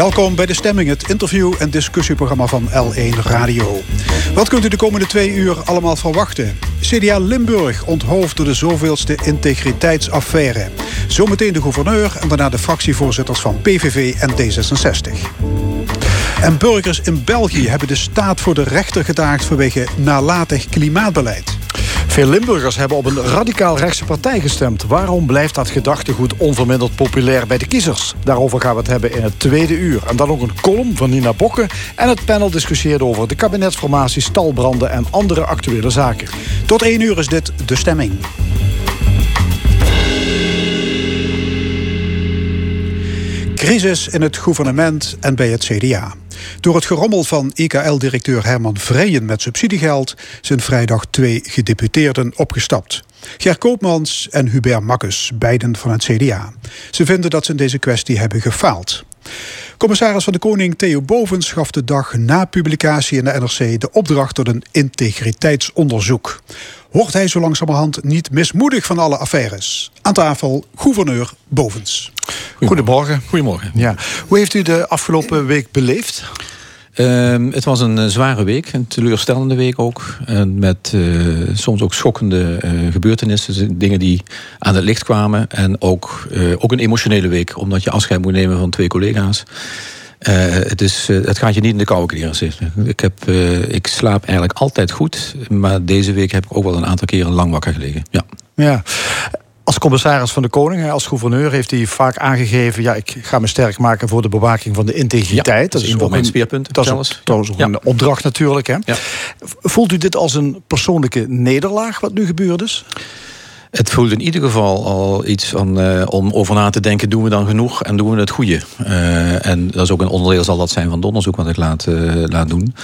Welkom bij De Stemming, het interview- en discussieprogramma van L1 Radio. Wat kunt u de komende twee uur allemaal verwachten? CDA Limburg onthoofd door de zoveelste integriteitsaffaire. Zometeen de gouverneur en daarna de fractievoorzitters van PVV en D66. En burgers in België hebben de staat voor de rechter gedaagd vanwege nalatig klimaatbeleid. Veel Limburgers hebben op een radicaal rechtse partij gestemd. Waarom blijft dat gedachtegoed onverminderd populair bij de kiezers? Daarover gaan we het hebben in het tweede uur. En dan ook een column van Nina Bokke. En het panel discussieert over de kabinetsformatie, stalbranden en andere actuele zaken. Tot één uur is dit De Stemming. Crisis in het gouvernement en bij het CDA. Door het gerommel van IKL-directeur Herman Vrijen met subsidiegeld zijn vrijdag twee gedeputeerden opgestapt. Ger Koopmans en Hubert Makkes, beiden van het CDA. Ze vinden dat ze in deze kwestie hebben gefaald. Commissaris van de Koning Theo Bovens gaf de dag na publicatie in de NRC de opdracht tot een integriteitsonderzoek. Hoort hij zo langzamerhand niet mismoedig van alle affaires? Aan tafel gouverneur Bovens. Goedemorgen. Goedemorgen. Ja. Hoe heeft u de afgelopen week beleefd? Uh, het was een uh, zware week, een teleurstellende week ook. En met uh, soms ook schokkende uh, gebeurtenissen, dingen die aan het licht kwamen. En ook, ook een emotionele week, omdat je afscheid moet nemen van twee collega's. Het, is, het gaat je niet in de koude kleren zitten. Ik, heb, ik slaap eigenlijk altijd goed, maar deze week heb ik ook wel een aantal keren lang wakker gelegen. Ja. ja. Als commissaris van de Koning, als gouverneur, heeft hij vaak aangegeven: ja, ik ga me sterk maken voor de bewaking van de integriteit. Ja, dat, is ook mijn speerpunt. Dat is dat is ook ja. een opdracht natuurlijk. Hè? Ja. Voelt u dit als een persoonlijke nederlaag wat nu gebeurd is? Het voelt in ieder geval al iets van, uh, om over na te denken: doen we dan genoeg en doen we het goede? Uh, en dat is ook een onderdeel, zal dat zijn van het onderzoek wat ik laat, uh, laat doen.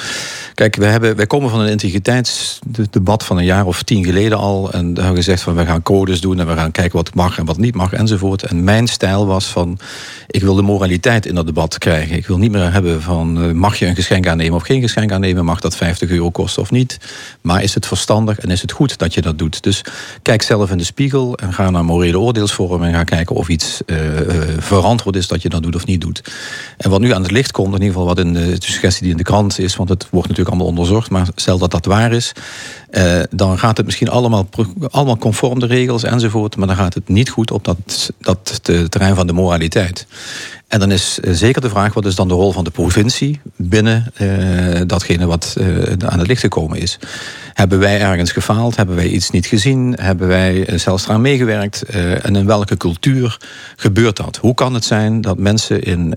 Kijk, wij, hebben, wij komen van een integriteitsdebat van een jaar of tien geleden al. En daar hebben we gezegd van we gaan codes doen en we gaan kijken wat mag en wat niet mag enzovoort. En mijn stijl was van ik wil de moraliteit in dat debat krijgen. Ik wil niet meer hebben van mag je een geschenk aannemen of geen geschenk aannemen? Mag dat 50 euro kosten of niet? Maar is het verstandig en is het goed dat je dat doet? Dus kijk zelf de spiegel en ga naar morele oordeelsvorm en ga kijken of iets uh, verantwoord is dat je dat doet of niet doet. En wat nu aan het licht komt, in ieder geval wat in de suggestie die in de krant is, want het wordt natuurlijk allemaal onderzocht, maar stel dat dat waar is, uh, dan gaat het misschien allemaal, allemaal conform de regels enzovoort, maar dan gaat het niet goed op dat, dat terrein van de moraliteit. En dan is zeker de vraag: wat is dan de rol van de provincie binnen uh, datgene wat uh, aan het licht gekomen is? Hebben wij ergens gefaald? Hebben wij iets niet gezien? Hebben wij zelfs eraan meegewerkt? En in welke cultuur gebeurt dat? Hoe kan het zijn dat mensen in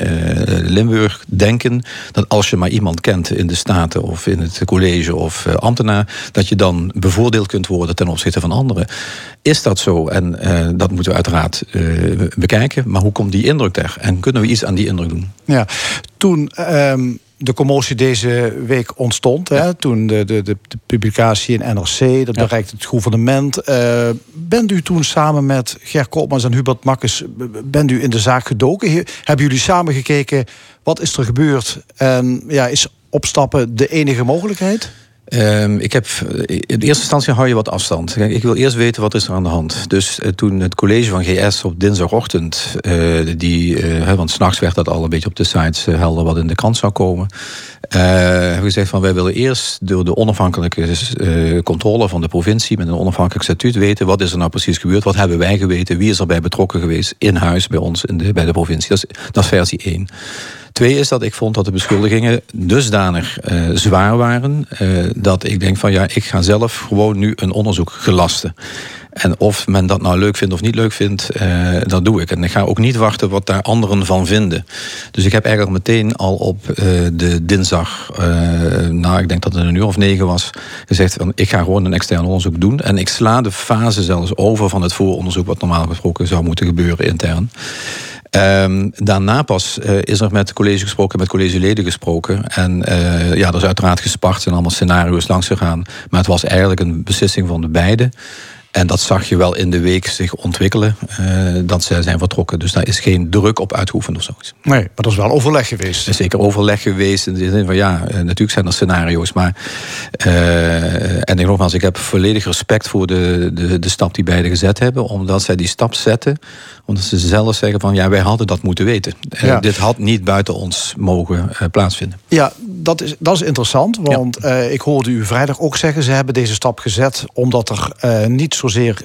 Limburg denken dat als je maar iemand kent in de Staten of in het college of ambtenaar, dat je dan bevoordeeld kunt worden ten opzichte van anderen? Is dat zo? En dat moeten we uiteraard bekijken. Maar hoe komt die indruk er? En kunnen iets aan die indruk doen? Ja, toen. Um de commotie deze week ontstond. Hè, toen de, de, de, publicatie in NRC, dat bereikte het gouvernement. Uh, bent u toen samen met Ger Koopmans en Hubert Makkes... bent u in de zaak gedoken? Hebben jullie samen gekeken, wat is er gebeurd? En ja, is opstappen de enige mogelijkheid? Um, ik heb, in eerste instantie hou je wat afstand. Kijk, ik wil eerst weten wat is er aan de hand. Dus uh, toen het college van GS op dinsdagochtend, uh, die, uh, want s'nachts werd dat al een beetje op de sites helder wat in de krant zou komen, hebben we gezegd van wij willen eerst door de onafhankelijke controle van de provincie met een onafhankelijk statuut weten wat is er nou precies gebeurd, wat hebben wij geweten, wie is erbij betrokken geweest in huis bij ons in de, bij de provincie. Dat is, dat is versie 1. Twee is dat ik vond dat de beschuldigingen dusdanig uh, zwaar waren... Uh, dat ik denk van ja, ik ga zelf gewoon nu een onderzoek gelasten. En of men dat nou leuk vindt of niet leuk vindt, uh, dat doe ik. En ik ga ook niet wachten wat daar anderen van vinden. Dus ik heb eigenlijk meteen al op de dinsdag, uh, nou ik denk dat het een uur of negen was, gezegd van ik ga gewoon een extern onderzoek doen. En ik sla de fase zelfs over van het vooronderzoek wat normaal gesproken zou moeten gebeuren intern. Um, daarna pas uh, is er met het college gesproken, met collegeleden gesproken. En uh, ja, er is uiteraard gespart en allemaal scenario's langs gegaan. Maar het was eigenlijk een beslissing van de beiden. En dat zag je wel in de week zich ontwikkelen, dat ze zijn vertrokken. Dus daar is geen druk op uitgeoefend of zoiets. Nee, maar er is wel overleg geweest. Er is zeker overleg geweest in de zin van ja, natuurlijk zijn er scenario's. Maar, en ik nogmaals, ik heb volledig respect voor de, de, de stap die beiden gezet hebben. Omdat zij die stap zetten omdat ze zelf zeggen van ja, wij hadden dat moeten weten. Ja. dit had niet buiten ons mogen plaatsvinden. Ja, dat is, dat is interessant. Want ik hoorde u vrijdag ook zeggen, ze hebben deze stap gezet omdat er niet zozeer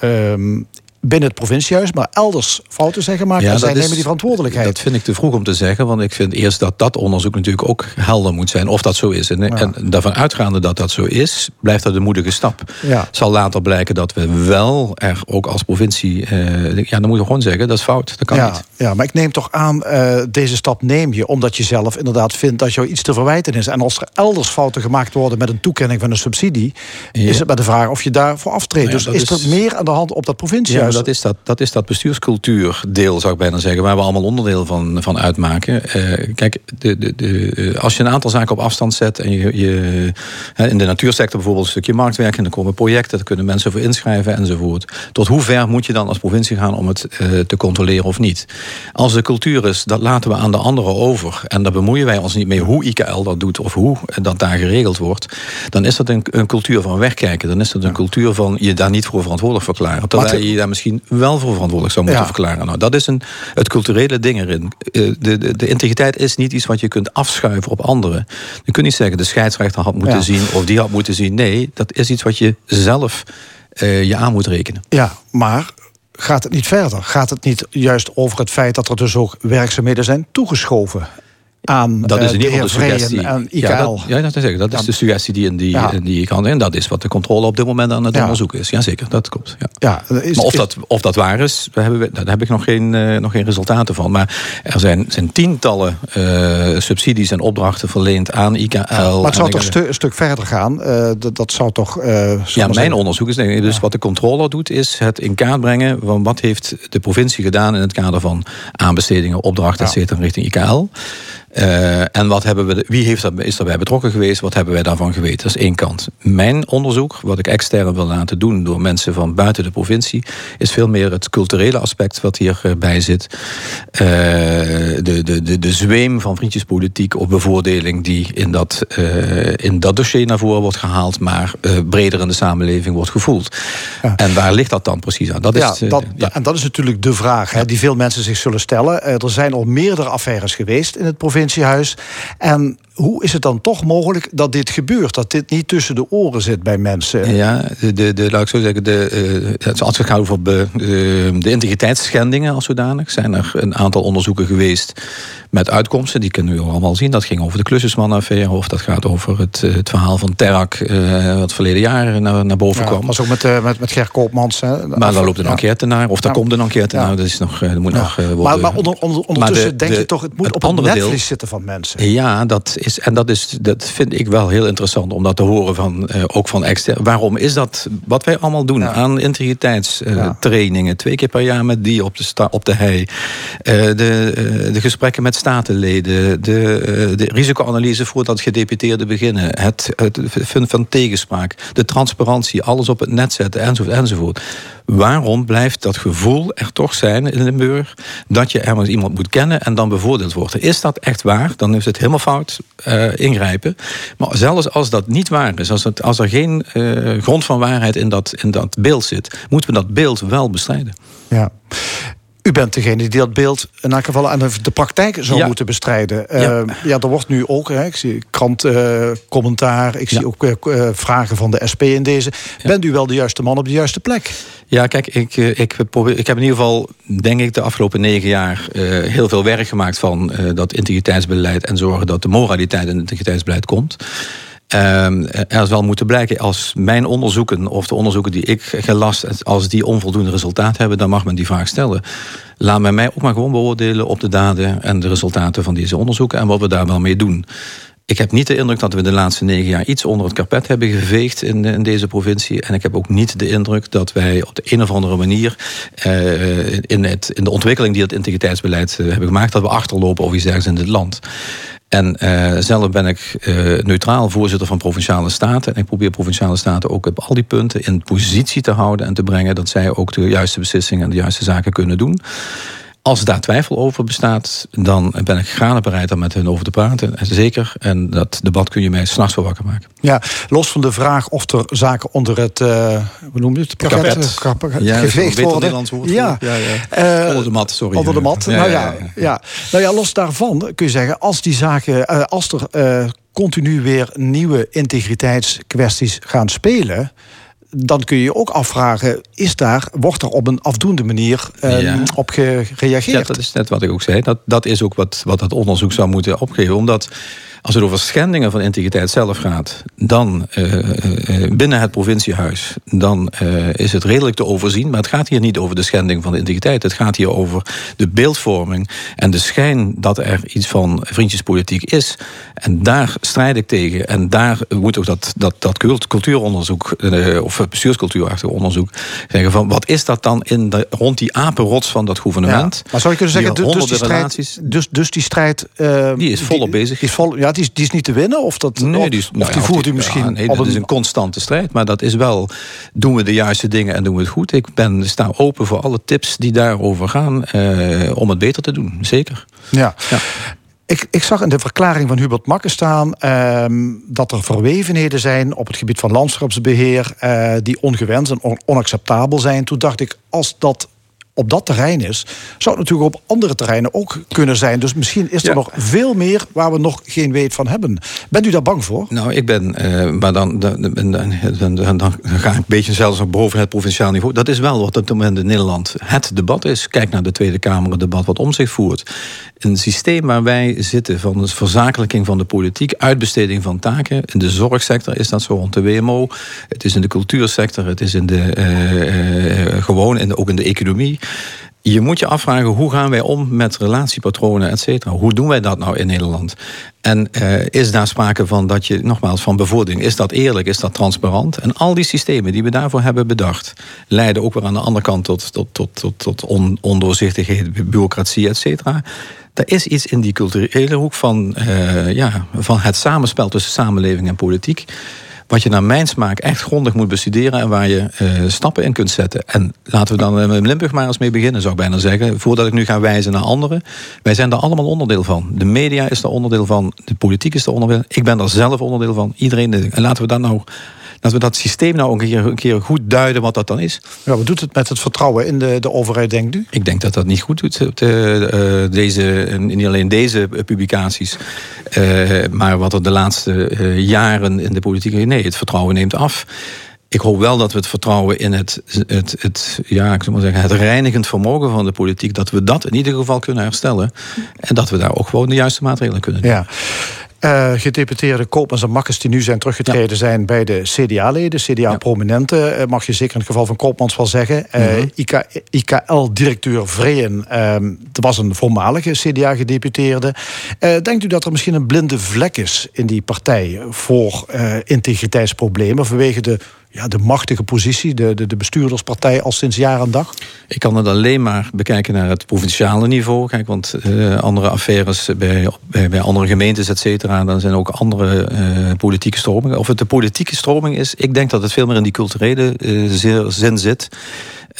uh, binnen het provinciehuis, maar elders fouten zijn gemaakt. Ja, en zij nemen die verantwoordelijkheid. Dat vind ik te vroeg om te zeggen, want ik vind eerst dat dat onderzoek natuurlijk ook helder moet zijn of dat zo is. En, en daarvan uitgaande dat dat zo is, blijft dat een moedige stap. Ja. Het zal later blijken dat we wel er ook als provincie, uh, ja, dan moeten we gewoon zeggen dat is fout. Dat kan ja, niet. Ja, maar ik neem toch aan, uh, deze stap neem je omdat je zelf inderdaad vindt dat jou iets te verwijten is. En als er elders fouten gemaakt worden met een toekenning van een subsidie, is het met de vraag of je daarvoor aftreedt. Nou dus is, is er meer aan de hand op dat provinciehuis? Dat is dat, dat is dat bestuurscultuurdeel, zou ik bijna zeggen, waar we allemaal onderdeel van, van uitmaken. Uh, kijk, de, de, de, als je een aantal zaken op afstand zet en je, je in de natuursector bijvoorbeeld een stukje marktwerk en dan komen projecten, daar kunnen mensen voor inschrijven enzovoort. Tot hoe ver moet je dan als provincie gaan om het uh, te controleren of niet? Als de cultuur is, dat laten we aan de anderen over en daar bemoeien wij ons niet mee hoe IKL dat doet of hoe dat daar geregeld wordt, dan is dat een, een cultuur van wegkijken. Dan is dat een cultuur van je daar niet voor verantwoordelijk verklaren. Terwijl je daar misschien wel voor verantwoordelijk zou moeten verklaren. Nou, dat is een, het culturele ding erin. Eh, de, de, de, integriteit is niet iets wat je kunt afschuiven op anderen. Je kunt niet zeggen de scheidsrechter had moeten zien of die had moeten zien. Nee, dat is iets wat je zelf uh, je aan moet rekenen. Ja, maar gaat het niet verder? Gaat het niet juist over het feit dat er dus ook werkzaamheden zijn toegeschoven? Aan dat is in ieder geval de suggestie. En IKL. Ja, dat, ja, dat, is, dat is de suggestie die in die, ja. in die kan. En dat is wat de controle op dit moment aan het ja. onderzoek is. Jazeker, dat klopt. Ja. Is, maar of, dat, of dat waar is, daar, hebben we, daar heb ik nog geen, uh, nog geen resultaten van. Maar er zijn, zijn tientallen uh, subsidies en opdrachten verleend aan IKL. maar het zou toch stu een stuk verder gaan? Uh, dat, dat zou toch. ja, mijn onderzoek is. Dus wat de controle doet, is het in kaart brengen van wat heeft de provincie gedaan in het kader van aanbestedingen, opdrachten, et cetera, richting IKL. Uh, en wat hebben we, wie heeft dat, is daarbij betrokken geweest? Wat hebben wij daarvan geweten? Dat is één kant. Mijn onderzoek, wat ik extern wil laten doen door mensen van buiten de provincie, is veel meer het culturele aspect wat hierbij zit. Uh, de, de, de, de zweem van vriendjespolitiek of bevoordeling die in dat, uh, in dat dossier naar voren wordt gehaald, maar breder in de samenleving wordt gevoeld. Ja. En waar ligt dat dan precies aan? Dat ja, is, dat, ja. En dat is natuurlijk de vraag hè, die veel mensen zich zullen stellen. er zijn al meerdere affaires geweest in het provincie provinciehuis. En hoe is het dan toch mogelijk dat dit gebeurt? Dat dit niet tussen de oren zit bij mensen? Ja, de, de, de laat ik zo zeggen, de, uh, als het gaat over de, de integriteitsschendingen als zodanig, zijn er een aantal onderzoeken geweest met uitkomsten. Die kunnen we allemaal zien. Dat ging over de Klusjesman-affaire, of dat gaat over het, eh, het verhaal van Terak, uh, wat verleden jaar naar, naar boven ja, kwam. was ook met, met, met Ger Koopmans. Hè, maar daar loopt een enquête naar, of daar komt een enquête naar. Dat, is nog, dat moet nog worden. Maar, maar onder, onder, ondertussen denk je toch, het moet het op een netvlies zitten van mensen. Ja, dat is, en dat, is, dat vind ik wel heel interessant om dat te horen van, ook van extern. Waarom is dat wat wij allemaal doen aan integriteitstrainingen, twee keer per jaar met die op de, sta, op de hei, de, de gesprekken met statenleden, de, eh, de risicoanalyse voordat gedeputeerden beginnen, het, het vinden van tegenspraak, de transparantie, alles op het net zetten, enzovoort, enzovoort. Waarom blijft dat gevoel er toch zijn in Limburg dat je ergens iemand moet kennen en dan bevoordeeld wordt? Is dat echt waar? Dan is het helemaal fout uh, ingrijpen. Maar zelfs als dat niet waar is, als, het, als er geen uh, grond van waarheid in dat, in dat beeld zit, moeten we dat beeld wel bestrijden. Ja. U bent degene die dat beeld in elk geval aan de praktijk zou moeten bestrijden. Ja. Uh, ja, er wordt nu ook, hè, ik zie krantcommentaar, uh, ik zie ook uh, vragen van de SP in deze. Bent u wel de juiste man op de juiste plek? Ja, kijk, ik, ik, probeer, ik heb in ieder geval, denk ik, de afgelopen negen jaar heel veel werk gemaakt van dat integriteitsbeleid en zorgen dat de moraliteit in het integriteitsbeleid komt. Um, er zal moeten blijken als mijn onderzoeken of de onderzoeken die ik gelast, als die onvoldoende resultaat hebben, dan mag men die vraag stellen. Laat men mij ook maar gewoon beoordelen op de daden en de resultaten van deze onderzoeken en wat we daar wel mee doen. Ik heb niet de indruk dat we de laatste negen jaar iets onder het karpet hebben geveegd in, in deze provincie. En ik heb ook niet de indruk dat wij op de een of andere manier uh, in, het, in de ontwikkeling die het integriteitsbeleid uh, hebben gemaakt, dat we achterlopen of iets ergens in dit land. En zelf ben ik neutraal voorzitter van Provinciale Staten. En ik probeer Provinciale Staten ook op al die punten in positie te houden en te brengen dat zij ook de juiste beslissingen en de juiste zaken kunnen doen. Als daar twijfel over bestaat, dan ben ik graag bereid om met hen over te praten. Zeker. En dat debat kun je mij s'nachts wel wakker maken. Ja, los van de vraag of er zaken onder het, uh, hoe noem je het? Kapet. Kapet. ja, geveegd worden. Woord ja. Ja, ja. Uh, onder de mat, sorry. Onder de mat. Ja, nou, ja, ja, Nou ja, los daarvan kun je zeggen, als die zaken, uh, als er continu weer nieuwe integriteitskwesties gaan spelen dan kun je je ook afvragen: is daar, wordt er op een afdoende manier um, op gereageerd? Ja, dat is net wat ik ook zei. Dat, dat is ook wat, wat het onderzoek zou moeten opgeven. Omdat als het over schendingen van integriteit zelf gaat, dan uh, binnen het provinciehuis, dan uh, is het redelijk te overzien. Maar het gaat hier niet over de schending van de integriteit. Het gaat hier over de beeldvorming en de schijn dat er iets van vriendjespolitiek is. En daar strijd ik tegen. En daar moet ook dat, dat, dat cultuuronderzoek, of bestuurscultuurachtig onderzoek, zeggen van wat is dat dan in de, rond die apenrots van dat gouvernement? Ja, maar zou je kunnen zeggen, dus die, strijd, dus, dus die strijd. die is volop bezig. is vol, ja, die is, die is niet te winnen? Of, dat, nee, die, is, of die voert u misschien... Ja, nee, dat is een constante strijd. Maar dat is wel, doen we de juiste dingen en doen we het goed? Ik ben, sta open voor alle tips die daarover gaan... Eh, om het beter te doen, zeker. Ja. ja. Ik, ik, zag in de verklaring van Hubert Makke staan ehm, dat er verwevenheden zijn op het gebied van landschapsbeheer uh, die ongewenst en on onacceptabel zijn. Toen dacht ik, als dat op dat terrein is, zou het natuurlijk op andere terreinen ook kunnen zijn. Dus misschien is er nog veel meer waar we nog geen weet van hebben. Bent u daar bang voor? Nou, ik ben, uh, maar dan, dan, dan, dan, ga ik een beetje zelfs nog boven het provinciaal niveau. Dat is wel wat op het moment in Nederland het debat is. Kijk naar de Tweede Kamer, het debat wat om zich voert. Een systeem waar wij zitten van de verzakelijking van de politiek, uitbesteding van taken. In de zorgsector is dat zo rond de WMO. Het is in de cultuursector, het is in de, uh, uh, gewoon in de, ook in de economie. Je moet je afvragen, hoe gaan wij om met relatiepatronen, et cetera? Hoe doen wij dat nou in Nederland? En uh, is daar sprake van dat je, nogmaals, van bevordering, is dat eerlijk, is dat transparant? En al die systemen die we daarvoor hebben bedacht, leiden ook weer aan de andere kant tot, tot, tot, tot, tot on, ondoorzichtigheid, bureaucratie, et cetera. Er is iets in die culturele hoek van, uh, ja, van het samenspel tussen samenleving en politiek wat je naar mijn smaak echt grondig moet bestuderen en waar je uh, stappen in kunt zetten. En laten we dan met Limburg maar eens mee beginnen, zou ik bijna zeggen. Voordat ik nu ga wijzen naar anderen. Wij zijn daar allemaal onderdeel van. De media is er onderdeel van, de politiek is er onderdeel Ik ben er zelf onderdeel van. Iedereen. En laten we dat nou dat we dat systeem nou een keer, een keer goed duiden wat dat dan is. Ja, wat doet het met het vertrouwen in de, de overheid, denkt u? Ik denk dat dat niet goed doet. De, uh, deze, niet alleen deze publicaties, uh, maar wat er de laatste uh, jaren in de politiek... Nee, het vertrouwen neemt af. Ik hoop wel dat we het vertrouwen in het, het, het, ja, ik zou maar zeggen, het reinigend vermogen van de politiek, dat we dat in ieder geval kunnen herstellen. En dat we daar ook gewoon de juiste maatregelen kunnen nemen. Ja. Uh, gedeputeerde Koopmans en Makkers die nu zijn teruggetreden zijn bij de CDA-leden, CDA-prominenten, uh, mag je zeker in het geval van Koopmans wel zeggen. Uh, mm -hmm. IKL-directeur Vreyen, dat was een voormalige CDA-gedeputeerde. denkt u dat er misschien een blinde vlek is in die partij voor integriteitsproblemen vanwege de ja, de machtige positie, de, de, de bestuurderspartij al sinds jaar en dag? Ik kan het alleen maar bekijken naar het provinciale niveau. Kijk, want uh, andere affaires bij, bij, andere gemeentes, et cetera, dan zijn ook andere uh, politieke stromingen. Of het de politieke stroming is, ik denk dat het veel meer in die culturele uh, zin zit.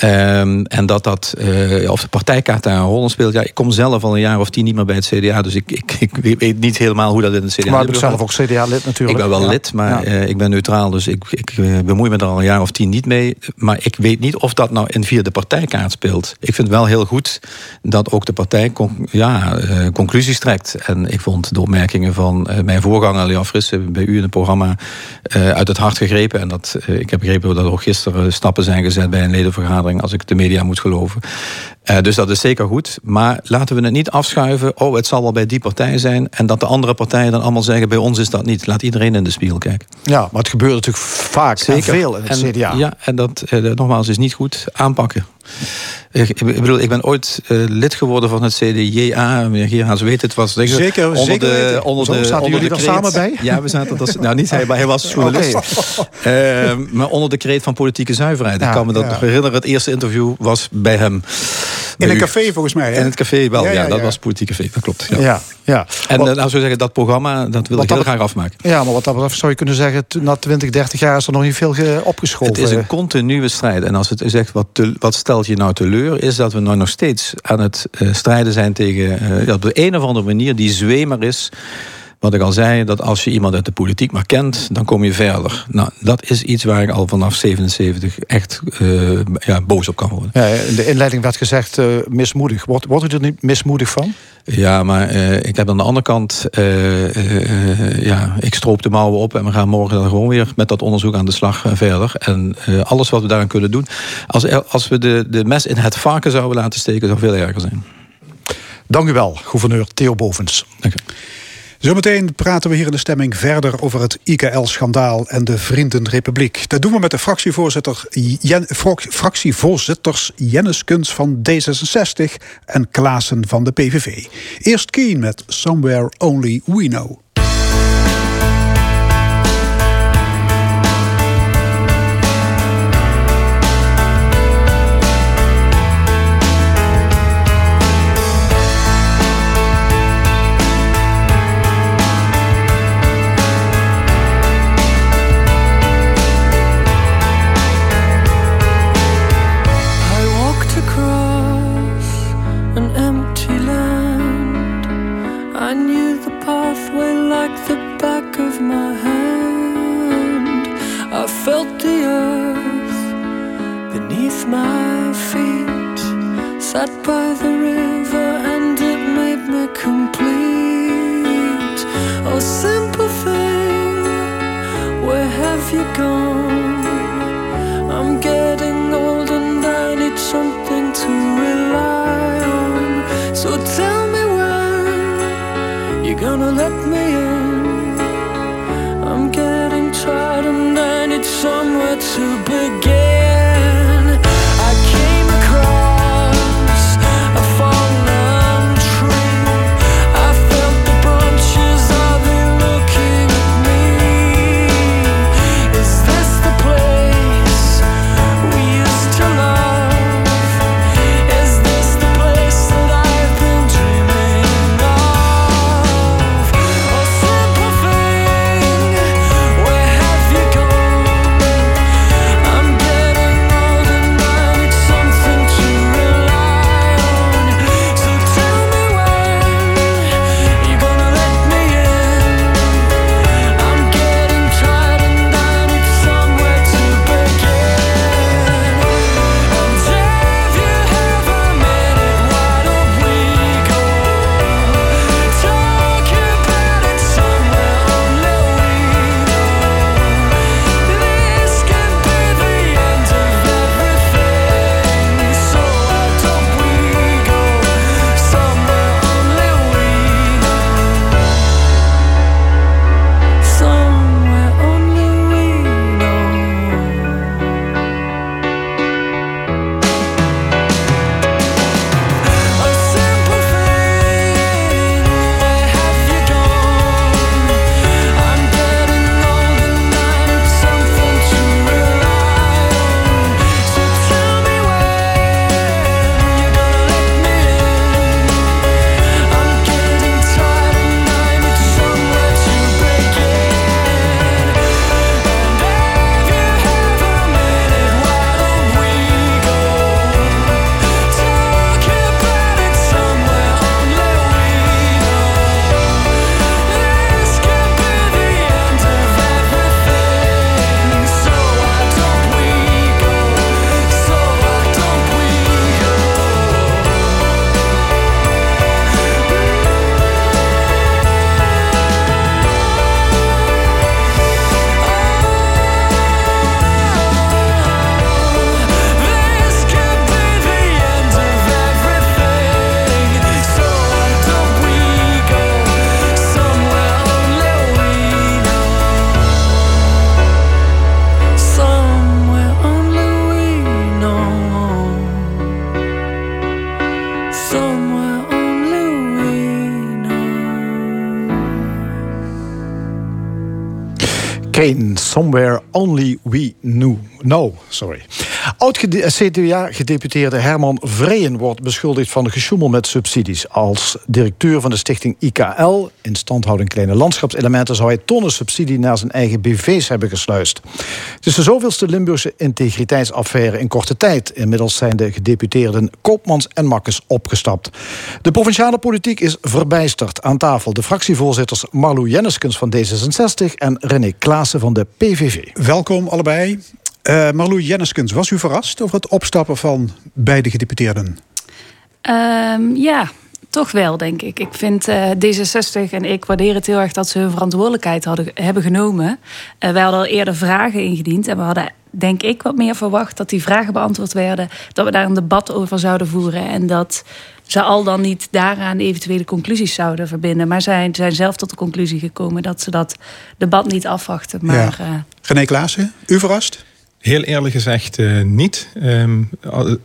Um, en dat dat, uh, of de partijkaart daar een rol in speelt. Ja, ik kom zelf al een jaar of tien niet meer bij het CDA. Dus ik, ik, ik weet niet helemaal hoe dat in het CDA Maar ik ben zelf ook CDA-lid natuurlijk. Ik ben wel lid, maar ja. uh, ik ben neutraal. Dus ik, ik uh, bemoei me er al een jaar of tien niet mee. Maar ik weet niet of dat nou in via de partijkaart speelt. Ik vind wel heel goed dat ook de partij con ja, conclusies trekt. En ik vond de opmerkingen van mijn voorganger Leon Frisse bij u in het programma uit het hart gegrepen. En dat, ik heb begrepen dat er ook gisteren stappen zijn gezet bij een ledenvergadering als ik de media moet geloven. Uh, dus dat is zeker goed. Maar laten we het niet afschuiven. Oh, het zal wel bij die partij zijn. En dat de andere partijen dan allemaal zeggen: bij ons is dat niet. Laat iedereen in de spiegel kijken. Ja, maar het gebeurt natuurlijk vaak zeker. veel in het CDA. Ja, en dat uh, nogmaals is niet goed. Aanpakken. Ik, ik, bedoel, ik ben ooit uh, lid geworden van het CDJA. Meneer Geerhaans weet het. Was zeker, zeker onder zeker de, onder Zo, de, zaten onder jullie de er samen bij? Ja, we zaten er... Nou, niet hij, maar hij was journalist. Okay. Uh, maar onder de kreet van politieke zuiverheid. Ja, ik kan me dat ja. nog herinneren. Het eerste interview was bij hem. In een café volgens mij. In het café wel, ja. dat was Politiek Café, dat klopt. Ja, ja. En wat, nou, zou zeggen, dat programma, dat wil ik heel graag afmaken. Ja, maar wat dat betreft zou je kunnen zeggen... na 20, 30 jaar is er nog niet veel opgeschoven. Het is een continue strijd. En als het zegt, wat, te, wat stelt je nou teleur... is dat we nou nog steeds aan het strijden zijn tegen... Uh, op de een of andere manier die zwemer is wat ik al zei, dat als je iemand uit de politiek maar kent, dan kom je verder. Nou, dat is iets waar ik al vanaf 77 echt uh, ja, boos op kan worden. Ja, in de inleiding werd gezegd uh, mismoedig. Wordt, wordt u er niet mismoedig van? Ja, maar uh, ik heb aan de andere kant, ja, ik stroop de mouwen op en we gaan morgen dan gewoon weer met dat onderzoek aan de slag verder. En alles wat we daaraan kunnen doen. Als, als we de, de mes in het varken zouden laten steken, zou veel erger zijn. Dank u wel, gouverneur Theo Bovens. Dank u. Zometeen praten we hier in de stemming verder over het IKL-schandaal en de Vriendenrepubliek. Dat doen we met de fractievoorzitter, fractievoorzitters Jennis Kuns van D66 en Klaassen van de PVV. Eerst Keen met Somewhere Only We Know. Somewhere Only We somewhere Oud-CDA-gedeputeerde Herman Vreyen wordt beschuldigd van gesjoemel met subsidies. Als directeur van de stichting IKL, Instandhouding Kleine Landschapselementen, zou hij tonnen subsidie naar zijn eigen BV's hebben gesluist. Het is de zoveelste Limburgse integriteitsaffaire in korte tijd. Inmiddels zijn de gedeputeerden Koopmans en Makkes opgestapt. De provinciale politiek is verbijsterd. Aan tafel de fractievoorzitters Marlou Jenneskens van D66 en René Klaassen van de PVV. Welkom allebei. Uh, Marlou Jenneskens, was u verrast over het opstappen van beide gedeputeerden? Um, ja, toch wel, denk ik. Ik vind uh, D66 en ik waardeer het heel erg dat ze hun verantwoordelijkheid hadden, hebben genomen. Uh, wij hadden al eerder vragen ingediend en we hadden, denk ik, wat meer verwacht dat die vragen beantwoord werden. Dat we daar een debat over zouden voeren en dat ze al dan niet daaraan eventuele conclusies zouden verbinden. Maar zij zijn zelf tot de conclusie gekomen dat ze dat debat niet afwachten. Maar, ja. uh, René Klaassen, u verrast? Heel eerlijk gezegd uh, niet. Um,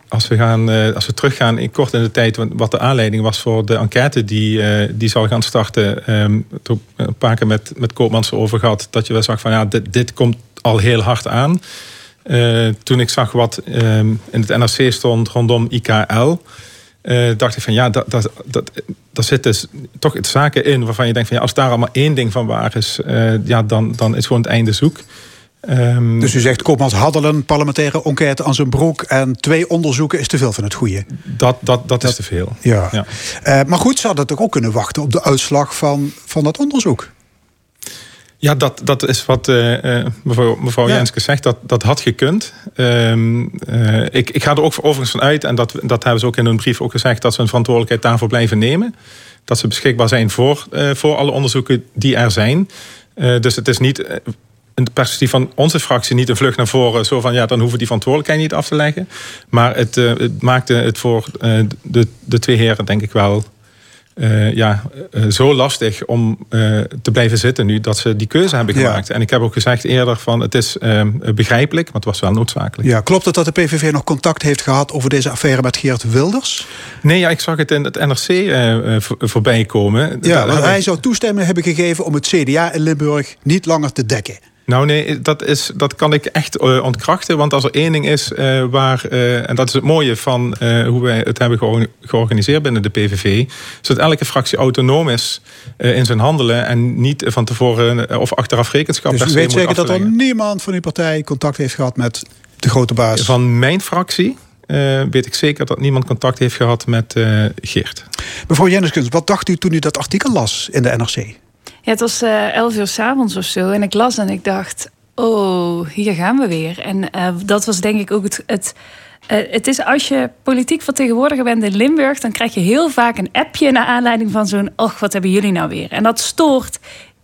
als, we gaan, uh, als we teruggaan in kort in de tijd, wat de aanleiding was voor de enquête die, uh, die zal gaan starten. Um, toen een paar keer met, met Koopmans over gehad. Dat je wel zag van ja, dit, dit komt al heel hard aan. toen ik zag wat um, in het NRC stond rondom IKL. dacht ik van ja, dat, dat, dat, daar zitten dus toch zaken in waarvan je denkt van ja, als daar allemaal één ding van waar is, ja, dan, dan is gewoon het einde zoek. Um, dus u zegt Koopmans hadden een parlementaire enquête aan zijn broek... en twee onderzoeken is te veel van het goede. Dat, dat, dat, is te veel. Ja. ja. Uh, maar goed, ze hadden toch ook kunnen wachten op de uitslag van, van dat onderzoek? Ja, dat, dat is wat uh, mevrouw, mevrouw ja. Jenske zegt. Dat, dat had gekund. Um, uh, ik, ik ga er ook overigens van uit, en dat, dat hebben ze ook in hun brief ook gezegd... dat ze een verantwoordelijkheid daarvoor blijven nemen. Dat ze beschikbaar zijn voor, voor alle onderzoeken die er zijn. dus het is niet in het perspectief van onze fractie niet een vlucht naar voren. Zo van ja, dan hoeven die verantwoordelijkheid niet af te leggen. Maar het, uh, het maakte het voor uh, de, de twee heren, denk ik wel. Uh, ja, zo lastig om te blijven zitten nu dat ze die keuze hebben gemaakt. Ja. En ik heb ook gezegd eerder van het is begrijpelijk, maar het was wel noodzakelijk. Ja, klopt het dat de PVV nog contact heeft gehad over deze affaire met Geert Wilders? Nee, ja, ik zag het in het NRC voorbij komen. Ja, hij zou toestemming hebben gegeven om het CDA in Limburg niet langer te dekken. Nou nee, dat, is, dat kan ik echt uh, ontkrachten. Want als er één ding is uh, waar, uh, en dat is het mooie van hoe wij het hebben georganiseerd binnen de PVV, is dat elke fractie autonoom is in zijn handelen en niet van tevoren of achteraf rekenschap dus u weet zeker dat er niemand van uw partij contact heeft gehad met de grote baas? Van mijn fractie? weet ik zeker dat niemand contact heeft gehad met Geert. Mevrouw Jenneskens, wat dacht u toen u dat artikel las in de NRC? Ja, het was uh, elf uur s'avonds of zo. En ik las en ik dacht, oh, hier gaan we weer. En uh, dat was denk ik ook het... het uh, het is als je politiek vertegenwoordiger bent in Limburg, dan krijg je heel vaak een appje naar aanleiding van zo'n. Och, wat hebben jullie nou weer? En dat stoort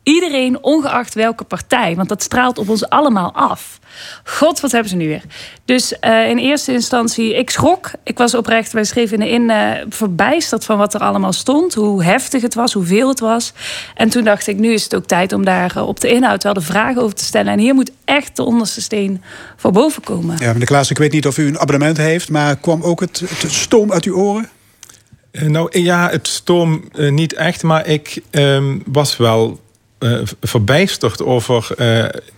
iedereen, ongeacht welke partij. Want dat straalt op ons allemaal af. God, wat hebben ze nu weer? Dus uh, in eerste instantie, ik schrok. Ik was oprecht, wij schreven in uh, verbijsterd van wat er allemaal stond. Hoe heftig het was, hoeveel het was. En toen dacht ik, nu is het ook tijd om daar uh, op de inhoud wel de vragen over te stellen. En hier moet echt de onderste steen voor boven komen. Ja, meneer Klaas, ik weet niet of u een abonnement heeft... maar kwam ook het, het stoom uit uw oren? Nou ja, het stoom niet echt, maar ik um, was wel uh, verbijsterd over uh,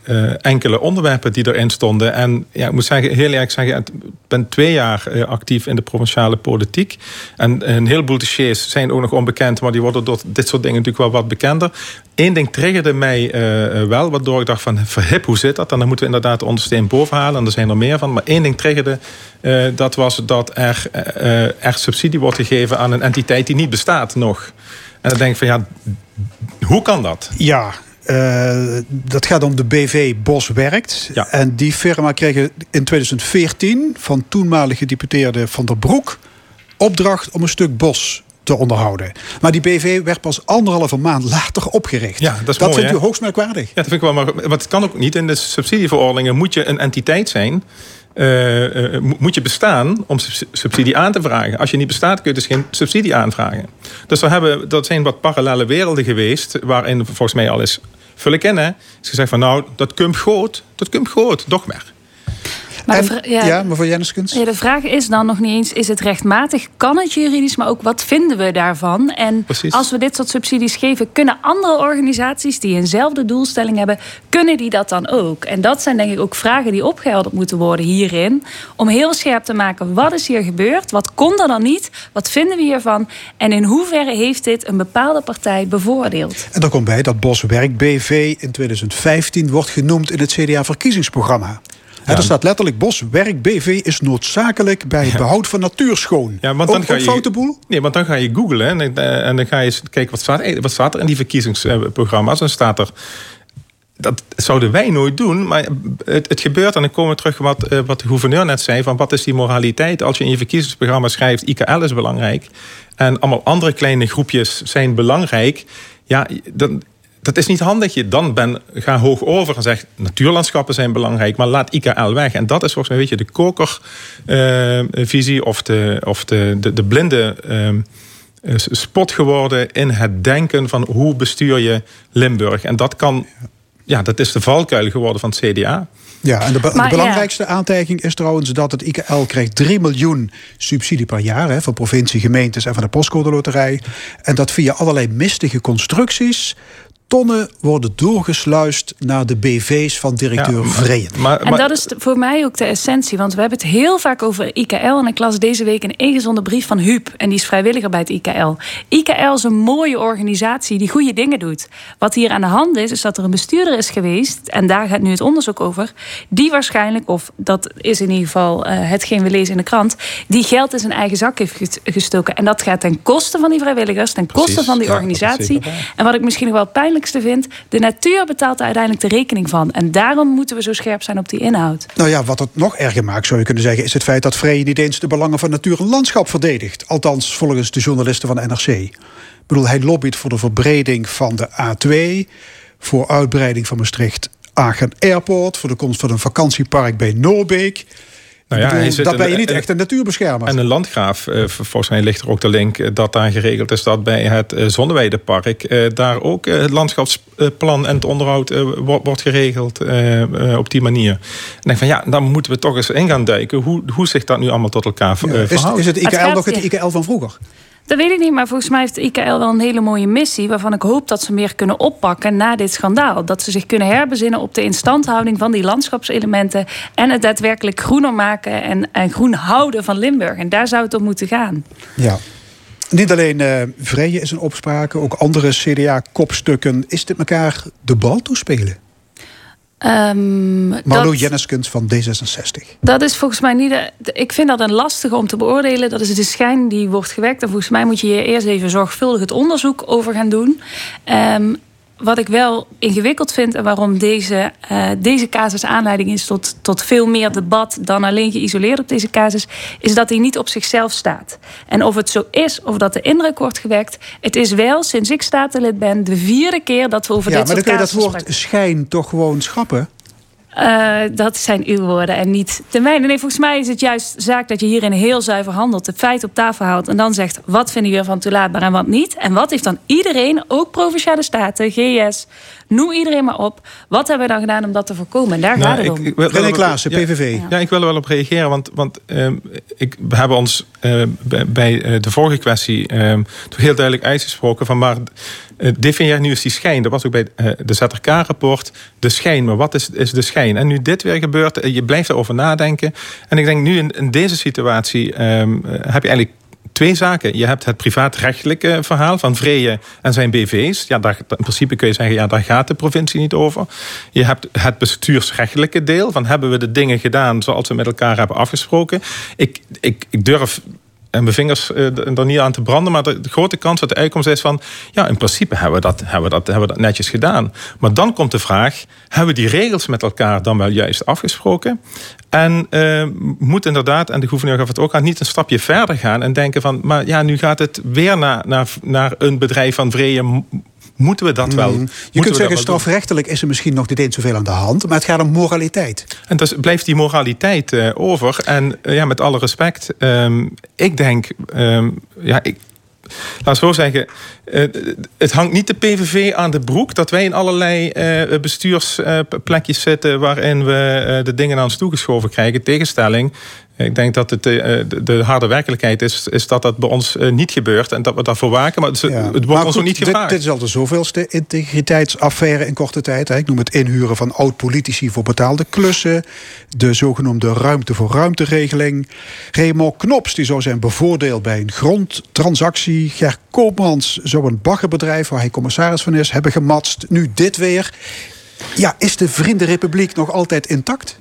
uh, enkele onderwerpen die erin stonden. En ja, ik moet zeggen, heel eerlijk zeggen, ik ben twee jaar actief in de provinciale politiek. En een heleboel dossiers zijn ook nog onbekend, maar die worden door dit soort dingen natuurlijk wel wat bekender. Eén ding triggerde mij wel, waardoor ik dacht van verhip, hoe zit dat? En dan moeten we inderdaad de ondersteen boven halen. En er zijn er meer van. Maar één ding triggerde, dat was dat er, er subsidie wordt gegeven aan een entiteit die niet bestaat nog. En dan denk ik van ja, hoe kan dat? Ja, uh, dat gaat om de BV Bos Werkt. Ja. En die firma kreeg in 2014 van toenmalige deputeerde Van der Broek opdracht om een stuk bos te onderhouden. Maar die BV werd pas anderhalve maand later opgericht. Ja, dat is dat mooi, vindt hè? u hoogst merkwaardig. Ja, dat vind ik wel. Maar wat kan ook niet. In de subsidieverordeningen moet je een entiteit zijn. Uh, moet je bestaan om subsidie aan te vragen. Als je niet bestaat, kun je dus geen subsidie aanvragen. Dus we hebben, dat zijn wat parallele werelden geweest... waarin volgens mij al eens vullen kennen. Is gezegd van nou, dat komt groot, dat komt groot, doch maar. Maar En- de vra- ja, ja, mevrouw Jenniskens? Ja, de vraag is dan nog niet eens, is het rechtmatig? Kan het juridisch? Maar ook, wat vinden we daarvan? En Precies. als we dit soort subsidies geven... kunnen andere organisaties die eenzelfde doelstelling hebben... kunnen die dat dan ook? En dat zijn denk ik ook vragen die opgehelderd moeten worden hierin. Om heel scherp te maken, wat is hier gebeurd? Wat kon er dan niet? Wat vinden we hiervan? En in hoeverre heeft dit een bepaalde partij bevoordeeld? En er komt bij dat Boswerk BV in 2015 wordt genoemd in het CDA-verkiezingsprogramma. Er staat letterlijk Boswerk BV is noodzakelijk bij het behoud van natuur schoon. Ja, want Ook- dan ga ook je, foute boel? Nee, want dan ga je googlen en, eh, en dan ga je eens kijken wat staat, wat staat er in die verkiezingsprogramma's. Dan staat er. Dat zouden wij nooit doen, maar het, het gebeurt. En dan komen we terug wat, eh, wat de gouverneur net zei: van wat is die moraliteit? Als je in je verkiezingsprogramma schrijft: IKL is belangrijk. En allemaal andere kleine groepjes zijn belangrijk. Ja, dan, dat is niet handig. Je dan ben, ga hoog over en zeg natuurlandschappen zijn belangrijk, maar laat IKL weg. En dat is volgens mij weet je, de kokervisie of, de, of de, de, de blinde ehm, eh, spot geworden in het denken van hoe bestuur je Limburg. En dat kan, ja, dat is de valkuil geworden van het CDA. Ja, en de, be- Maar de ja. belangrijkste aantijging is trouwens dat het IKL krijgt 3 miljoen subsidie per jaar hè, van provincie, gemeentes en van de postcode loterij. En dat via allerlei mistige constructies tonnen worden doorgesluist naar de BV's van directeur Ja, maar- En dat is voor mij ook de essentie. Want we hebben het heel vaak over IKL. En ik las deze week een ingezonde brief van Huub. En die is vrijwilliger bij het IKL. IKL is een mooie organisatie die goede dingen doet. Wat hier aan de hand is, is dat er een bestuurder is geweest. En daar gaat nu het onderzoek over. Die waarschijnlijk, of dat is in ieder geval eh, hetgeen we lezen in de krant. Die geld in zijn eigen zak heeft gest- gestoken. En dat gaat ten koste van die vrijwilligers. Ten koste Precies. van die organisatie. En wat ik misschien nog wel het pijnlijkste. De natuur betaalt er uiteindelijk de rekening van. En daarom moeten we zo scherp zijn op die inhoud. Nou ja, wat het nog erger maakt, zou je kunnen zeggen, is het feit dat Vreyen niet eens de belangen van natuur en landschap verdedigt. Althans, volgens de journalisten van NRC. Ik bedoel, hij lobbyt voor de verbreding van de A2, voor uitbreiding van Maastricht. Aachen Airport, voor de komst van een vakantiepark bij Noorbeek. Nou ja, bedoel, dat ben je niet echt een natuurbeschermer. En een landgraaf, eh, volgens mij ligt er ook de link eh, dat daar geregeld is dat bij het eh, Zonneweidepark eh, daar ook het landschapsplan en het onderhoud wordt, wordt geregeld op die manier. En ik denk van ja, dan moeten we toch eens in gaan duiken hoe, hoe zich dat nu allemaal tot elkaar ver- Ja, is, verhoudt. is het IKL nog het. IKL van vroeger? Dat weet ik niet, maar volgens mij heeft IKL wel een hele mooie missie. Waarvan ik hoop dat ze meer kunnen oppakken na dit schandaal. Dat ze zich kunnen herbezinnen op de instandhouding van die landschapselementen. En het daadwerkelijk groener maken en, en groen houden van Limburg. En daar zou het om moeten gaan. Ja. Niet alleen Vreyen is een opspraak, ook andere CDA-kopstukken. Is dit elkaar de bal toespelen? Ehm, Marlo Jenneskens van D66. Dat is volgens mij niet. De, de- ik vind dat een lastige om te beoordelen. Dat is de schijn die wordt gewekt. En volgens mij moet je hier eerst even zorgvuldig het onderzoek over gaan doen. Ehm, wat ik wel ingewikkeld vind en waarom deze, eh, deze casus aanleiding is tot, tot veel meer debat dan alleen geïsoleerd op deze casus, is dat hij niet op zichzelf staat. En of het zo is, of dat de indruk wordt gewekt, het is wel sinds ik statenlid ben de vierde keer dat we over Ja, dit maar dan soort kun je dat casus woord schijn toch gewoon schrappen? Eh, dat zijn uw woorden en niet de mijne. Nee, volgens mij is het juist zaak dat je hierin heel zuiver handelt. De feiten op tafel haalt en dan zegt... wat vinden jullie van toelaatbaar en wat niet? En wat heeft dan iedereen, ook Provinciale Staten, GS... noem iedereen maar op. Wat hebben we dan gedaan om dat te voorkomen? En daar Nou, gaat het ik- om. ik wil- René Klaassen, PVV. Ja, ik wil er wel op reageren. Want, want ehm, ik, we hebben ons eh, bij, bij, eh, de vorige kwestie ehm, toch heel duidelijk uitgesproken van maar eh, definieer nu eens die schijn. Dat was ook bij eh, de ZRK-rapport. De schijn, maar wat is, is de schijn? En nu dit weer gebeurt, je blijft erover nadenken. En ik denk nu in, in deze situatie ehm, eh, heb je eigenlijk twee zaken. Je hebt het privaatrechtelijke verhaal van Vreyen en zijn BV's. Ja, daar, in principe kun je zeggen, ja, daar gaat de provincie niet over. Je hebt het bestuursrechtelijke deel. Van hebben we de dingen gedaan zoals we met elkaar hebben afgesproken. Ik, ik durf en mijn vingers eh, er niet aan te branden. Maar de, grote kans dat de uitkomst is van... ja, in principe hebben we, dat, hebben, we dat, hebben we dat netjes gedaan. Maar dan komt de vraag... hebben we die regels met elkaar dan wel juist afgesproken? En eh, moet inderdaad, en de gouverneur gaf het ook aan... niet een stapje verder gaan en denken van... maar ja, nu gaat het weer naar, naar, naar een bedrijf van Vreyen... Moeten we dat wel? Je moeten we kunt zeggen, wel strafrechtelijk is er misschien nog niet eens zoveel aan de hand. Maar het gaat om moraliteit. En dus blijft die moraliteit eh, over. En eh, ja, met alle respect, ehm, ik denk, ehm, ja, ik, laat zo zeggen, uh, het hangt niet de PVV aan de broek dat wij in allerlei bestuursplekjes zitten waarin we de dingen aan ons toegeschoven krijgen. Tegenstelling ik denk dat het eh, de, de, harde werkelijkheid is, is dat dat bij ons eh, niet gebeurt en dat we daarvoor waken. Maar het, het wordt ons ook niet gevraagd. Dit, dit, is al de zoveelste integriteitsaffaire in korte tijd. Hè. Ik noem het inhuren van oud-politici voor betaalde klussen. De zogenoemde ruimte voor ruimteregeling. Raymond Knops die zou zijn bevoordeeld bij een grondtransactie. Ger Koopmans zou een baggerbedrijf waar hij commissaris van is hebben gematst. Nu dit weer. Ja, is de Vriendenrepubliek nog altijd intact?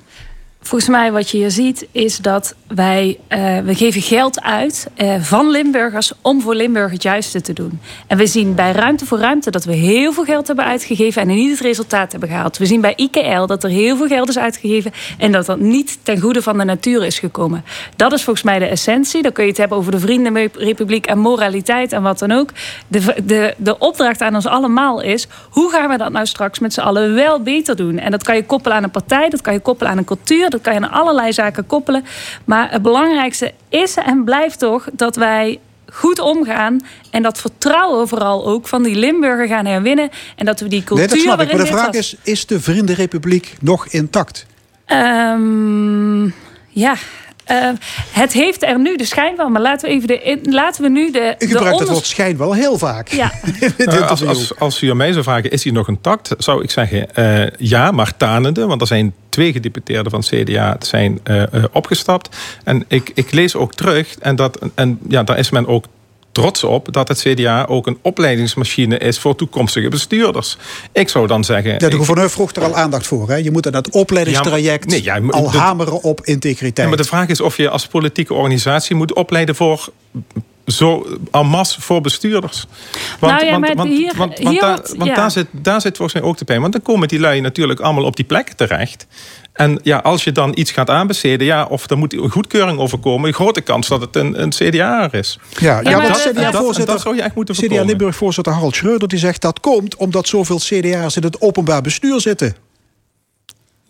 Volgens mij wat je hier ziet is dat wij uh, we geven geld uit uh, van Limburgers om voor Limburg het juiste te doen. En we zien bij Ruimte voor Ruimte dat we heel veel geld hebben uitgegeven en niet het resultaat hebben gehaald. We zien bij IKL dat er heel veel geld is uitgegeven en dat dat niet ten goede van de natuur is gekomen. Dat is volgens mij de essentie. Dan kun je het hebben over de Vriendenrepubliek en moraliteit en wat dan ook. De, de, de opdracht aan ons allemaal is: hoe gaan we dat nou straks met z'n allen wel beter doen? En dat kan je koppelen aan een partij, dat kan je koppelen aan een cultuur dat kan je aan allerlei zaken koppelen. Maar het belangrijkste is en blijft toch dat wij goed omgaan. En dat vertrouwen vooral ook van die Limburger gaan herwinnen. En dat we die cultuur... Nee, dat snap ik. Maar de vraag is, is de Vriendenrepubliek nog intact? Um, ja, uh, het heeft er nu de schijn van, maar laten we, even de, laten we nu de. U gebruikt het woord schijn wel heel vaak. Ja. uh, als, als, als, u aan mij zou vragen, is hij nog intact? Zou ik zeggen uh, ja, maar tanende. Want er zijn twee gedeputeerden van CDA zijn opgestapt. En ik, ik lees ook terug, en, dat, en ja, daar is men ook trots op dat het CDA ook een opleidingsmachine is voor toekomstige bestuurders. Ik zou dan zeggen. de gouverneur vroeg er al aandacht voor. Hè? Je moet in dat opleidingstraject ja, nee, ja, al hameren op integriteit. Ja, maar de vraag is of je als politieke organisatie moet opleiden voor zo en masse voor bestuurders. Want, nou ja, want, want, hier, want, hier daar, want daar, zit, daar zit volgens mij ook de pijn. Want dan komen die lui natuurlijk allemaal op die plekken terecht. En ja, als je dan iets gaat aanbesteden, ja, of er moet een goedkeuring overkomen, een grote kans dat het een, een CDA is. Ja, ja, ja dat, CDA-voorzitter, dat zou je echt moeten CDA Limburg-voorzitter Harald Schreuder die zegt dat komt omdat zoveel CDA's in het openbaar bestuur zitten.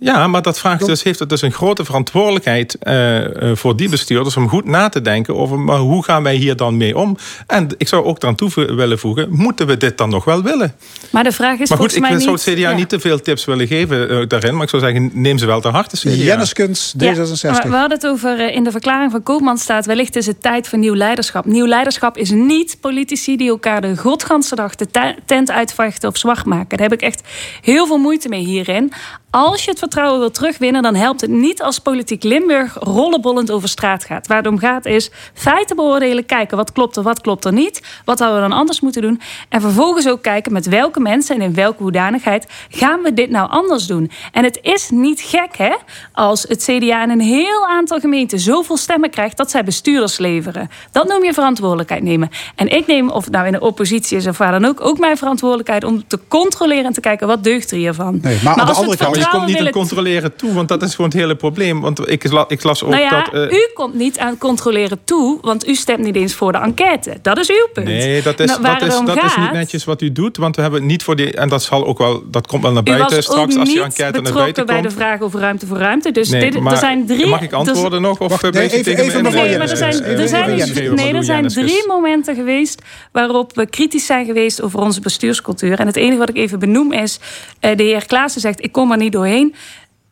Ja, maar dat vraagt dus, heeft het dus een grote verantwoordelijkheid uh, voor die bestuurders om goed na te denken over maar hoe gaan wij hier dan mee om. En ik zou ook eraan toe willen voegen, moeten we dit dan nog wel willen? Maar de vraag is maar goed, ik zou het CDA niet te veel tips willen geven uh, daarin, maar ik zou zeggen, neem ze wel te harte. CDA. Jenniskens, D66. Ja, we hadden het over, in de verklaring van Koopman staat, wellicht is het tijd voor nieuw leiderschap. Nieuw leiderschap is niet politici die elkaar de godganse dag de tent uitvechten of zwart maken. Daar heb ik echt heel veel moeite mee hierin. Als je het vertrouwen wil terugwinnen, dan helpt het niet als politiek Limburg rollenbollend over straat gaat. Waar het om gaat is feiten beoordelen, kijken wat klopt er, wat klopt er niet. Wat hadden we dan anders moeten doen? En vervolgens ook kijken met welke mensen en in welke hoedanigheid gaan we dit nou anders doen. En het is niet gek hè, als het CDA in een heel aantal gemeenten zoveel stemmen krijgt dat zij bestuurders leveren. Dat noem je verantwoordelijkheid nemen. En ik neem, of het nou in de oppositie is of waar dan ook, ook mijn verantwoordelijkheid om te controleren en te kijken wat deugt er hiervan. Nee, maar, aan de andere kant je komt niet aan controleren toe, want dat is gewoon het hele probleem. Want ik, ik las ook nou ja, dat... Uh... U komt niet aan controleren toe, want u stemt niet eens voor de enquête. Dat is uw punt. Nee, dat is, nou, dat is, dat is niet netjes wat u doet. Want we hebben niet voor die... En dat zal ook wel... Dat komt wel naar buiten straks als je enquête naar buiten komt. bij de vraag over ruimte voor ruimte. Dus nee, dit, er zijn drie... Mag ik antwoorden nog? Of wacht, nee, even, even nee, maar er zijn, er zijn, nee, er zijn drie momenten geweest waarop we kritisch zijn geweest over onze bestuurscultuur. En het enige wat ik even benoem is, eh, de heer Klaassen zegt, ik kom er niet doorheen.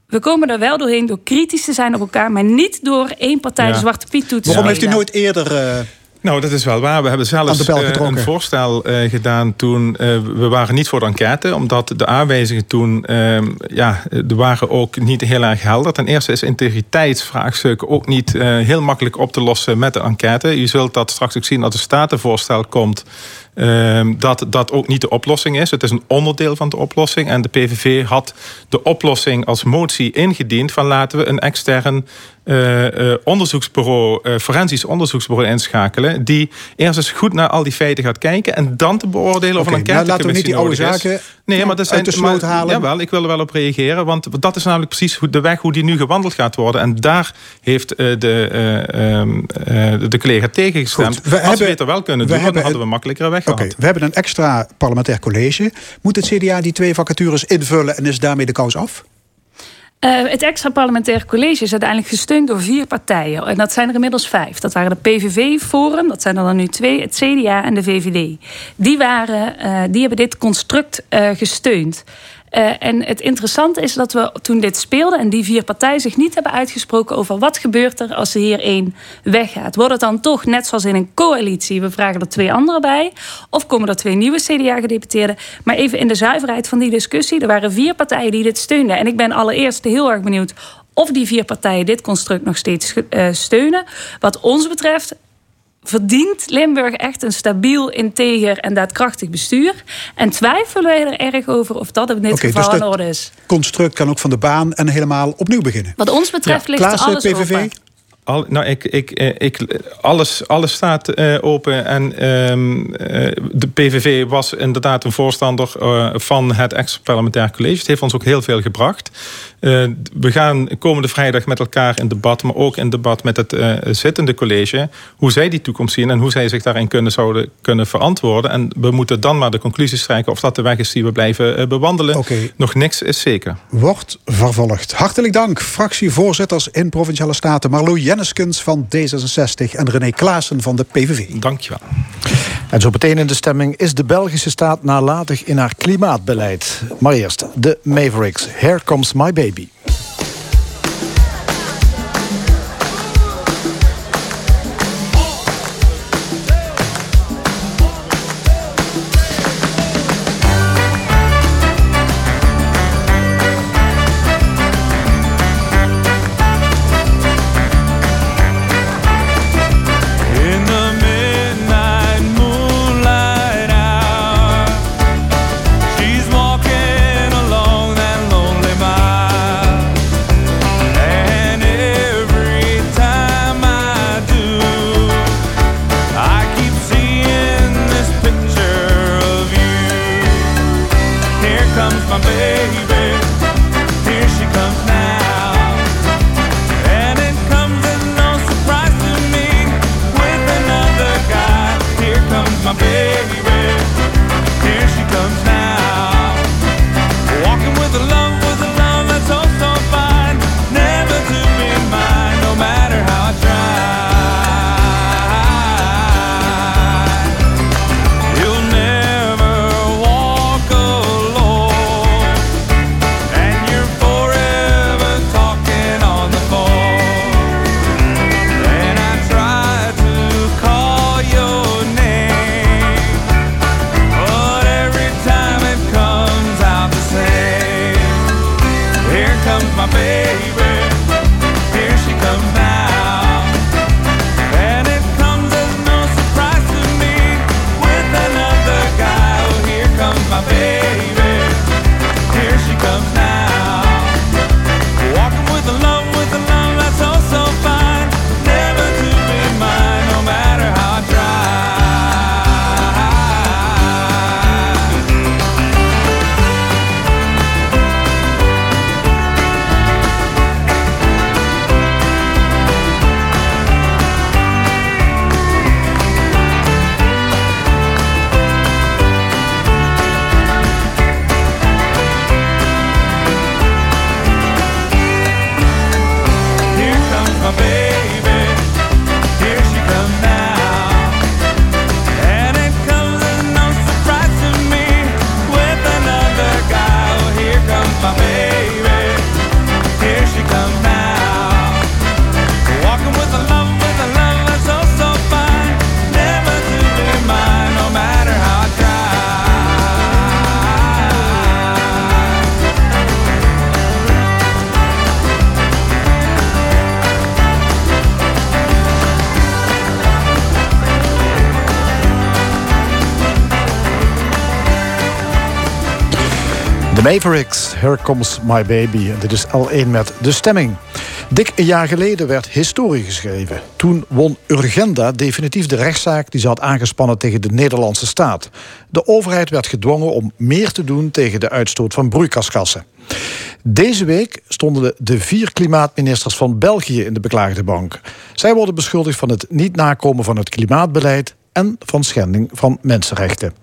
We komen er wel doorheen door kritisch te zijn op elkaar, maar niet door één partij de Zwarte Piet toe te Waarom heeft u nooit eerder. Uh... Nou, dat is wel waar. We hebben zelfs uh, een voorstel uh, gedaan toen. we waren niet voor de enquête, omdat de aanwijzingen toen. Ehm, ja, er waren ook niet heel erg helder. Ten eerste is integriteitsvraagstukken ook niet heel makkelijk op te lossen met de enquête. Je zult dat straks ook zien als het statenvoorstel komt. Ehm, dat dat ook niet de oplossing is. Het is een onderdeel van de oplossing. En de PVV had de oplossing als motie ingediend... van laten we een extern uh, onderzoeksbureau, uh, forensisch onderzoeksbureau inschakelen. Die eerst eens goed naar al die feiten gaat kijken. En dan te beoordelen of een enquête nou, laten we niet die oude zaken nee, maar dat zijn, uit de sloot halen. Jawel, ik wil er wel op reageren. Want dat is namelijk precies de weg hoe die nu gewandeld gaat worden. En daar heeft de, ehm, de collega tegengestemd. We Als hebben, we het er wel kunnen doen, dan hadden we makkelijker weg Oké, we hebben een extra parlementair college. Moet het CDA die twee vacatures invullen en is daarmee de kous af? Uh, het extra parlementaire college is uiteindelijk gesteund door vier partijen. En dat zijn er inmiddels vijf. Dat waren de PVV, Forum, dat zijn er dan nu twee, het CDA en de VVD. Die, waren, uh, die hebben dit construct uh, gesteund. Uh, en het interessante is dat we toen dit speelde en die vier partijen zich niet hebben uitgesproken over wat gebeurt er als er hier één weggaat. Wordt het dan toch net zoals in een coalitie, we vragen er twee anderen bij, of komen er twee nieuwe CDA-gedeputeerden? Maar even in de zuiverheid van die discussie, er waren vier partijen die dit steunden. En ik ben allereerst heel erg benieuwd of die vier partijen dit construct nog steeds uh, steunen. Wat ons betreft verdient Limburg echt een stabiel, integer en daadkrachtig bestuur. En twijfelen wij er erg over of dat in dit okay, geval dus in orde is. construct kan ook van de baan en helemaal opnieuw beginnen. Wat ons betreft ja. ligt Klaas, alles PVV? Open. Al, nou, ik, ik, eh, ik, alles, alles staat uh, open. En um, uh, de PVV was inderdaad een voorstander uh, van het extra parlementair college. Het heeft ons ook heel veel gebracht. We gaan komende vrijdag met elkaar in debat, maar ook in debat met het zittende college, hoe zij die toekomst zien en hoe zij zich daarin kunnen, zouden kunnen verantwoorden. En we moeten dan maar de conclusies trekken of dat de weg is die we blijven bewandelen. Okay. Nog niks is zeker. Wordt vervolgd. Hartelijk dank, fractievoorzitters in Provinciale Staten Marlo Jenneskens van D66 en René Klaassen van de PVV. Dankjewel. En zo meteen in de stemming is de Belgische staat nalatig in haar klimaatbeleid. Maar eerst de Mavericks. Here comes my baby. Mavericks, Here Comes My Baby. En dit is L1 met de stemming. Dik een jaar geleden werd historie geschreven. Toen won Urgenda definitief de rechtszaak die ze had aangespannen tegen de Nederlandse staat. De overheid werd gedwongen om meer te doen tegen de uitstoot van broeikasgassen. Deze week stonden de vier klimaatministers van België in de beklaagde bank. Zij worden beschuldigd van het niet nakomen van het klimaatbeleid en van schending van mensenrechten.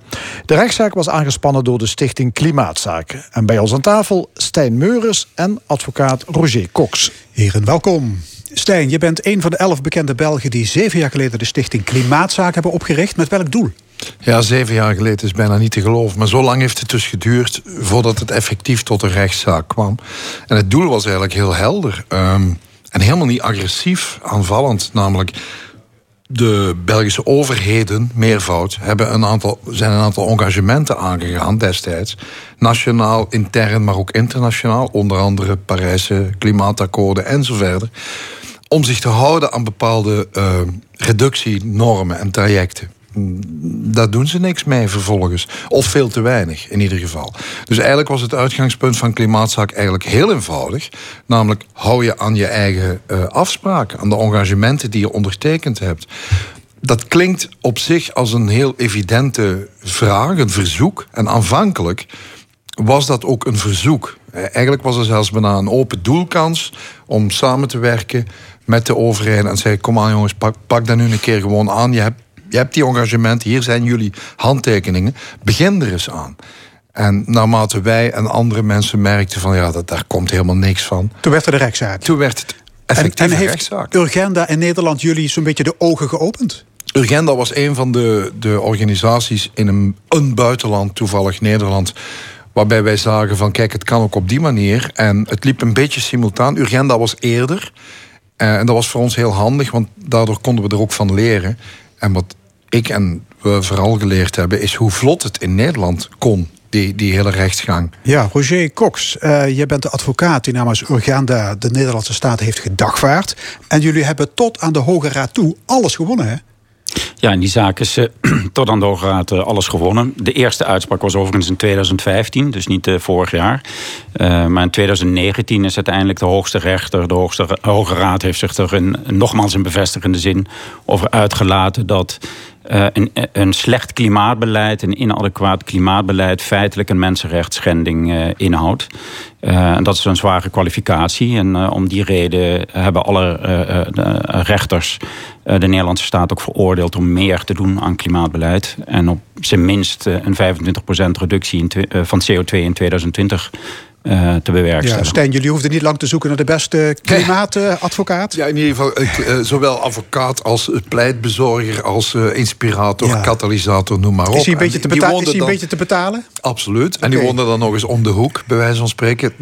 De rechtszaak was aangespannen door de stichting Klimaatzaken. En bij ons aan tafel Stijn Meurers en advocaat Roger Cox. Heren, welkom. Stijn, je bent een van de elf bekende Belgen die zeven jaar geleden de stichting Klimaatzaak hebben opgericht. Met welk doel? Ja, zeven jaar geleden is bijna niet te geloven. Maar zo lang heeft het dus geduurd voordat het effectief tot een rechtszaak kwam. En het doel was eigenlijk heel helder. Um, en helemaal niet agressief aanvallend. Namelijk, de Belgische overheden, meervoud, hebben een aantal, zijn een aantal engagementen aangegaan destijds. Nationaal, intern, maar ook internationaal. Onder andere Parijse klimaatakkoorden en zo verder. Om zich te houden aan bepaalde uh, reductienormen en trajecten daar doen ze niks mee vervolgens. Of veel te weinig, in ieder geval. Dus eigenlijk was het uitgangspunt van klimaatzaak eigenlijk heel eenvoudig. Namelijk, hou je aan je eigen uh, afspraken, aan de engagementen die je ondertekend hebt. Dat klinkt op zich als een heel evidente vraag, een verzoek. En aanvankelijk was dat ook een verzoek. Eh, eigenlijk was er zelfs bijna een open doelkans om samen te werken met de overheid en zei: Kom aan, jongens, pak, pak dat nu een keer gewoon aan. Je hebt je hebt die engagementen, hier zijn jullie handtekeningen. Begin er eens aan. En naarmate wij en andere mensen merkten van ja, dat, daar komt helemaal niks van. Toen werd er de rechtszaak. Toen werd het effectief en, en heeft rechtszaak. Urgenda in Nederland jullie zo'n beetje de ogen geopend? Urgenda was een van de, de organisaties in een, een buitenland, toevallig Nederland waarbij wij zagen van kijk, het kan ook op die manier. En het liep een beetje simultaan. Urgenda was eerder. Uh, en dat was voor ons heel handig, want daardoor konden we er ook van leren. En wat ik en we vooral geleerd hebben, is hoe vlot het in Nederland kon. Die, die hele rechtsgang. Ja, Roger Cox, uh, je bent de advocaat die namens Urgenda de Nederlandse staat heeft gedagvaard. En jullie hebben tot aan de Hoge Raad toe alles gewonnen, hè? Ja, in die zaak is uh, tot aan de Hoge Raad uh, alles gewonnen. De eerste uitspraak was overigens in 2015, dus niet uh, vorig jaar. maar in 2019 is uiteindelijk de hoogste rechter, de hoogste, Hoge Raad... heeft zich er in, nogmaals in bevestigende zin over uitgelaten... dat uh, een, een, slecht klimaatbeleid, een inadequaat klimaatbeleid, feitelijk een mensenrechtsschending uh, inhoudt. Uh, dat is een zware kwalificatie. En om die reden hebben alle rechters de Nederlandse staat ook veroordeeld om meer te doen aan klimaatbeleid. En op zijn minst een 25% reductie in van CO2 in 2020 uh, te bewerkstelligen. Ja, Stijn, jullie hoefden niet lang te zoeken naar de beste klimaatadvocaat. Ja, in ieder geval ik, uh, zowel advocaat als pleitbezorger, als uh, inspirator, ja. katalysator, noem maar op. Is hij een beetje, te, beta is hij een beetje te betalen? Absoluut. En die woonde dan nog eens om de hoek, bij wijze van spreken.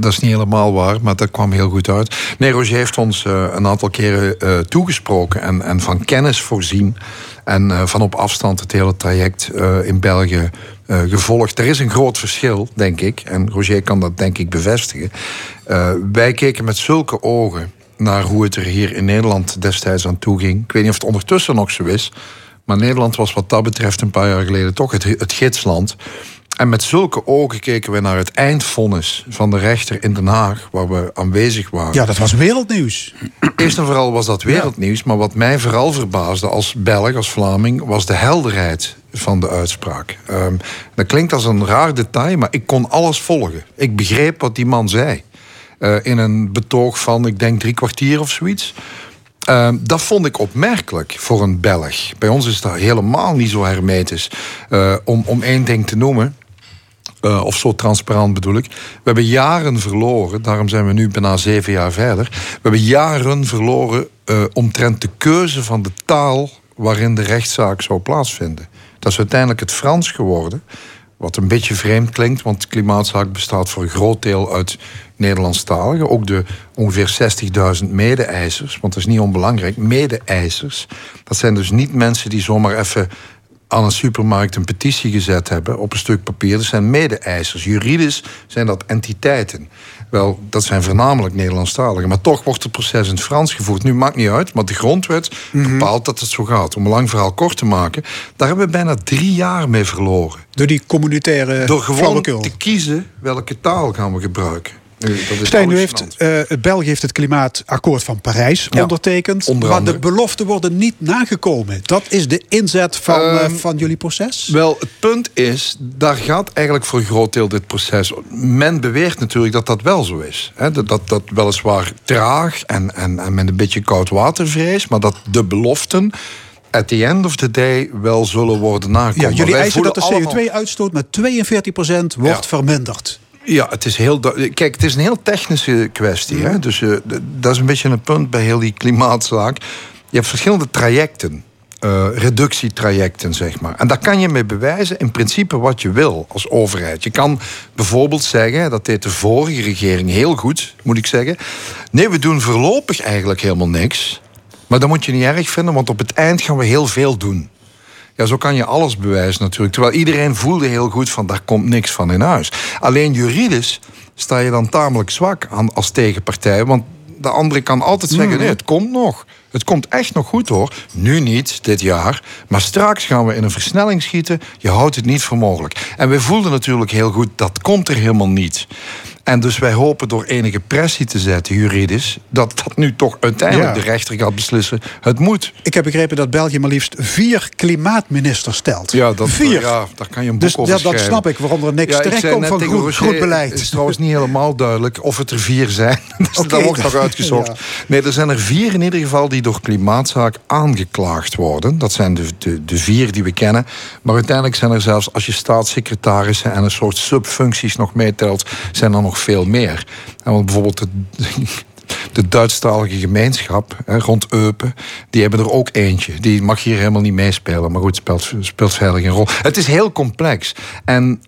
Dat is niet helemaal waar, maar dat kwam heel goed uit. Nee, Roger heeft ons een aantal keren toegesproken en, en van kennis voorzien. En van op afstand het hele traject in België uh, gevolgd. Er is een groot verschil, denk ik. En Roger kan dat denk ik bevestigen. Uh, wij keken met zulke ogen naar hoe het er hier in Nederland destijds aan toe ging. Ik weet niet of het ondertussen nog zo is. Maar Nederland was wat dat betreft een paar jaar geleden toch het, het gidsland. En met zulke ogen keken we naar het eindvonnis van de rechter in Den Haag, waar we aanwezig waren. Ja, dat was wereldnieuws. Eerst en vooral was dat wereldnieuws, maar wat mij vooral verbaasde als Belg, als Vlaming, was de helderheid van de uitspraak. Um, dat klinkt als een raar detail, maar ik kon alles volgen. Ik begreep wat die man zei. Uh, in een betoog van, ik denk, drie kwartier of zoiets. Uh, dat vond ik opmerkelijk voor een Belg. Bij ons is dat helemaal niet zo hermetisch. Uh, om, om één ding te noemen. Uh, of zo transparant bedoel ik. We hebben jaren verloren, daarom zijn we nu bijna zeven jaar verder. We hebben jaren verloren omtrent de keuze van de taal waarin de rechtszaak zou plaatsvinden. Dat is uiteindelijk het Frans geworden. Wat een beetje vreemd klinkt, want klimaatzaak bestaat voor een groot deel uit Nederlandstaligen. Ook de ongeveer 60.000 mede-eisers, want dat is niet onbelangrijk. Mede-eisers, dat zijn dus niet mensen die zomaar even aan een supermarkt een petitie gezet hebben op een stuk papier. Dat zijn mede-eisers. Juridisch zijn dat entiteiten. Wel, dat zijn voornamelijk Nederlandstaligen. Maar toch wordt het proces in het Frans gevoerd. Nu maakt niet uit, maar de grondwet mhm. bepaalt dat het zo gaat. Om een lang verhaal kort te maken, daar hebben we bijna drie jaar mee verloren. Door die communitaire Door gewoon te kiezen welke taal gaan we gebruiken. Stijn, nu heeft, uh, België heeft het klimaatakkoord van Parijs ondertekend. Maar de beloften worden niet nagekomen. Dat is de inzet van, uh, van jullie proces? Wel, het punt is, daar gaat eigenlijk voor een groot deel dit proces. Men beweert natuurlijk dat dat wel zo is. Dat, dat, dat weliswaar traag en, en, en met een beetje koud water vrees. Maar dat de beloften at the end of the day wel zullen worden nagekomen. Ja, jullie Wij eisen dat de voelen allemaal- CO2-uitstoot met 42% wordt Ja. verminderd. Ja, het is heel. Kijk, het is een heel technische kwestie. Hè? Dus eh, dat is een beetje een punt bij heel die klimaatzaak. Je hebt verschillende trajecten. eh, reductietrajecten, zeg maar. En daar kan je mee bewijzen in principe wat je wil als overheid. Je kan bijvoorbeeld zeggen, dat deed de vorige regering heel goed, moet ik zeggen. Nee, we doen voorlopig eigenlijk helemaal niks. Maar dat moet je niet erg vinden, want op het eind gaan we heel veel doen. Ja, zo kan je alles bewijzen natuurlijk. Terwijl iedereen voelde heel goed van daar komt niks van in huis. Alleen juridisch sta je dan tamelijk zwak aan als tegenpartij. Want de andere kan altijd zeggen, nee, het komt nog. Het komt echt nog goed hoor. Nu niet, dit jaar. Maar straks gaan we in een versnelling schieten. Je houdt het niet voor mogelijk. En wij voelden natuurlijk heel goed, dat komt er helemaal niet. En dus wij hopen door enige pressie te zetten, juridisch... dat dat nu toch uiteindelijk Ja. de rechter gaat beslissen. Het moet. Ik heb begrepen dat België maar liefst vier klimaatministers stelt. Ja, dat, vier. ja, daar kan je een boek dus over ja, dat snap ik, waarom er niks Ja, terecht komt van Roger, groen beleid. Het is trouwens niet helemaal duidelijk of het er vier zijn. Dus. Dat wordt nog uitgezocht. Ja. Nee, er zijn er vier in ieder geval die door klimaatzaak aangeklaagd worden. Dat zijn de, de, de vier die we kennen. Maar uiteindelijk zijn er zelfs, als je staatssecretarissen en een soort subfuncties nog meetelt, zijn er nog veel meer. En bijvoorbeeld de, de Duitsstalige gemeenschap hè, rond Eupen, die hebben er ook eentje. Die mag hier helemaal niet meespelen, maar goed, speelt, speelt verder geen rol. Het is heel complex. En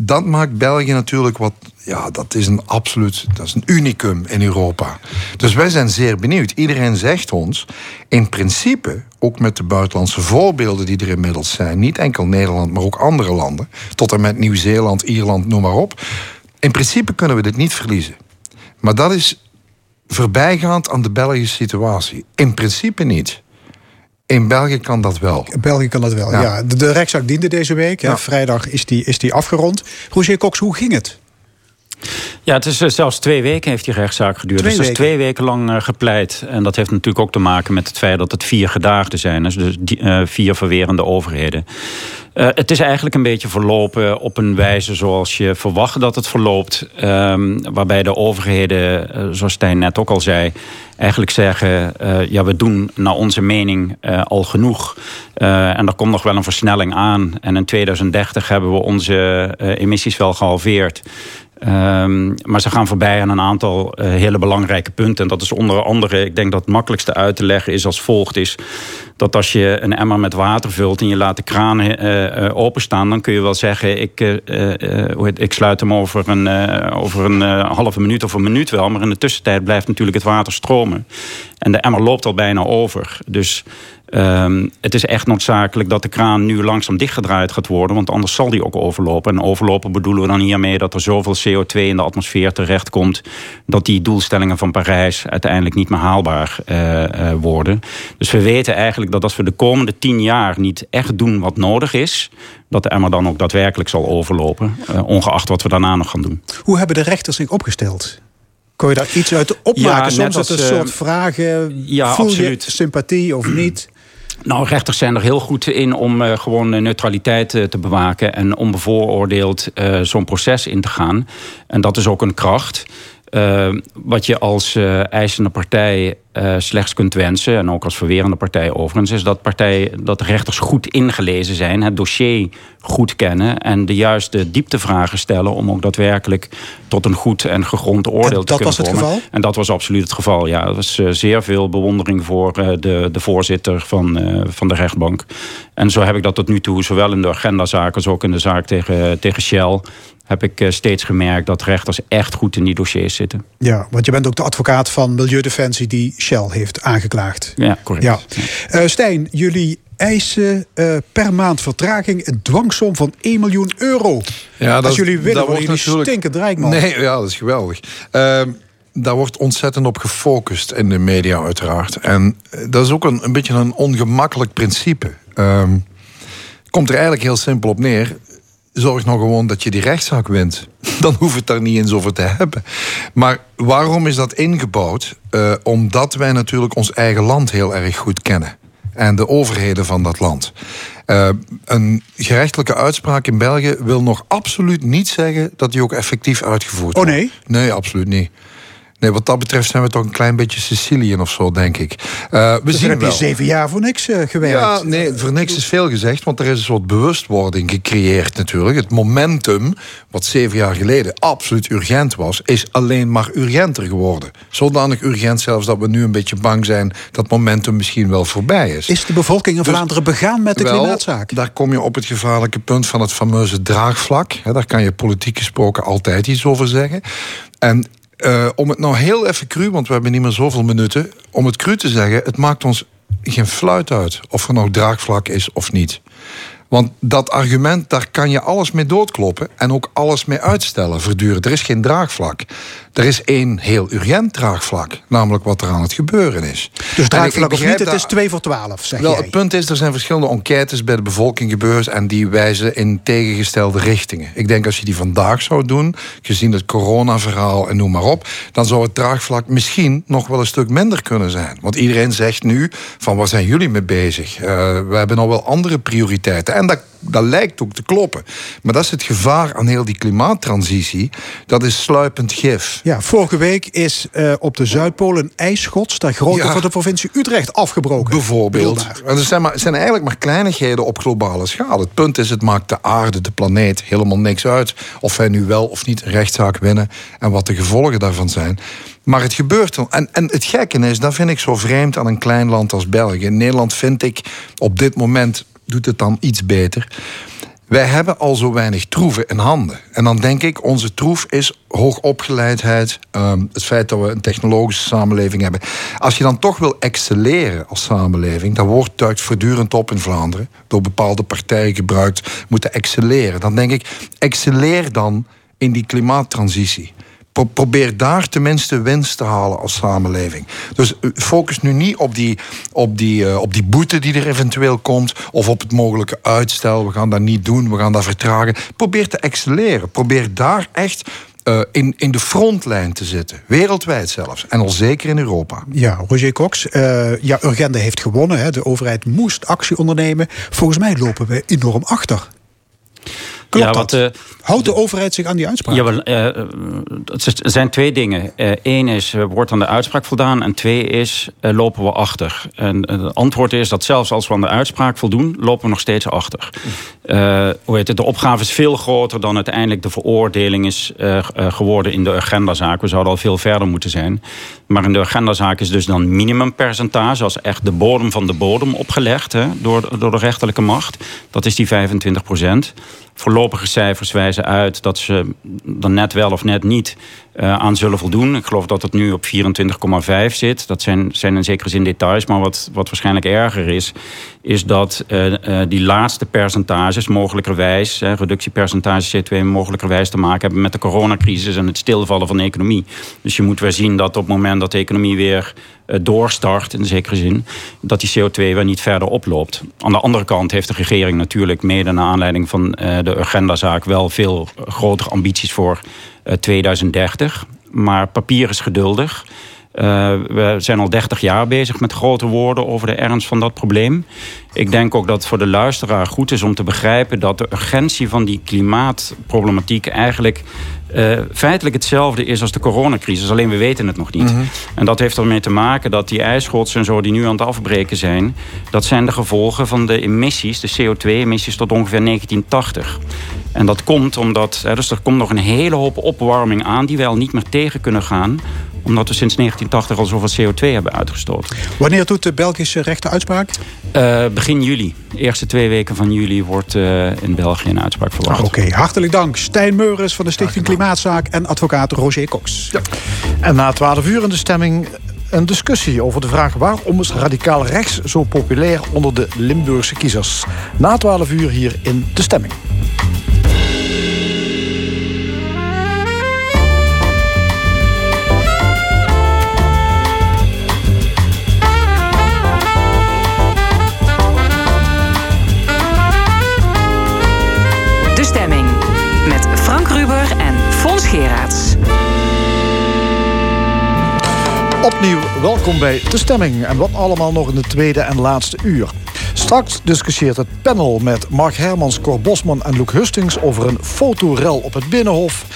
dat maakt België natuurlijk wat. Ja, dat is een absoluut. Dat is een unicum in Europa. Dus wij zijn zeer benieuwd. Iedereen zegt ons. In principe, ook met de buitenlandse voorbeelden die er inmiddels zijn. Niet enkel Nederland, maar ook andere landen. Tot en met Nieuw-Zeeland, Ierland, noem maar op. In principe kunnen we dit niet verliezen. Maar dat is voorbijgaand aan de Belgische situatie. In principe niet. In België kan dat wel. België kan dat wel, ja. Ja. De, de rechtszaak diende deze week. Ja. Vrijdag is die, is die afgerond. Roger Cox, hoe ging het? Ja, het is eh, zelfs twee weken heeft die rechtszaak geduurd. Twee dus het is twee weken lang eh, gepleit. En dat heeft natuurlijk ook te maken met het feit dat het vier gedaagden zijn. Dus die, eh, vier verwerende overheden. Het is eigenlijk een beetje verlopen op een wijze zoals je verwacht dat het verloopt. Ehm, waarbij de overheden, zoals Stijn net ook al zei, eigenlijk zeggen: ja, we doen naar onze mening al genoeg. En er komt nog wel een versnelling aan. En in 2030 hebben we onze emissies wel gehalveerd. Ehm, maar ze gaan voorbij aan een aantal eh, hele belangrijke punten. En dat is onder andere, ik denk dat het makkelijkste uit te leggen is als volgt: is dat als je een emmer met water vult en je laat de kraan eh, openstaan, dan kun je wel zeggen: ik, eh, ik sluit hem over een, over een halve minuut of een minuut wel. Maar in de tussentijd blijft natuurlijk het water stromen. En de emmer loopt al bijna over. Dus Ehm, het is echt noodzakelijk dat de kraan nu langzaam dichtgedraaid gaat worden, want anders zal die ook overlopen. En overlopen bedoelen we dan hiermee dat er zoveel CO2 in de atmosfeer terechtkomt dat die doelstellingen van Parijs uiteindelijk niet meer haalbaar worden. Dus we weten eigenlijk dat als we de komende tien jaar niet echt doen wat nodig is, dat de emmer dan ook daadwerkelijk zal overlopen, eh, ongeacht wat we daarna nog gaan doen. Hoe hebben de rechters zich opgesteld? Kon je daar iets uit opmaken? Ja, Soms als, het een eh, soort vragen. ja, voel absoluut. je sympathie of niet? Nou, rechters zijn er heel goed in om eh, gewoon neutraliteit te bewaken en onbevooroordeeld eh, zo'n proces in te gaan. En dat is ook een kracht. Eh, wat je als eh, eisende partij eh, slechts kunt wensen, en ook als verwerende partij overigens, is dat, partij, dat de rechters goed ingelezen zijn, het dossier goed kennen en de juiste dieptevragen stellen om ook daadwerkelijk tot een goed en gegrond oordeel En te dat kunnen was het komen. geval? En dat was absoluut het geval, ja. Er was eh, zeer veel bewondering voor de, de voorzitter van, van de rechtbank. En zo heb ik dat tot nu toe, zowel in de agendazaak als ook in de zaak tegen, tegen Shell, heb ik eh, steeds gemerkt dat rechters echt goed in die dossiers zitten. Ja, want je bent ook de advocaat van Milieudefensie die Shell heeft aangeklaagd. Ja, correct. Ja. Eh, Stijn, jullie eisen eh, per maand vertraging een dwangsom van 1 miljoen euro. Ja, Als jullie willen, dat worden jullie natuurlijk- stinkend rijk, man. Nee, ja, dat is geweldig. Ehm, daar wordt ontzettend op gefocust in de media, uiteraard. En dat is ook een, een beetje een ongemakkelijk principe. Ehm, komt er eigenlijk heel simpel op neer. Zorg nou gewoon dat je die rechtszaak wint. Dan hoef het daar niet eens over te hebben. Maar waarom is dat ingebouwd? Eh, omdat wij natuurlijk ons eigen land heel erg goed kennen. En de overheden van dat land. Eh, een gerechtelijke uitspraak in België wil nog absoluut niet zeggen dat die ook effectief uitgevoerd Oh, wordt. nee? Nee, absoluut niet. Nee, wat dat betreft zijn we toch een klein beetje Siciliën of zo, denk ik. Uh, we dus zien heb wel. je zeven jaar voor niks uh, gewerkt. Ja, nee, voor niks is veel gezegd, want er is een soort bewustwording gecreëerd natuurlijk. Het momentum, wat zeven jaar geleden absoluut urgent was, is alleen maar urgenter geworden. Zodanig urgent zelfs dat we nu een beetje bang zijn dat momentum misschien wel voorbij is. Is de bevolking in Dus- Vlaanderen begaan met de Wel, klimaatzaak? Daar kom je op het gevaarlijke punt van het fameuze draagvlak. Daar kan je politiek gesproken altijd iets over zeggen. En eh, om het nou heel even cru, want we hebben niet meer zoveel minuten. Om het cru te zeggen, het maakt ons geen fluit uit of er nou draagvlak is of niet. Want dat argument, daar kan je alles mee doodkloppen en ook alles mee uitstellen, voortdurend. Er is geen draagvlak. Er is één heel urgent draagvlak, namelijk wat er aan het gebeuren is. Dus draagvlak of niet, het is dat- 2 voor 12, zeg wel, jij. het punt is, er zijn verschillende enquêtes bij de bevolking gebeurd en die wijzen in tegengestelde richtingen. Ik denk als je die vandaag zou doen, gezien het coronaverhaal en noem maar op, dan zou het draagvlak misschien nog wel een stuk minder kunnen zijn. Want iedereen zegt nu van waar zijn jullie mee bezig? Eh, we hebben nog wel andere prioriteiten. En dat, dat lijkt ook te kloppen. Maar dat is het gevaar aan heel die klimaattransitie. Dat is sluipend gif. Ja, vorige week is eh, op de Zuidpool een ijsschots ter grootte Ja. van de provincie Utrecht afgebroken. Bijvoorbeeld. En er zijn, maar, zijn eigenlijk maar kleinigheden op globale schaal. Het punt is, het maakt de aarde, de planeet, helemaal niks uit. Of wij nu wel of niet een rechtszaak winnen en wat de gevolgen daarvan zijn. Maar het gebeurt dan. En, en het gekke is, dat vind ik zo vreemd aan een klein land als België. In Nederland vind ik op dit moment doet het dan iets beter. Wij hebben al zo weinig troeven in handen. En dan denk ik, onze troef is hoogopgeleidheid. ehm, het feit dat we een technologische samenleving hebben. Als je dan toch wil excelleren als samenleving, dan wordt duikt voortdurend op in Vlaanderen. Door bepaalde partijen gebruikt, moeten excelleren. Dan denk ik, excelleer dan in die klimaattransitie. Pro- Probeer daar tenminste winst te halen als samenleving. Dus eh, focus nu niet op die, op, die, eh, op die boete die er eventueel komt. Of op het mogelijke uitstel. We gaan dat niet doen, we gaan dat vertragen. Probeer te excelleren. Probeer daar echt eh, in, in de frontlijn te zitten. Wereldwijd zelfs. En al zeker in Europa. Ja, Roger Cox. eh, ja, Urgenda heeft gewonnen. Hè. De overheid moest actie ondernemen. Volgens mij lopen we enorm achter. Klopt Ja, dat? wat, eh, Houdt de overheid zich aan die uitspraak? Ja, wel, eh, het zijn twee dingen. Eén is, eh, wordt aan de uitspraak voldaan? En twee is, lopen we achter? En het antwoord is dat zelfs als we aan de uitspraak voldoen... lopen we nog steeds achter. Hoe heet het? De opgave is veel groter dan uiteindelijk de veroordeling is geworden in de agendazaak. We zouden al veel verder moeten zijn. Maar in de agendazaak is dus dan minimumpercentage... als echt de bodem van de bodem opgelegd hè, door, door de rechterlijke macht. Dat is die 25 procent. Voorlopige cijfers wijzen uit dat ze dan net wel of net niet eh, aan zullen voldoen. Ik geloof dat het nu op 24,5 zit. Dat zijn, zijn in zekere zin details. Maar wat, wat waarschijnlijk erger is, is dat eh, eh, die laatste percentages mogelijkerwijs, eh, reductiepercentage CO2 mogelijkerwijs te maken hebben met de coronacrisis en het stilvallen van de economie. Dus je moet weer zien dat op het moment dat de economie weer doorstart, in zekere zin, dat die CO2 weer niet verder oploopt. Aan de andere kant heeft de regering natuurlijk mede naar aanleiding van de agendazaak wel veel grotere ambities voor 2030. Maar papier is geduldig. Eh, we zijn al 30 jaar bezig met grote woorden over de ernst van dat probleem. Ik denk ook dat het voor de luisteraar goed is om te begrijpen dat de urgentie van die klimaatproblematiek eigenlijk eh, feitelijk hetzelfde is als de coronacrisis. Alleen we weten het nog niet. En dat heeft ermee te maken dat die ijsschotsen en zo die nu aan het afbreken zijn, dat zijn de gevolgen van de emissies, de CO2-emissies tot ongeveer 1980. En dat komt omdat, hè, dus er komt nog een hele hoop opwarming aan die wij al niet meer tegen kunnen gaan omdat we sinds 1980 al zoveel CO2 hebben uitgestoten. Wanneer doet de Belgische rechter uitspraak? Eh, begin juli, de eerste twee weken van juli, wordt eh, in België een uitspraak verwacht. Oké, hartelijk dank. Stijn Meuris van de Stichting Klimaatzaak en advocaat Roger Cox. En na 12 uur in de stemming een discussie over de vraag... waarom is radicaal rechts zo populair onder de Limburgse kiezers. Na 12 uur hier in de stemming. Geraerts. Opnieuw welkom bij De Stemming. En wat allemaal nog in de tweede en laatste uur. Straks discussieert het panel met Mark Hermans, Cor Bosman en Luc Hustings over een fotorel op het Binnenhof,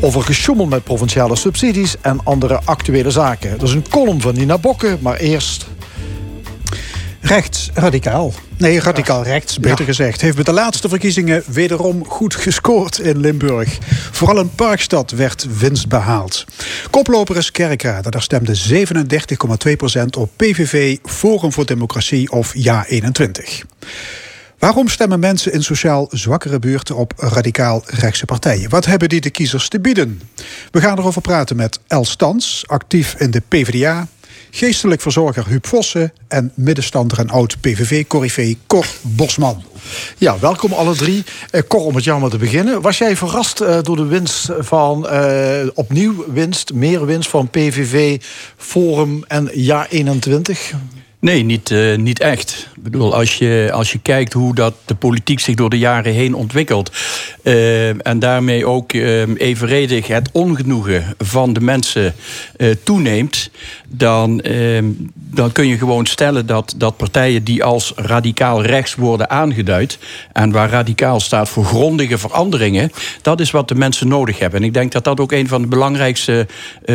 over gesjoemel met provinciale subsidies en andere actuele zaken. Dat is een column van Nina Bokke, maar eerst Rechts, radicaal. Nee, radicaal rechts, beter gezegd. Heeft met de laatste verkiezingen wederom goed gescoord in Limburg. Vooral in Parkstad werd winst behaald. Koploper is Kerkrade. Daar stemde 37,2% op PVV, Forum voor Democratie of Ja21. Waarom stemmen mensen in sociaal zwakkere buurten op radicaal rechtse partijen? Wat hebben die de kiezers te bieden? We gaan erover praten met Els Stans, actief in de PvdA, geestelijk verzorger Huub Vossen en middenstander en oud-PVV-corrivé Cor Bosman. Ja, welkom alle drie. Eh, Cor, om met jou maar te beginnen. Was jij verrast eh, door de winst van, eh, opnieuw winst, meer winst van PVV, Forum en Ja21? Nee, niet, uh, niet echt. Bedoel, als je, als je kijkt hoe dat de politiek zich door de jaren heen ontwikkelt. Uh, en daarmee ook uh, evenredig het ongenoegen van de mensen toeneemt. Dan, dan kun je gewoon stellen dat, dat partijen die als radicaal rechts worden aangeduid. en waar radicaal staat voor grondige veranderingen. dat is wat de mensen nodig hebben. En ik denk dat dat ook een van de belangrijkste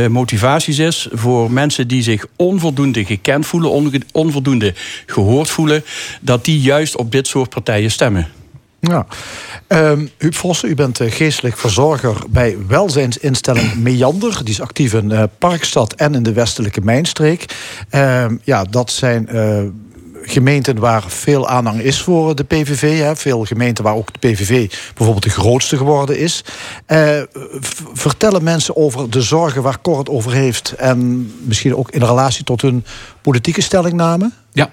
motivaties is. voor mensen die zich onvoldoende gekend voelen. onvoldoende gehoord voelen, dat die juist op dit soort partijen stemmen. Ja. Um, Huub Vossen, u bent eh, geestelijk verzorger bij welzijnsinstelling Meander. Die is actief in uh, Parkstad en in de westelijke mijnstreek. Uh, ja, dat zijn uh, gemeenten waar veel aanhang is voor de PVV. Hè. Veel gemeenten waar ook de PVV bijvoorbeeld de grootste geworden is. Vertellen mensen over de zorgen waar Cor het over heeft... en misschien ook in relatie tot hun politieke stellingname? Ja.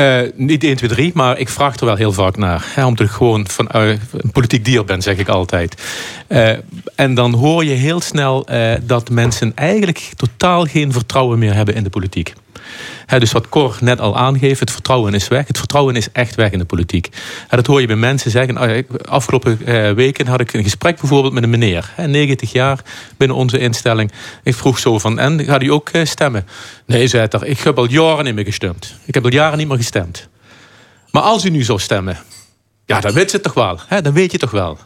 Uh, niet 1, 2, 3, maar ik vraag er wel heel vaak naar. Omdat ik gewoon van, uh, een politiek dier ben, zeg ik altijd. Uh, en dan hoor je heel snel dat mensen eigenlijk totaal geen vertrouwen meer hebben in de politiek dus wat Cor net al aangeeft, het vertrouwen is weg. Het vertrouwen is echt weg in de politiek. dat hoor je bij mensen zeggen. Oh afgelopen eh, weken had ik een gesprek bijvoorbeeld met een meneer. 90 jaar binnen onze instelling. Ik vroeg zo van, en gaat u ook eh, stemmen? Nee, zei hij, ik heb al jaren niet meer gestemd. Ik heb al jaren niet meer gestemd. Maar als u nu zou stemmen, ja, dan weet je toch wel. Dan weet je toch wel.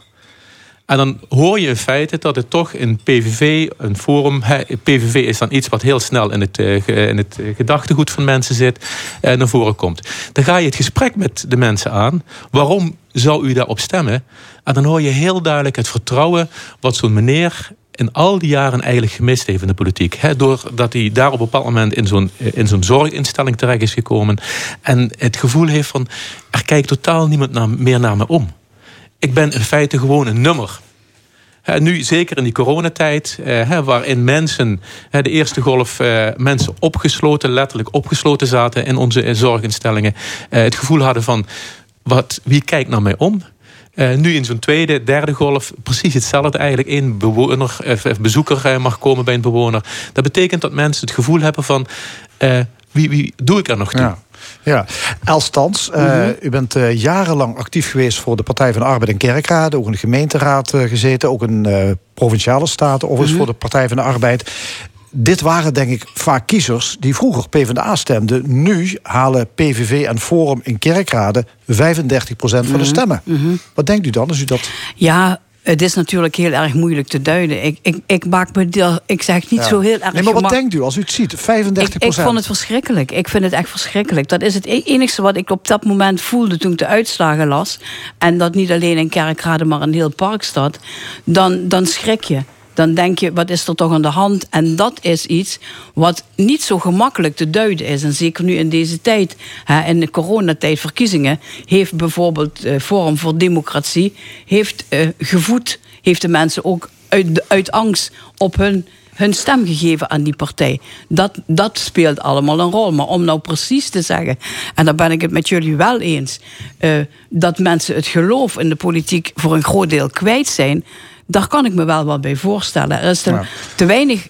En dan hoor je in feite dat het toch een PVV, een forum... PVV is dan iets wat heel snel in het, eh, in het gedachtegoed van mensen zit... en eh, naar voren komt. Dan ga je het gesprek met de mensen aan. Waarom zou u daarop stemmen? En dan hoor je heel duidelijk het vertrouwen... wat zo'n meneer in al die jaren eigenlijk gemist heeft in de politiek. He, doordat hij daar op een bepaald moment in zo'n, in zo'n zorginstelling terecht is gekomen. En het gevoel heeft van, er kijkt totaal niemand naar, meer naar me om ik ben in feite gewoon een nummer. nu, zeker in die coronatijd, eh, waarin mensen, de eerste golf, eh, mensen opgesloten, letterlijk opgesloten zaten in onze zorginstellingen, eh, het gevoel hadden van, wat, wie kijkt naar mij om? nu in zo'n tweede, derde golf, precies hetzelfde eigenlijk. Eén bewoner, bezoeker mag komen bij een bewoner. Dat betekent dat mensen het gevoel hebben van, wie, wie doe ik er nog toe? Ja. Ja, Els Tans, uh, u bent uh, jarenlang actief geweest voor de Partij van de Arbeid en Kerkrade. Ook in de gemeenteraad uh, gezeten, ook in provinciale staten, of eens mm voor de Partij van de Arbeid. Dit waren denk ik vaak kiezers die vroeger PvdA stemden. Nu halen PVV en Forum in Kerkrade 35% van de mhm. stemmen. Mm Wat denkt u dan als u dat... Ja, het is natuurlijk heel erg moeilijk te duiden. Ik, ik, ik maak me ik zeg niet zo heel erg. Nee, maar wat denkt u als u het ziet? 35 ik, ik vond het verschrikkelijk. Ik vind het echt verschrikkelijk. Dat is het e-, enige wat ik op dat moment voelde toen ik de uitslagen las. En dat niet alleen in Kerkrade, maar in heel Parkstad. Dan, dan schrik je dan denk je, wat is er toch aan de hand? En dat is iets wat niet zo gemakkelijk te duiden is. En zeker nu in deze tijd, in de coronatijd, verkiezingen, heeft bijvoorbeeld uh, Forum voor Democratie heeft, uh, gevoed, heeft de mensen ook uit, uit angst op hun hun stem gegeven aan die partij. Dat, dat speelt allemaal een rol. Maar om nou precies te zeggen, en daar ben ik het met jullie wel eens, uh, dat mensen het geloof in de politiek voor een groot deel kwijt zijn, daar kan ik me wel wat bij voorstellen. Er is te, weinig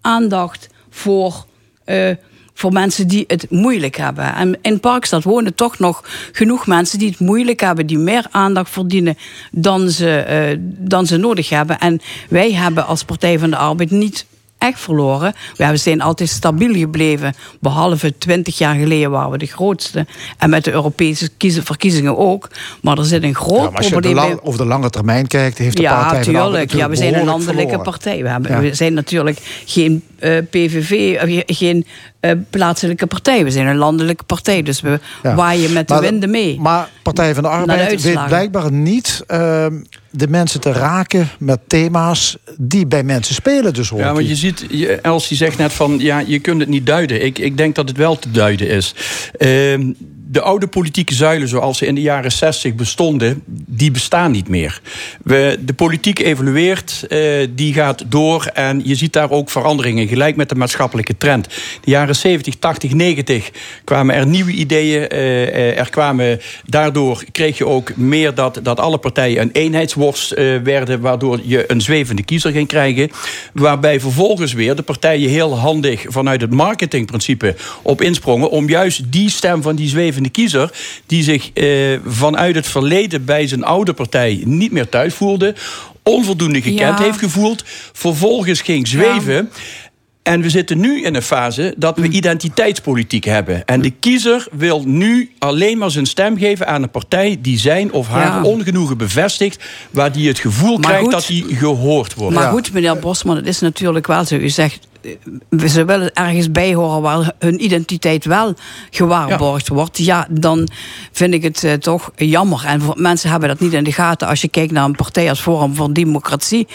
aandacht voor. Uh, voor mensen die het moeilijk hebben. En in Parkstad wonen toch nog genoeg mensen die het moeilijk hebben, die meer aandacht verdienen dan ze, uh, dan ze nodig hebben. En wij hebben als Partij van de Arbeid niet echt verloren. We zijn altijd stabiel gebleven. Behalve 20 jaar geleden waren we de grootste. En met de Europese verkiezingen ook. Maar er zit een groot Ja, maar als je de, probleem. lang- de lange termijn kijkt, heeft de Ja, Partij tuurlijk. Ja, we zijn een landelijke verloren. partij. We, hebben, Ja. we zijn natuurlijk geen eh, PVV, eh, ge- geen eh, plaatselijke partij. We zijn een landelijke partij. Dus we waaien met de Maar de- winden mee. Maar Partij van de Arbeid weet blijkbaar niet ehm, de mensen te raken met thema's die bij mensen spelen. Dus hoor Ja, hier. je ziet, Elsie zegt net van, ja, je kunt het niet duiden. Ik, ik denk dat het wel te duiden is. Ehm, de oude politieke zuilen zoals ze in de jaren 60 bestonden, die bestaan niet meer. We, de politiek evolueert, eh, die gaat door en je ziet daar ook veranderingen, gelijk met de maatschappelijke trend. De jaren 70, 80, 90 kwamen er nieuwe ideeën. eh, eh, er kwamen, daardoor kreeg je ook meer dat, dat alle partijen een eenheidsworst werden, waardoor je een zwevende kiezer ging krijgen. Waarbij vervolgens weer de partijen heel handig vanuit het marketingprincipe op insprongen om juist die stem van die zwevende kiezer, die zich eh, vanuit het verleden bij zijn oude partij niet meer thuis voelde, onvoldoende gekend Ja. heeft gevoeld, vervolgens ging zweven. En we zitten nu in een fase dat we identiteitspolitiek hebben. En de kiezer wil nu alleen maar zijn stem geven aan een partij die zijn of haar Ja. ongenoegen bevestigt, waar die het gevoel Maar krijgt goed. dat hij gehoord wordt. Maar goed, meneer Bosman, het is natuurlijk wel zo. U zegt, ze willen ergens bij horen waar hun identiteit wel gewaarborgd wordt. Ja, dan vind ik het eh, toch jammer. En voor, mensen hebben dat niet in de gaten. Als je kijkt naar een partij als Forum voor Democratie,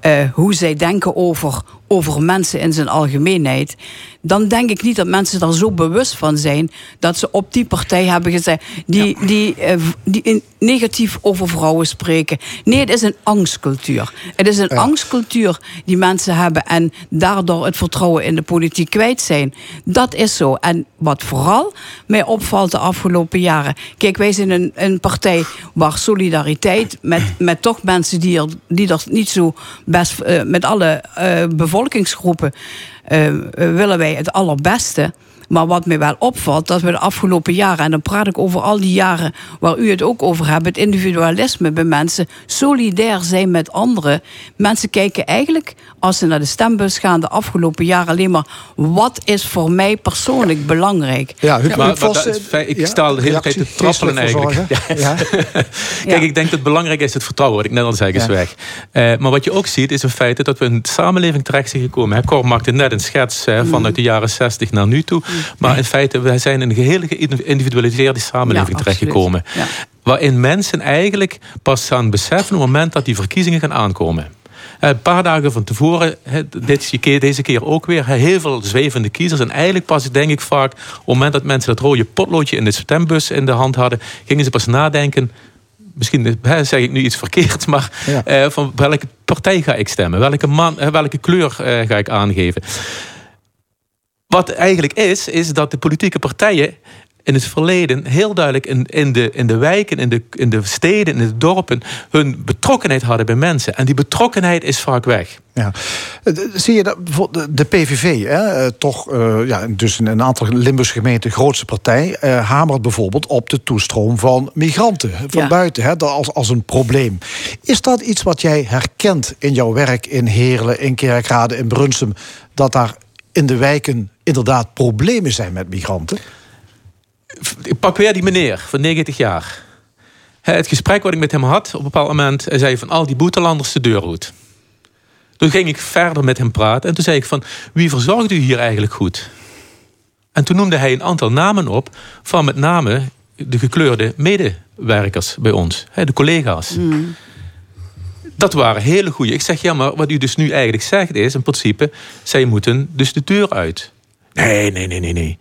eh, hoe zij denken over, over mensen in zijn algemeenheid. Dan denk ik niet dat mensen daar zo bewust van zijn dat ze op die partij hebben gezegd die, die, eh, die in- negatief over vrouwen spreken. Nee, het is een angstcultuur. Het is een angstcultuur die mensen hebben en daardoor het vertrouwen in de politiek kwijt zijn. Dat is zo. En wat vooral mij opvalt de afgelopen jaren. Kijk, wij zijn een, een partij waar solidariteit met, met toch mensen die er, die er niet zo best eh, met alle eh, bevolkingsgroepen willen wij het allerbeste. Maar wat mij wel opvalt, dat we de afgelopen jaren, en dan praat ik over al die jaren waar u het ook over hebt, het individualisme bij mensen, solidair zijn met anderen. Mensen kijken eigenlijk, als ze naar de stembus gaan, de afgelopen jaren alleen maar, wat is voor mij persoonlijk belangrijk? Ja, Huub, Maar, dat is eh, fijn. ik ja, sta de hele tijd te trappelen eigenlijk. Ja. Kijk, ik denk dat het belangrijk is het vertrouwen, wat ik net al zei, is Ja. weg. Eh, maar wat je ook ziet, is een feit dat we in een samenleving terecht zijn gekomen. Hè, Cor maakte net een schets hè, Mm. vanuit de jaren 60 naar nu toe. Maar in feite, we zijn in een geheel geïndividualiseerde samenleving Ja, terechtgekomen. Waarin mensen eigenlijk pas gaan beseffen op het moment dat die verkiezingen gaan aankomen. Eh, Een paar dagen van tevoren, deze keer ook weer, heel veel zwevende kiezers. En eigenlijk pas, denk ik vaak, op het moment dat mensen dat rode potloodje in de stembus in de hand hadden, gingen ze pas nadenken. Misschien hè, zeg ik nu iets verkeerd, maar Ja. eh, van welke partij ga ik stemmen? Welke, man, welke kleur eh, ga ik aangeven? Wat eigenlijk is, is dat de politieke partijen in het verleden heel duidelijk in, in, de, in de wijken, in de, in de steden, in de dorpen, hun betrokkenheid hadden bij mensen. En die betrokkenheid is vaak weg. Ja. Eh, Zie je dat bijvoorbeeld de PVV, hè, eh, toch eh, ja, dus in een aantal Limburgse gemeenten grootste partij, eh, hamert bijvoorbeeld op de toestroom van migranten van Ja. buiten hè, dat als, als een probleem. Is dat iets wat jij herkent in jouw werk in Heerlen, in Kerkrade, in Brunsum, dat daar in de wijken inderdaad problemen zijn met migranten? Ik pak weer die meneer van 90 jaar. Hè, Het gesprek wat ik met hem had, op een bepaald moment, hij zei van al die boetelanders de deur uit. Toen ging ik verder met hem praten en toen zei ik van wie verzorgt u hier eigenlijk goed? En toen noemde hij een aantal namen op van met name de gekleurde medewerkers bij ons, hè, de collega's. Dat waren hele goede. Ik zeg ja, maar wat u dus nu eigenlijk zegt is in principe, zij moeten dus de deur uit. Nee, nee, nee, nee, nee.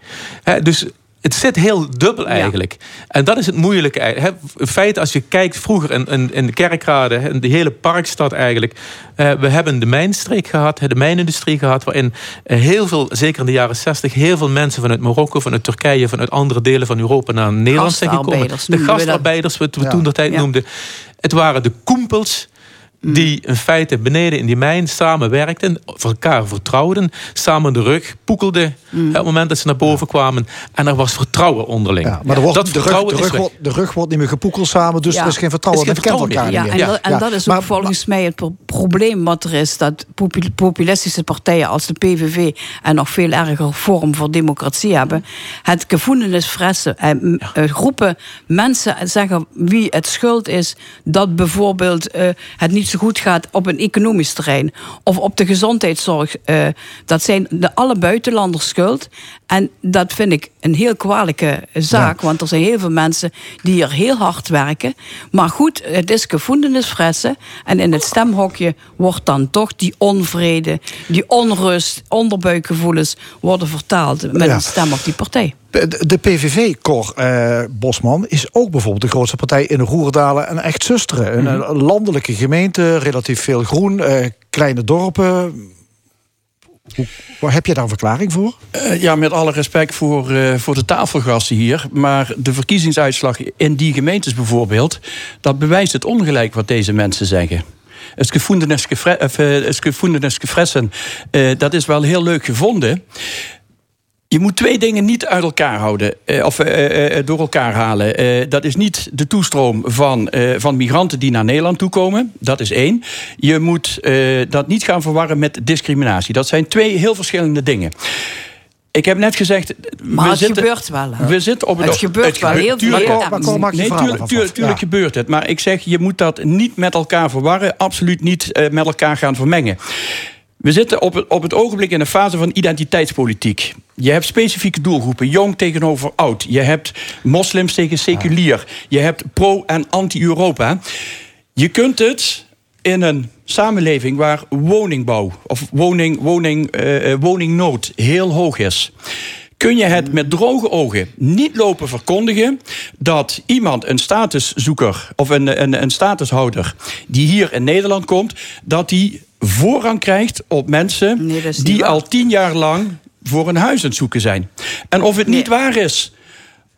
Dus het zit heel dubbel eigenlijk. En dat is het moeilijke. Hè. In feite, als je kijkt vroeger in, in, in de kerkrade, in de hele parkstad eigenlijk. we hebben de mijnstreek gehad, de mijnindustrie gehad, waarin heel veel, zeker in de jaren 60, heel veel mensen vanuit Marokko, vanuit Turkije, vanuit andere delen van Europa naar Nederland zijn gekomen. De dat. gastarbeiders, wat we Ja. toen de tijd Ja. Noemden. Het waren de koempels die in feite beneden in die mijn samenwerkten, voor elkaar vertrouwden, samen de rug poekelden Mm. hè, op het moment dat ze naar boven kwamen. En er was vertrouwen onderling. Ja, maar er wordt, dat de, rug, de, rug wordt, de rug wordt niet meer gepoekeld samen, dus Ja. er is geen vertrouwen. Er is geen kent elkaar Ja, niet en, meer. dat, en dat is ook Maar- volgens mij het pro- probleem wat er is, dat popu- populistische partijen als de PVV en nog veel erger vorm voor democratie hebben, het gevoelensfressen, eh, m- eh, groepen mensen zeggen wie het schuld is dat bijvoorbeeld eh, het niet zo goed gaat op een economisch terrein of op de gezondheidszorg. eh, dat zijn de alle buitenlanders schuld. En dat vind ik een heel kwalijke zaak, want er zijn heel veel mensen die hier heel hard werken. Maar goed, het is gevoelensfressen. En in het stemhokje wordt dan toch die onvrede, die onrust, onderbuikgevoelens worden vertaald met Ja. een stem op die partij. De, PVV, Cor eh, Bosman, is ook bijvoorbeeld de grootste partij in Roerdalen en echt zusteren. Een, een landelijke gemeente, relatief veel groen, eh, kleine dorpen. Heb je daar een verklaring voor? Eh, ja, met alle respect voor, eh, voor de tafelgasten hier. Maar de verkiezingsuitslag in die gemeentes bijvoorbeeld... dat bewijst het ongelijk wat deze mensen zeggen. Het of, eh, gefressen, dat is wel heel leuk gevonden. Je moet twee dingen niet uit elkaar houden, eh, of eh, eh, door elkaar halen. Dat is niet de toestroom van, van migranten die naar Nederland toekomen. Dat is één. Je moet dat niet gaan verwarren met discriminatie. Dat zijn twee heel verschillende dingen. Ik heb net gezegd. Maar we het zitten, gebeurt wel, hè? We zitten op Het gebeurt wel heel veel. Maar Nee, tuurlijk, ervan tuurlijk, af. tuurlijk Ja. gebeurt het. Maar ik zeg, je moet dat niet met elkaar verwarren. Absoluut niet met elkaar gaan vermengen. We zitten op het, op het ogenblik in een fase van identiteitspolitiek. Je hebt specifieke doelgroepen, jong tegenover oud. Je hebt moslims tegen seculier. Je hebt pro- en anti-Europa. Je kunt het in een samenleving waar woningbouw of woning, woning, eh, eh, woningnood heel hoog is. Kun je het met droge ogen niet lopen verkondigen dat iemand, een statuszoeker of een, een, een statushouder, die hier in Nederland komt, dat die voorrang krijgt op mensen Nee, niet die waar. al tien jaar lang voor een huis aan het zoeken zijn. En of het niet waar is,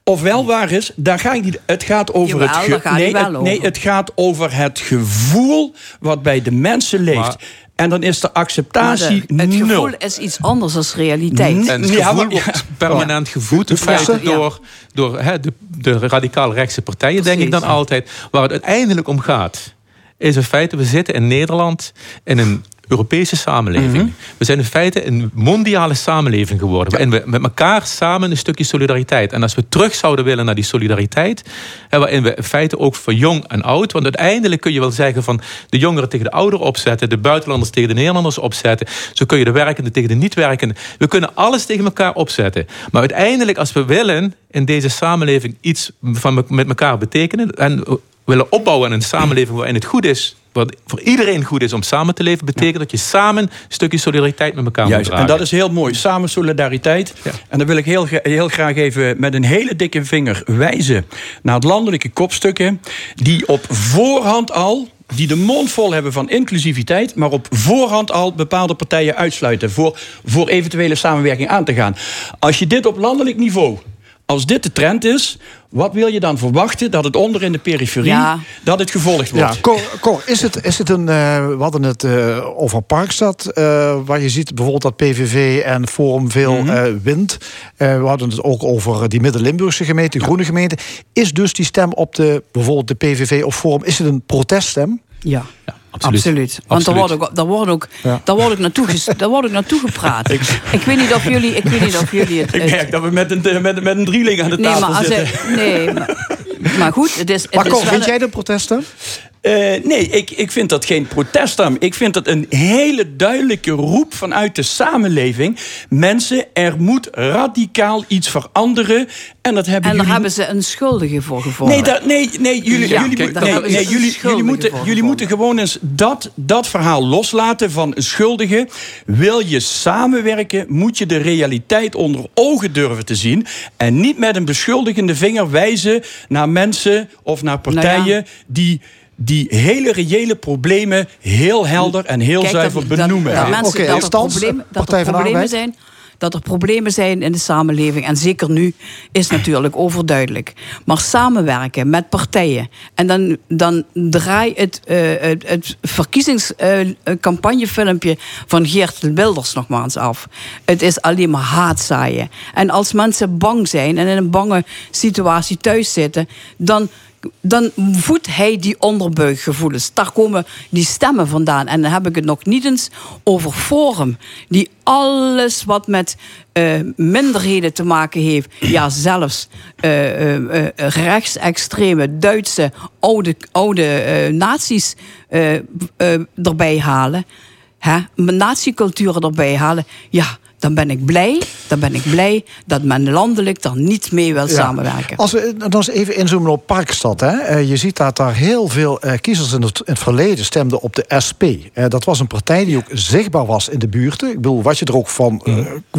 of wel waar is, daar ga ik niet. Het gaat over Jawel, het ge- nee, het, nee, over. het gaat over het gevoel wat bij de mensen leeft. Maar- en dan is de acceptatie de- het nul. gevoel is iets anders dan realiteit. En het Ja, gevoel maar- wordt permanent gevoed in feite Ja. door, door hè, de, de radicaal rechtse partijen, denk ik dan altijd. Waar het uiteindelijk om gaat, is in feite, we zitten in Nederland in een Europese samenleving. Mhm. We zijn in feite een mondiale samenleving geworden. Waarin we met elkaar samen een stukje solidariteit. En als we terug zouden willen naar die solidariteit. Hè, waarin we in feite ook voor jong en oud. Want uiteindelijk kun je wel zeggen van de jongeren tegen de ouderen opzetten. De buitenlanders tegen de Nederlanders opzetten. Zo kun je de werkende tegen de niet-werkende. We kunnen alles tegen elkaar opzetten. Maar uiteindelijk als we willen in deze samenleving iets van me- met elkaar betekenen. En willen opbouwen aan een samenleving waarin het goed is. Wat voor iedereen goed is om samen te leven, betekent dat je samen een stukje solidariteit met elkaar Juist, moet en dragen. dat is heel mooi. Samen solidariteit. Ja. En dan wil ik heel, heel graag even met een hele dikke vinger wijzen naar het landelijke kopstukken. Die op voorhand al. Die de mond vol hebben van inclusiviteit, maar op voorhand al bepaalde partijen uitsluiten voor, voor eventuele samenwerking aan te gaan. Als je dit op landelijk niveau, als dit de trend is, wat wil je dan verwachten dat het onder in de periferie, Ja. dat het gevolgd wordt? Ja, Cor, Cor, is, het, is het een. eh, we hadden het eh, over Parkstad, eh, waar je ziet bijvoorbeeld dat PVV en Forum veel eh, wint. Eh, we hadden het ook over die Midden-Limburgse gemeente, Groene gemeente. Is dus die stem op de, bijvoorbeeld de PVV of Forum, is het een proteststem? Ja. Absoluut. Absoluut. Want daar wordt ook, daar wordt ook, Ja. daar wordt ook, naartoe, daar wordt ook naartoe gepraat. ik, weet niet of jullie, ik weet niet of jullie het. Ik merk dat we met een, met, met een drieling aan de nee, tafel maar als zitten. hij- nee, maar, maar goed, het is. Het Maar is Cor, wel vind een- jij het een Eh, nee, ik, ik vind dat geen proteststem. Ik vind dat een hele duidelijke roep vanuit de samenleving. Mensen, er moet radicaal iets veranderen. En dat hebben En daar jullie... hebben ze een schuldige voor gevonden. Nee, dat, nee, nee, jullie, Ja, jullie, kijk, nee, jullie, jullie, moeten, jullie moeten gewoon eens dat, dat verhaal loslaten van een schuldige. Wil je samenwerken, moet je de realiteit onder ogen durven te zien. En niet met een beschuldigende vinger wijzen naar mensen of naar partijen Nou ja. die die hele reële problemen heel helder en heel Kijk, zuiver dat, benoemen. Dat, dat, Ja. mensen, Oké, dat er problemen, dat er zijn. dat er problemen zijn in de samenleving. En zeker nu is natuurlijk overduidelijk. Maar samenwerken met partijen. En dan, dan draai het, uh, het, het verkiezingscampagnefilmpje van Geert Wilders nog maar eens af. Het is alleen maar haatzaaien. En als mensen bang zijn en in een bange situatie thuis zitten, dan dan voedt hij die onderbuikgevoelens. Daar komen die stemmen vandaan. En dan heb ik het nog niet eens over Forum, die alles wat met uh, minderheden te maken heeft, ja, zelfs uh, uh, rechtsextreme Duitse oude, oude nazi's erbij halen, hè, erbij halen, ja dan ben ik blij, dan ben ik blij dat men landelijk dan niet mee wil samenwerken. Als we dan eens even inzoomen op Parkstad. Hè. Eh, je ziet dat daar heel veel uh, kiezers in het, in het, verleden stemden op de SP. Uh, dat was een partij die ook zichtbaar was in de buurten. Ik bedoel, wat je er ook van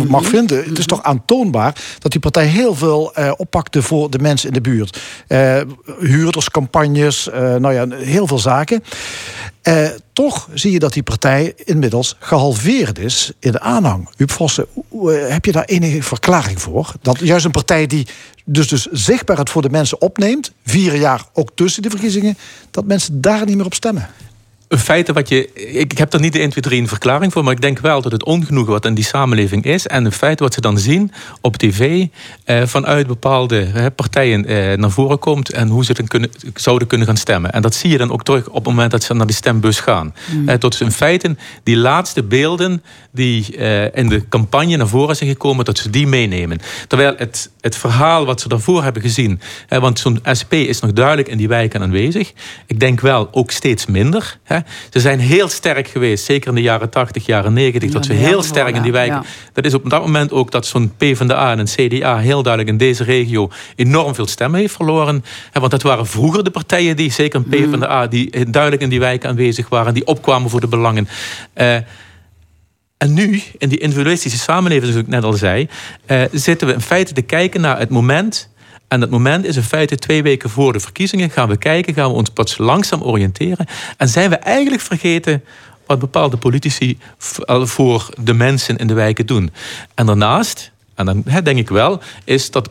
mag vinden. Het is toch aantoonbaar dat die partij heel veel oppakte voor de mensen in de buurt. huurderscampagnes, nou ja, heel veel zaken. Uh, toch zie je dat die partij inmiddels gehalveerd is in de aanhang. Huub Vossen, uh, heb je daar enige verklaring voor? Dat juist een partij die dus, dus zichtbaar het voor de mensen opneemt... vier jaar ook tussen de verkiezingen... dat mensen daar niet meer op stemmen een feit wat je. Ik heb er niet de 1, 2, 3 een verklaring voor, maar ik denk wel dat het ongenoegen wat in die samenleving is. en een feit wat ze dan zien op tv. Eh, vanuit bepaalde eh, partijen eh, naar voren komt. en hoe ze dan kunnen, zouden kunnen gaan stemmen. En dat zie je dan ook terug op het moment dat ze naar die stembus gaan. Mm. Tot in feite die laatste beelden die eh, in de campagne naar voren zijn gekomen. dat ze die meenemen. Terwijl het, het verhaal wat ze daarvoor hebben gezien. want zo'n SP is nog duidelijk in die wijken aanwezig. Ik denk wel ook steeds minder. Ze zijn heel sterk geweest, zeker in de jaren 80, jaren 90, dat ze heel sterk in die wijken. Dat is op dat moment ook dat zo'n PvdA en een CDA heel duidelijk in deze regio enorm veel stemmen heeft verloren. Want dat waren vroeger de partijen die, zeker een mm. PvdA, die duidelijk in die wijken aanwezig waren, die opkwamen voor de belangen. Uh, en nu, in die individualistische samenleving, zoals ik net al zei, uh, zitten we in feite te kijken naar het moment en dat moment is in feite twee weken voor de verkiezingen. Gaan we kijken, gaan we ons pas langzaam oriënteren. En zijn we eigenlijk vergeten wat bepaalde politici voor de mensen in de wijken doen. En daarnaast, en dan denk ik wel, is dat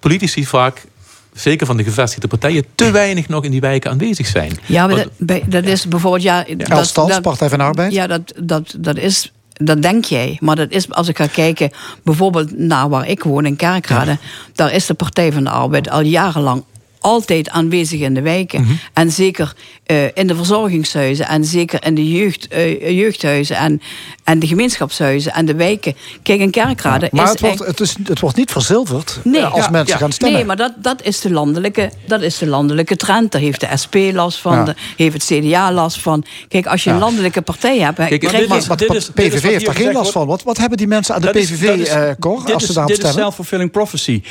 politici vaak zeker van de gevestigde partijen, te weinig nog in die wijken aanwezig zijn. Ja, maar dat, dat is bijvoorbeeld... Ja, dat, dat, Partij van Arbeid? Ja, dat, dat, dat is dat denk jij. Maar dat is, als ik ga kijken, bijvoorbeeld naar waar ik woon in Kerkrade, daar is de Partij van de Arbeid al jarenlang altijd aanwezig in de wijken. Mhm. En zeker uh, in de verzorgingshuizen. En zeker in de jeugd, uh, jeugdhuizen. En, en de gemeenschapshuizen en de wijken. Kijk, in Kerkrade maar is het, wordt, het, is, het wordt niet verzilverd nee, als ja, mensen gaan stemmen. Nee, maar dat, dat, is de landelijke, dat is de landelijke trend. Daar heeft de SP last van. Daar heeft het CDA last van. Kijk, als je een landelijke partij hebt... Kijk, maar, maar, de PVV heeft daar geen last van. Wat, wat hebben die mensen aan de PVV, is, uh, Cor, als ze daarop stemmen? Dit is self-fulfilling prophecy.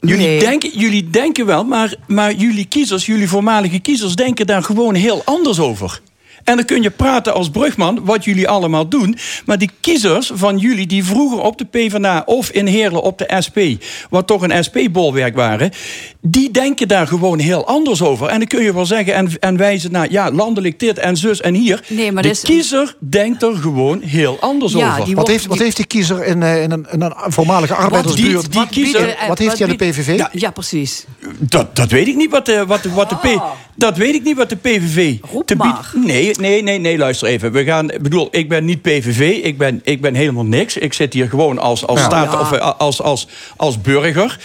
Jullie, denken, jullie denken wel, maar, maar jullie kiezers, jullie voormalige kiezers, denken daar gewoon heel anders over. En dan kun je praten als brugman, wat jullie allemaal doen. Maar die kiezers van jullie die vroeger op de PvdA of in Heerlen op de SP... wat toch een SP-bolwerk waren... die denken daar gewoon heel anders over. En dan kun je wel zeggen en, en wijzen naar... ja, landelijk dit en zus en hier. Nee, maar de kiezer denkt er gewoon heel anders over. Wat heeft, wat heeft die kiezer in, eh, in, een, in een voormalige arbeidersbuurt? Die, die kiezer, wat, heeft hij aan de PVV? Ja, ja, precies. Dat, dat weet ik niet wat de, wat, wat de P... Ah. Dat weet ik niet wat de PVV... Roep te maar. Nee, nee, nee, nee, luister even. We gaan, bedoel, ik ben niet PVV, ik ben, ik ben helemaal niks. Ik zit hier gewoon als, als, staat, of, eh, als, als, als burger.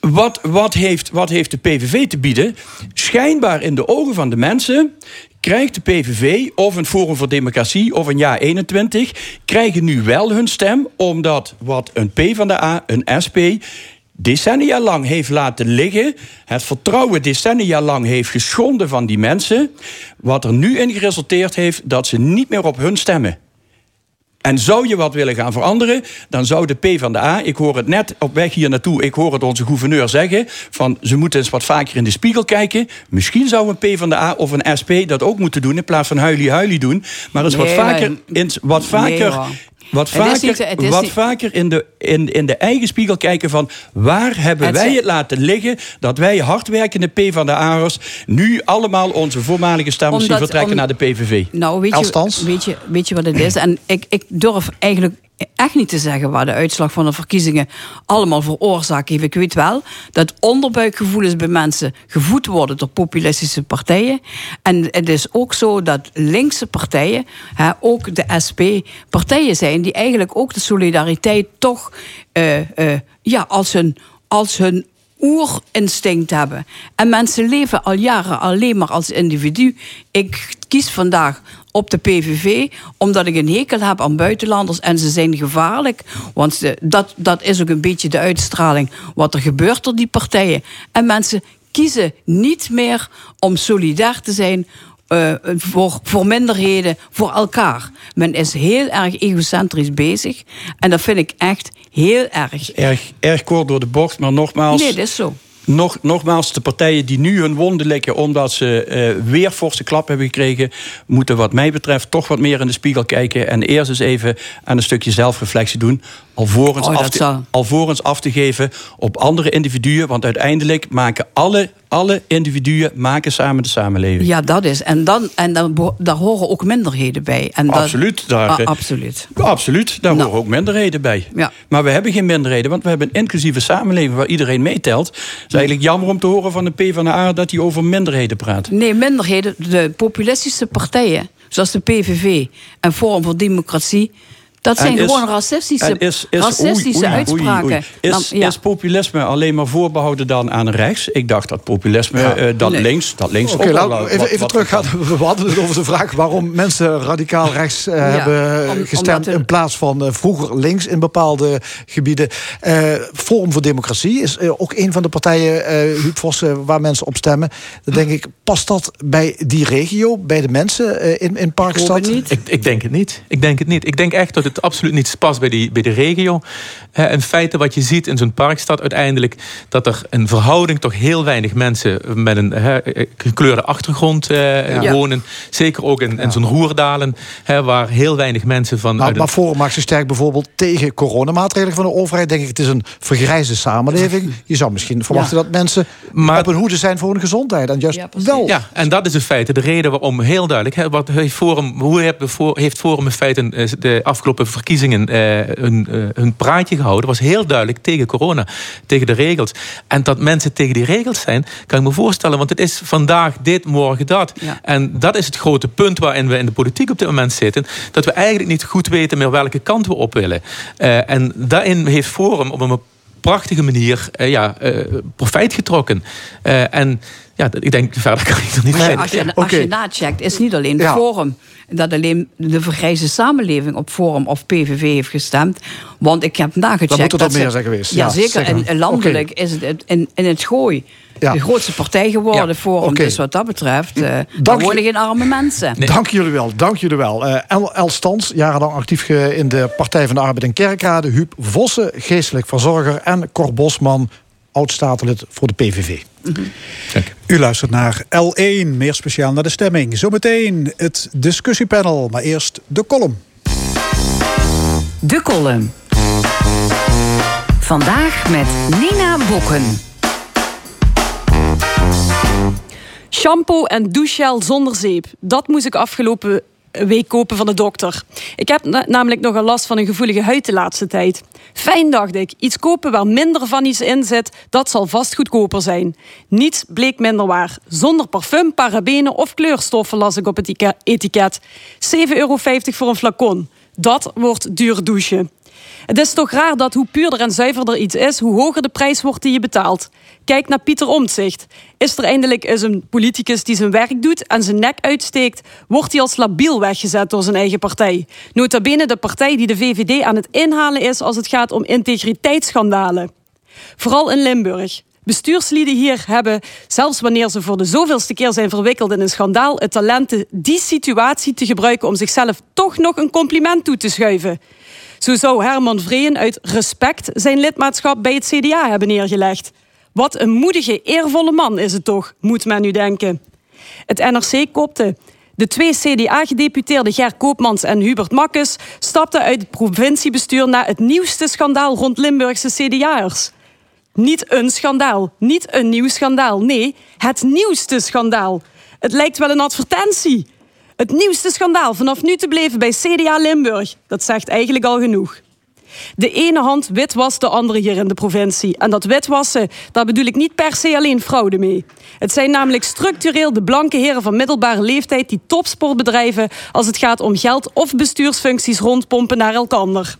Wat, wat, heeft, wat heeft de PVV te bieden? Schijnbaar in de ogen van de mensen krijgt de PVV of een Forum voor Democratie of een Ja 21... krijgen nu wel hun stem, omdat wat een P van de A, een SP decennia lang heeft laten liggen, het vertrouwen decennia lang heeft geschonden van die mensen, wat er nu in geresulteerd heeft dat ze niet meer op hun stemmen. En zou je wat willen gaan veranderen, dan zou de P van de A, ik hoor het net op weg hier naartoe, ik hoor het onze gouverneur zeggen, van ze moeten eens wat vaker in de spiegel kijken. Misschien zou een P van de A of een SP dat ook moeten doen, in plaats van huilie huilie doen. Maar eens wat vaker, in, wat vaker wat vaker, wat vaker in, de, in, in de eigen spiegel kijken van... waar hebben wij het laten liggen... dat wij hardwerkende P van de Aros... nu allemaal onze voormalige stemmers zien vertrekken naar de PVV. Nou, weet je, weet, je, weet je wat het is? En ik, ik durf eigenlijk echt niet te zeggen waar de uitslag van de verkiezingen allemaal veroorzaakt heeft. Ik weet wel dat onderbuikgevoelens bij mensen gevoed worden door populistische partijen. En het is ook zo dat linkse partijen, hè, ook de SP, partijen zijn die eigenlijk ook de solidariteit toch uh, uh, ja, als hun, als hun oerinstinct hebben. En mensen leven al jaren alleen maar als individu. Ik kies vandaag op de PVV, omdat ik een hekel heb aan buitenlanders en ze zijn gevaarlijk. Want ze, dat, dat is ook een beetje de uitstraling wat er gebeurt door die partijen. En mensen kiezen niet meer om solidair te zijn uh, voor, voor minderheden, voor elkaar. Men is heel erg egocentrisch bezig. En dat vind ik echt heel erg. Erg, erg kort door de bocht, maar nogmaals. Nee, dat is zo. Nog, nogmaals, de partijen die nu hun wonden likken omdat ze uh, weer forse klap hebben gekregen, moeten wat mij betreft toch wat meer in de spiegel kijken en eerst eens even aan een stukje zelfreflectie doen. Alvorens, Oh, af, te, alvorens af te geven op andere individuen. Want uiteindelijk maken alle, alle individuen maken samen de samenleving. Ja, dat is. En, dan, en dan, daar horen ook minderheden bij. En dat- Absoluut, daar, Ah, eh, absoluut. Absoluut, daar horen ook minderheden bij. Ja. Maar we hebben geen minderheden, want we hebben een inclusieve samenleving waar iedereen meetelt. Het is eigenlijk jammer om te horen van de PvdA dat hij over minderheden praat. Nee, minderheden, de populistische partijen, zoals de PVV en Forum voor Democratie, dat zijn is- gewoon racistische, en is- is- racistische oei, oei, uitspraken. oei, oei. Is, Dan- ja. is populisme alleen maar voorbehouden dan aan rechts? Ik dacht dat populisme Ja. eh, dat Nee. links, dat links Oké, ook wel wat- even, even wat- teruggaan. We hadden het over de vraag waarom mensen radicaal rechts eh, hebben om- gestemd... er- in plaats van eh, vroeger links in bepaalde gebieden. Eh, Forum voor Democratie is ook een van de partijen, eh Huub Vos, waar mensen op stemmen. Dan denk ik, past dat bij die regio, bij de mensen in, in Parkstad? Ik, ik denk het niet. Ik denk het niet. Ik denk echt dat het absoluut niet past bij, die, bij de regio. In feite wat je ziet in zo'n parkstad uiteindelijk... dat er een verhouding toch heel weinig mensen... met een hè, eh, gekleurde achtergrond eh, Ja. wonen. Zeker ook in, in zo'n Roerdalen... Hè, waar heel weinig mensen van... Maar, uit maar Forum maakt zich sterk bijvoorbeeld tegen coronamaatregelen van de overheid. Denk ik, het is een vergrijzde samenleving. Je zou misschien verwachten dat mensen Maar- op hun hoede zijn voor hun gezondheid. En juist Ja, wel. Ja, en dat is in feite de reden waarom heel duidelijk. Hè, wat heeft Forum, hoe heeft Forum- heeft Forum in feite eh, de afgelopen verkiezingen eh, hun, eh, hun praatje gehouden? was heel duidelijk tegen corona, tegen de regels. En dat mensen tegen die regels zijn, kan ik me voorstellen. Want het is vandaag dit, morgen dat. Ja. En dat is het grote punt waarin we in de politiek op dit moment zitten. Dat we eigenlijk niet goed weten meer welke kant we op willen. Eh, en daarin heeft Forum op een prachtige manier eh, ja, eh, profijt getrokken. Eh, en ja, dat- ik denk, verder kan ik er niet zijn. Als je, als je nacheckt, is niet alleen Ja. Forum. Dat alleen de vergrijze samenleving op Forum of PVV heeft gestemd. Want ik heb nagecheckt. Dan moet er dat meer ze- zijn geweest. Ja, Ja, zeker. zeg En maar. en landelijk is het in, in het gooi. Ja. De grootste partij geworden, Ja. Forum. Oké. Dus wat dat betreft, eh Dank daar je- worden geen arme mensen. Dank jullie wel, dank jullie wel. Eh, El, El Stans, jarenlang actief in de Partij van de Arbeid en Kerkrade. Huub Vossen, geestelijk verzorger. En Cor Bosman, oud-statenlid voor de PVV. U luistert naar L1, meer speciaal naar de stemming. Zometeen het discussiepanel, maar eerst de column. De column. Vandaag met Nina Bokken. Shampoo en douchegel zonder zeep. Dat moest ik afgelopen week kopen van de dokter. Ik heb na- namelijk nogal last van een gevoelige huid de laatste tijd. Fijn, dacht ik. Iets kopen waar minder van iets in zit, dat zal vast goedkoper zijn. Niets bleek minder waar. Zonder parfum, parabenen of kleurstoffen las ik op het etiket. 7,50 euro voor een flacon. Dat wordt duur douchen. Het is toch raar dat hoe puurder en zuiverder iets is, hoe hoger de prijs wordt die je betaalt. Kijk naar Pieter Omtzigt. Is er eindelijk eens een politicus die zijn werk doet en zijn nek uitsteekt, wordt hij als labiel weggezet door zijn eigen partij. Nota bene de partij die de VVD aan het inhalen is als het gaat om integriteitsschandalen. Vooral in Limburg. Bestuurslieden hier hebben, zelfs wanneer ze voor de zoveelste keer zijn verwikkeld in een schandaal, het talent die situatie te gebruiken om zichzelf toch nog een compliment toe te schuiven. Zo zou Herman Vreen uit respect zijn lidmaatschap bij het CDA hebben neergelegd. Wat een moedige, eervolle man is het toch, moet men nu denken. Het NRC kopte. De twee CDA-gedeputeerden Ger Koopmans en Hubert Makkes stapten uit het provinciebestuur na het nieuwste schandaal rond Limburgse CDA'ers. Niet een schandaal, niet een nieuw schandaal. Nee, het nieuwste schandaal. Het lijkt wel een advertentie. Het nieuwste schandaal vanaf nu te blijven bij CDA Limburg. Dat zegt eigenlijk al genoeg. De ene hand witwast de andere hier in de provincie. En dat witwassen, daar bedoel ik niet per se alleen fraude mee. Het zijn namelijk structureel de blanke heren van middelbare leeftijd die topsport bedrijven als het gaat om geld of bestuursfuncties rondpompen naar elkander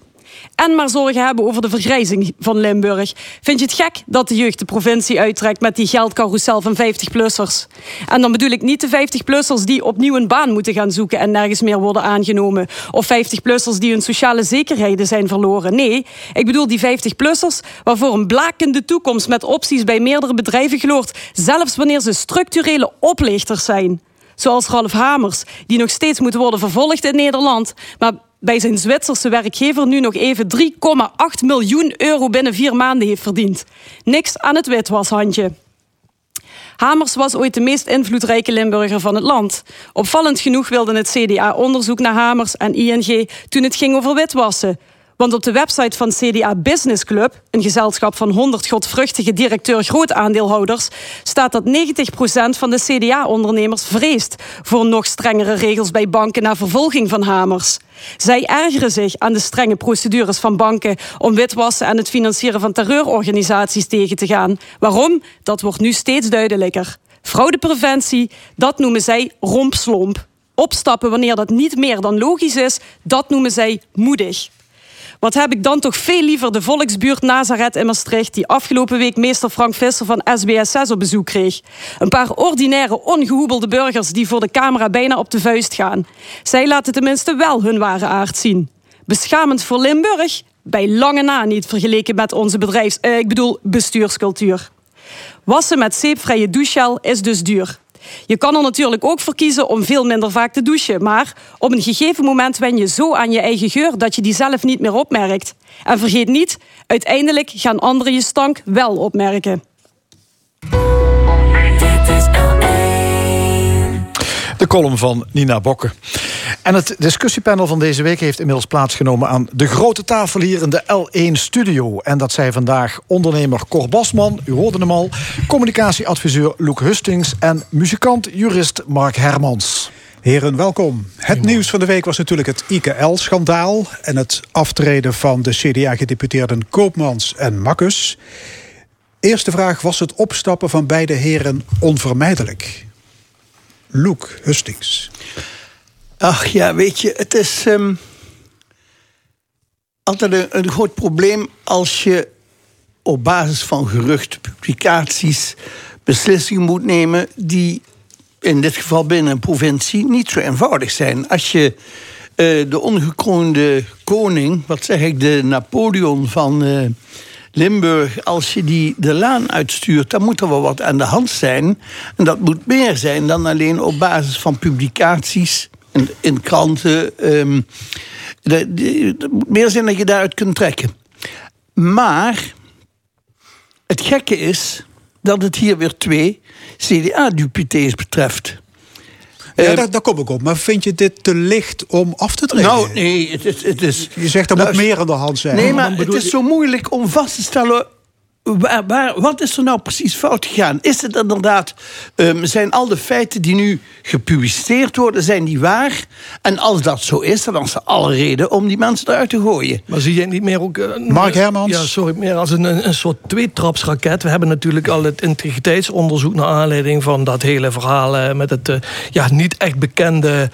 en maar zorgen hebben over de vergrijzing van Limburg. Vind je het gek dat de jeugd de provincie uittrekt met die geldcarousel van 50-plussers? En dan bedoel ik niet de 50-plussers die opnieuw een baan moeten gaan zoeken en nergens meer worden aangenomen. Of 50-plussers die hun sociale zekerheden zijn verloren. Nee, ik bedoel die 50-plussers waarvoor een blakende toekomst met opties bij meerdere bedrijven gloort, zelfs wanneer ze structurele oplichters zijn. Zoals Ralf Hamers, die nog steeds moet worden vervolgd in Nederland, maar bij zijn Zwitserse werkgever nu nog even 3,8 miljoen euro binnen vier maanden heeft verdiend. Niks aan het witwashandje. Hamers was ooit de meest invloedrijke Limburger van het land. Opvallend genoeg wilde het CDA onderzoek naar Hamers en ING toen het ging over witwassen. Want op de website van CDA Business Club, een gezelschap van 100 godvruchtige directeur-grootaandeelhouders, staat dat 90% van de CDA-ondernemers vreest voor nog strengere regels bij banken na vervolging van Hamers. Zij ergeren zich aan de strenge procedures van banken om witwassen en het financieren van terreurorganisaties tegen te gaan. Waarom? Dat wordt nu steeds duidelijker. Fraudepreventie, dat noemen zij rompslomp. Opstappen wanneer dat niet meer dan logisch is, dat noemen zij moedig. Wat heb ik dan toch veel liever de volksbuurt Nazareth in Maastricht... die afgelopen week meester Frank Visser van SBSS op bezoek kreeg. Een paar ordinaire, ongehoebelde burgers die voor de camera bijna op de vuist gaan. Zij laten tenminste wel hun ware aard zien. Beschamend voor Limburg? Bij lange na niet vergeleken met onze bedrijfs... Eh, ik bedoel bestuurscultuur. Wassen met zeepvrije douchegel is dus duur. Je kan er natuurlijk ook voor kiezen om veel minder vaak te douchen. Maar op een gegeven moment wen je zo aan je eigen geur dat je die zelf niet meer opmerkt. En vergeet niet, uiteindelijk gaan anderen je stank wel opmerken. De column van Nina Bokke. En het discussiepanel van deze week heeft inmiddels plaatsgenomen aan de grote tafel hier in de L1-studio. En dat zijn vandaag ondernemer Cor Basman, u hoorde hem al, communicatieadviseur Loek Hustings en muzikant-jurist Mark Hermans. Heren, welkom. Het nieuws van de week was natuurlijk het IKL-schandaal... en het aftreden van de CDA-gedeputeerden Koopmans en Makkus. Eerste vraag, was het opstappen van beide heren onvermijdelijk? Loek Hustings. Ach ja, weet je, het is um, altijd een, groot probleem als je op basis van geruchten, publicaties, beslissingen moet nemen die in dit geval binnen een provincie niet zo eenvoudig zijn. Als je uh, de ongekroonde koning, wat zeg ik, de Napoleon van uh, Limburg, als je die de laan uitstuurt, dan moet er wel wat aan de hand zijn. En dat moet meer zijn dan alleen op basis van publicaties in, in kranten. Um, moet meer zijn dat je daaruit kunt trekken. Maar het gekke is dat het hier weer twee CDA-dupités betreft. Ja, uh, daar, daar, kom ik op. Maar vind je dit te licht om af te treden? Nou, nee, het is... Het is je zegt er moet meer aan de hand zijn. Nee, maar het is zo moeilijk om vast te stellen Waar, waar, wat is er nou precies fout gegaan? Is het inderdaad, um, zijn al de feiten die nu gepubliceerd worden, zijn die waar? En als dat zo is, dan is er alle reden om die mensen eruit te gooien. Maar zie je niet meer ook... Uh, Mark Hermans? Ja, sorry, meer als een, een soort tweetrapsraket. We hebben natuurlijk al het integriteitsonderzoek naar aanleiding van dat hele verhaal uh, met het uh, ja, niet echt bekende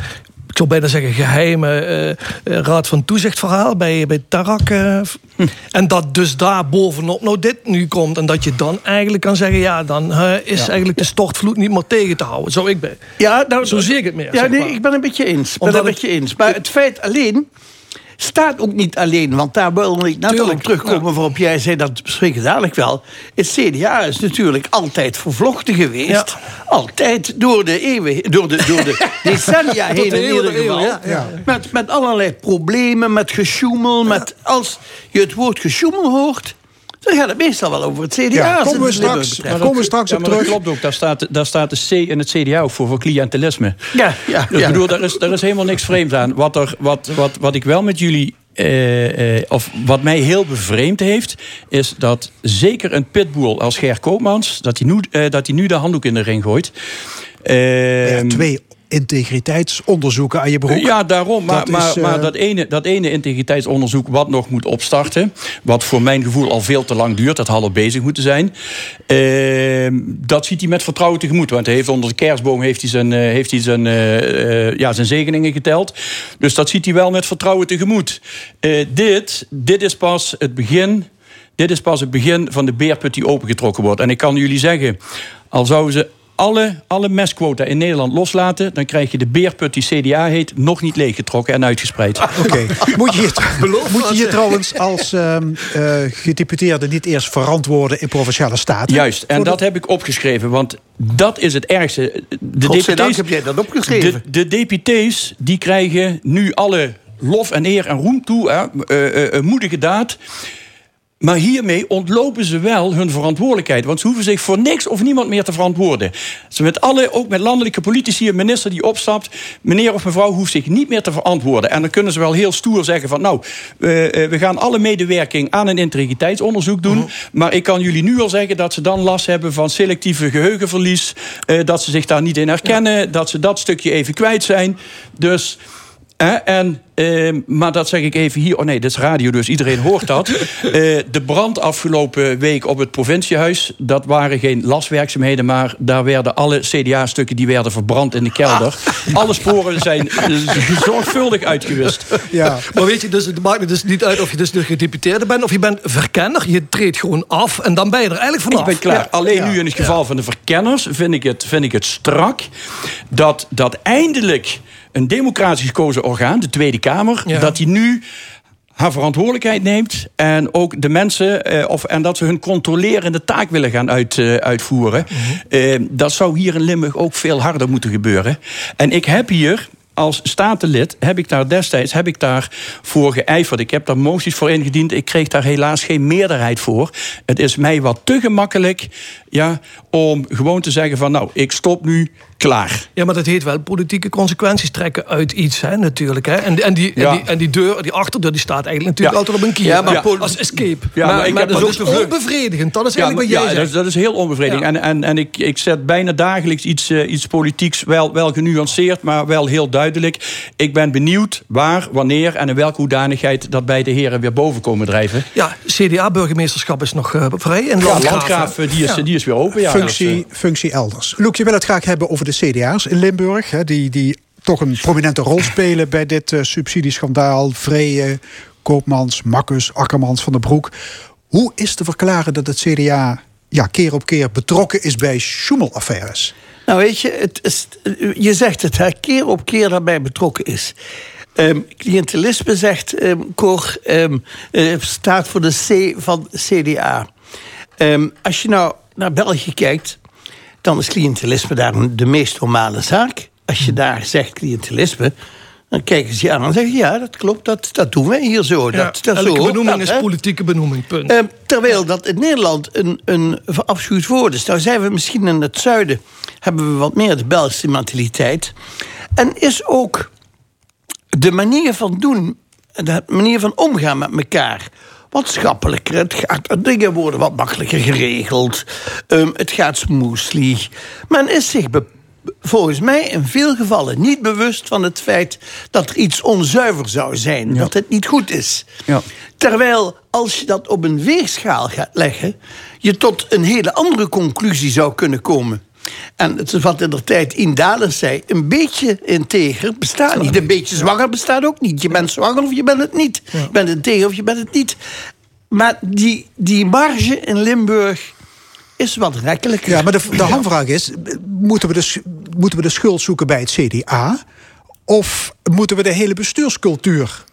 ik zou bijna zeggen, geheime uh, raad van toezichtverhaal bij, bij Tarak. Uh, hm. En dat dus daar bovenop nou dit nu komt. En dat je dan eigenlijk kan zeggen, ja, dan is eigenlijk de stortvloed niet meer tegen te houden. Zo, ik ben. Ja, nou, Zo zie ik het meer. Ja, nee, ik ben een beetje eens. Ben een beetje eens. Maar het feit alleen staat ook niet alleen. Want daar wil ik natuurlijk terugkomen ja. waarop jij zei, dat bespreken dadelijk wel. Het CDA is natuurlijk altijd vervlochten geweest. Ja. Altijd door de eeuwen, door de, door de decennia heen in ieder geval. Ja. Met, met allerlei problemen, met gesjoemel. Met, als je het woord gesjoemel hoort dan gaat het meestal wel over het CDA. Ja, komen we straks, maar komen we straks op terug. Dat klopt ook. Daar staat, daar staat de C in het CDA voor, voor cliëntelisme. Ja, ja, dus ja. Ik bedoel, daar is, daar is helemaal niks vreemd aan. Wat, er, wat, wat, wat ik wel met jullie uh, uh, of wat mij heel bevreemd heeft, is dat zeker een pitbull als Ger Koopmans, dat hij nu, uh, dat hij nu de handdoek in de ring gooit. Ja, twee integriteitsonderzoeken aan je broek. Ja, daarom. Maar Dat maar, is, eh, maar dat, ene, dat ene integriteitsonderzoek wat nog moet opstarten... wat voor mijn gevoel al veel te lang duurt, dat had al bezig moeten zijn... ehm, dat ziet hij met vertrouwen tegemoet. Want hij heeft onder de kerstboom heeft hij zijn, eh, heeft hij zijn, eh, ja, zijn zegeningen geteld. Dus dat ziet hij wel met vertrouwen tegemoet. Eh, dit, dit is pas het begin... Dit is pas het begin van de beerput die opengetrokken wordt. En ik kan jullie zeggen, al zouden ze alle, alle mestquota in Nederland loslaten... dan krijg je de beerput die CDA heet... nog niet leeggetrokken en uitgespreid. Oké. Moet je hier, moet je hier trouwens als ehm eh, gedeputeerde niet eerst verantwoorden in provinciale staten? Juist, en de- dat heb ik opgeschreven. Want dat is het ergste. De Godzijdank heb jij dat opgeschreven. De, de deputés die krijgen nu alle lof en eer en roem toe. Hè, eh, eh, een moedige daad. Maar hiermee ontlopen ze wel hun verantwoordelijkheid. Want ze hoeven zich voor niks of niemand meer te verantwoorden. Ze met alle, ook met landelijke politici, een minister die opstapt... meneer of mevrouw hoeft zich niet meer te verantwoorden. En dan kunnen ze wel heel stoer zeggen van... nou, eh, eh, we gaan alle medewerking aan een integriteitsonderzoek doen... maar ik kan jullie nu al zeggen dat ze dan last hebben van selectieve geheugenverlies... eh, dat ze zich daar niet in herkennen, dat ze dat stukje even kwijt zijn. Dus... En, eh, maar dat zeg ik even hier. Oh nee, dit is radio, dus iedereen hoort dat. Eh, de brand afgelopen week op het provinciehuis... dat waren geen laswerkzaamheden... maar daar werden alle CDA-stukken die werden verbrand in de kelder. Alle sporen zijn eh, zorgvuldig uitgewist. Ja. Maar weet je, dus, het maakt dus niet uit of je dus de gedeputeerde bent... of je bent verkenner, je treedt gewoon af... en dan ben je er eigenlijk vanaf. Ik ben klaar. Alleen nu in het geval van de verkenners vind ik het, vind ik het strak dat, dat eindelijk een democratisch gekozen orgaan, de Tweede Kamer, Ja. dat die nu haar verantwoordelijkheid neemt en ook de mensen eh, of en dat ze hun controlerende taak willen gaan uit, eh, uitvoeren. Eh, dat zou hier in Limburg ook veel harder moeten gebeuren. En ik heb hier als statenlid heb ik daar destijds heb ik daar voor geijverd. Ik heb daar moties voor ingediend. Ik kreeg daar helaas geen meerderheid voor. Het is mij wat te gemakkelijk ja, om gewoon te zeggen van nou, ik stop nu klaar. Ja, maar dat heet wel politieke consequenties trekken uit iets, hè, natuurlijk. Hè. En, en, die, Ja. en, die, en die deur, die achterdeur, die staat eigenlijk natuurlijk Ja. altijd op een kier. Ja, maar als escape. Ja, maar ik heb dat is onbevredigend. Dat is eigenlijk maar- wat jij ja, zegt. dat, dat is heel onbevredigend. En, en, en ik, ik zet bijna dagelijks iets, eh, iets politieks, wel, wel genuanceerd, maar wel heel duidelijk. Ik ben benieuwd waar, wanneer en in welke hoedanigheid dat bij de heren weer boven komen drijven. Ja, CDA-burgemeesterschap is nog eh, vrij. En Ja, Landgraaf, Landgraaf, eh, die is, Ja. die is weer open. Ja, functie, Dus, eh, functie elders. Loek, je wil het graag hebben over de CDA's in Limburg. Hè, die, die toch een prominente rol spelen bij dit eh, subsidieschandaal. Vrije, Koopmans, Makkus, Akkermans, Van der Broek. Hoe is te verklaren dat het CDA ja, keer op keer betrokken is bij Schumel-affaires? Nou weet je, het is, je zegt het, hè, keer op keer daarbij betrokken is. Ehm cliëntelisme, zegt Cor, ehm, eh, staat voor de C van CDA. Ehm, als je nou naar België kijkt, dan is cliëntelisme daar de meest normale zaak. Als je daar zegt cliëntelisme, dan kijken ze je aan en zeggen... ja, dat klopt, dat, dat doen wij hier zo. Ja, dat, dat elke zo, benoeming dat, is hè. politieke benoeming, punt. Ehm, terwijl dat in Nederland een, een verafschuwd woord is. Nou zijn we misschien in het zuiden... hebben we wat meer de Belgische mentaliteit. En is ook de manier van doen... de manier van omgaan met elkaar... wat schappelijker. Het gaat, dingen worden wat makkelijker geregeld. Ehm, het gaat smoeslig. Men is zich be- volgens mij in veel gevallen niet bewust van het feit... dat er iets onzuiver zou zijn. Dat het niet goed is. Ja. Terwijl als je dat op een weegschaal gaat leggen, je tot een hele andere conclusie zou kunnen komen. En het is wat in de tijd Indales zei: een beetje integer bestaat niet. Een beetje zwanger bestaat ook niet. Je bent zwanger of je bent het niet. Je bent integer of je bent het niet. Maar die, die marge in Limburg is wat rekkelijker. Ja, maar de, de hamvraag is: moeten we, de, moeten we de schuld zoeken bij het CDA? Of moeten we de hele bestuurscultuur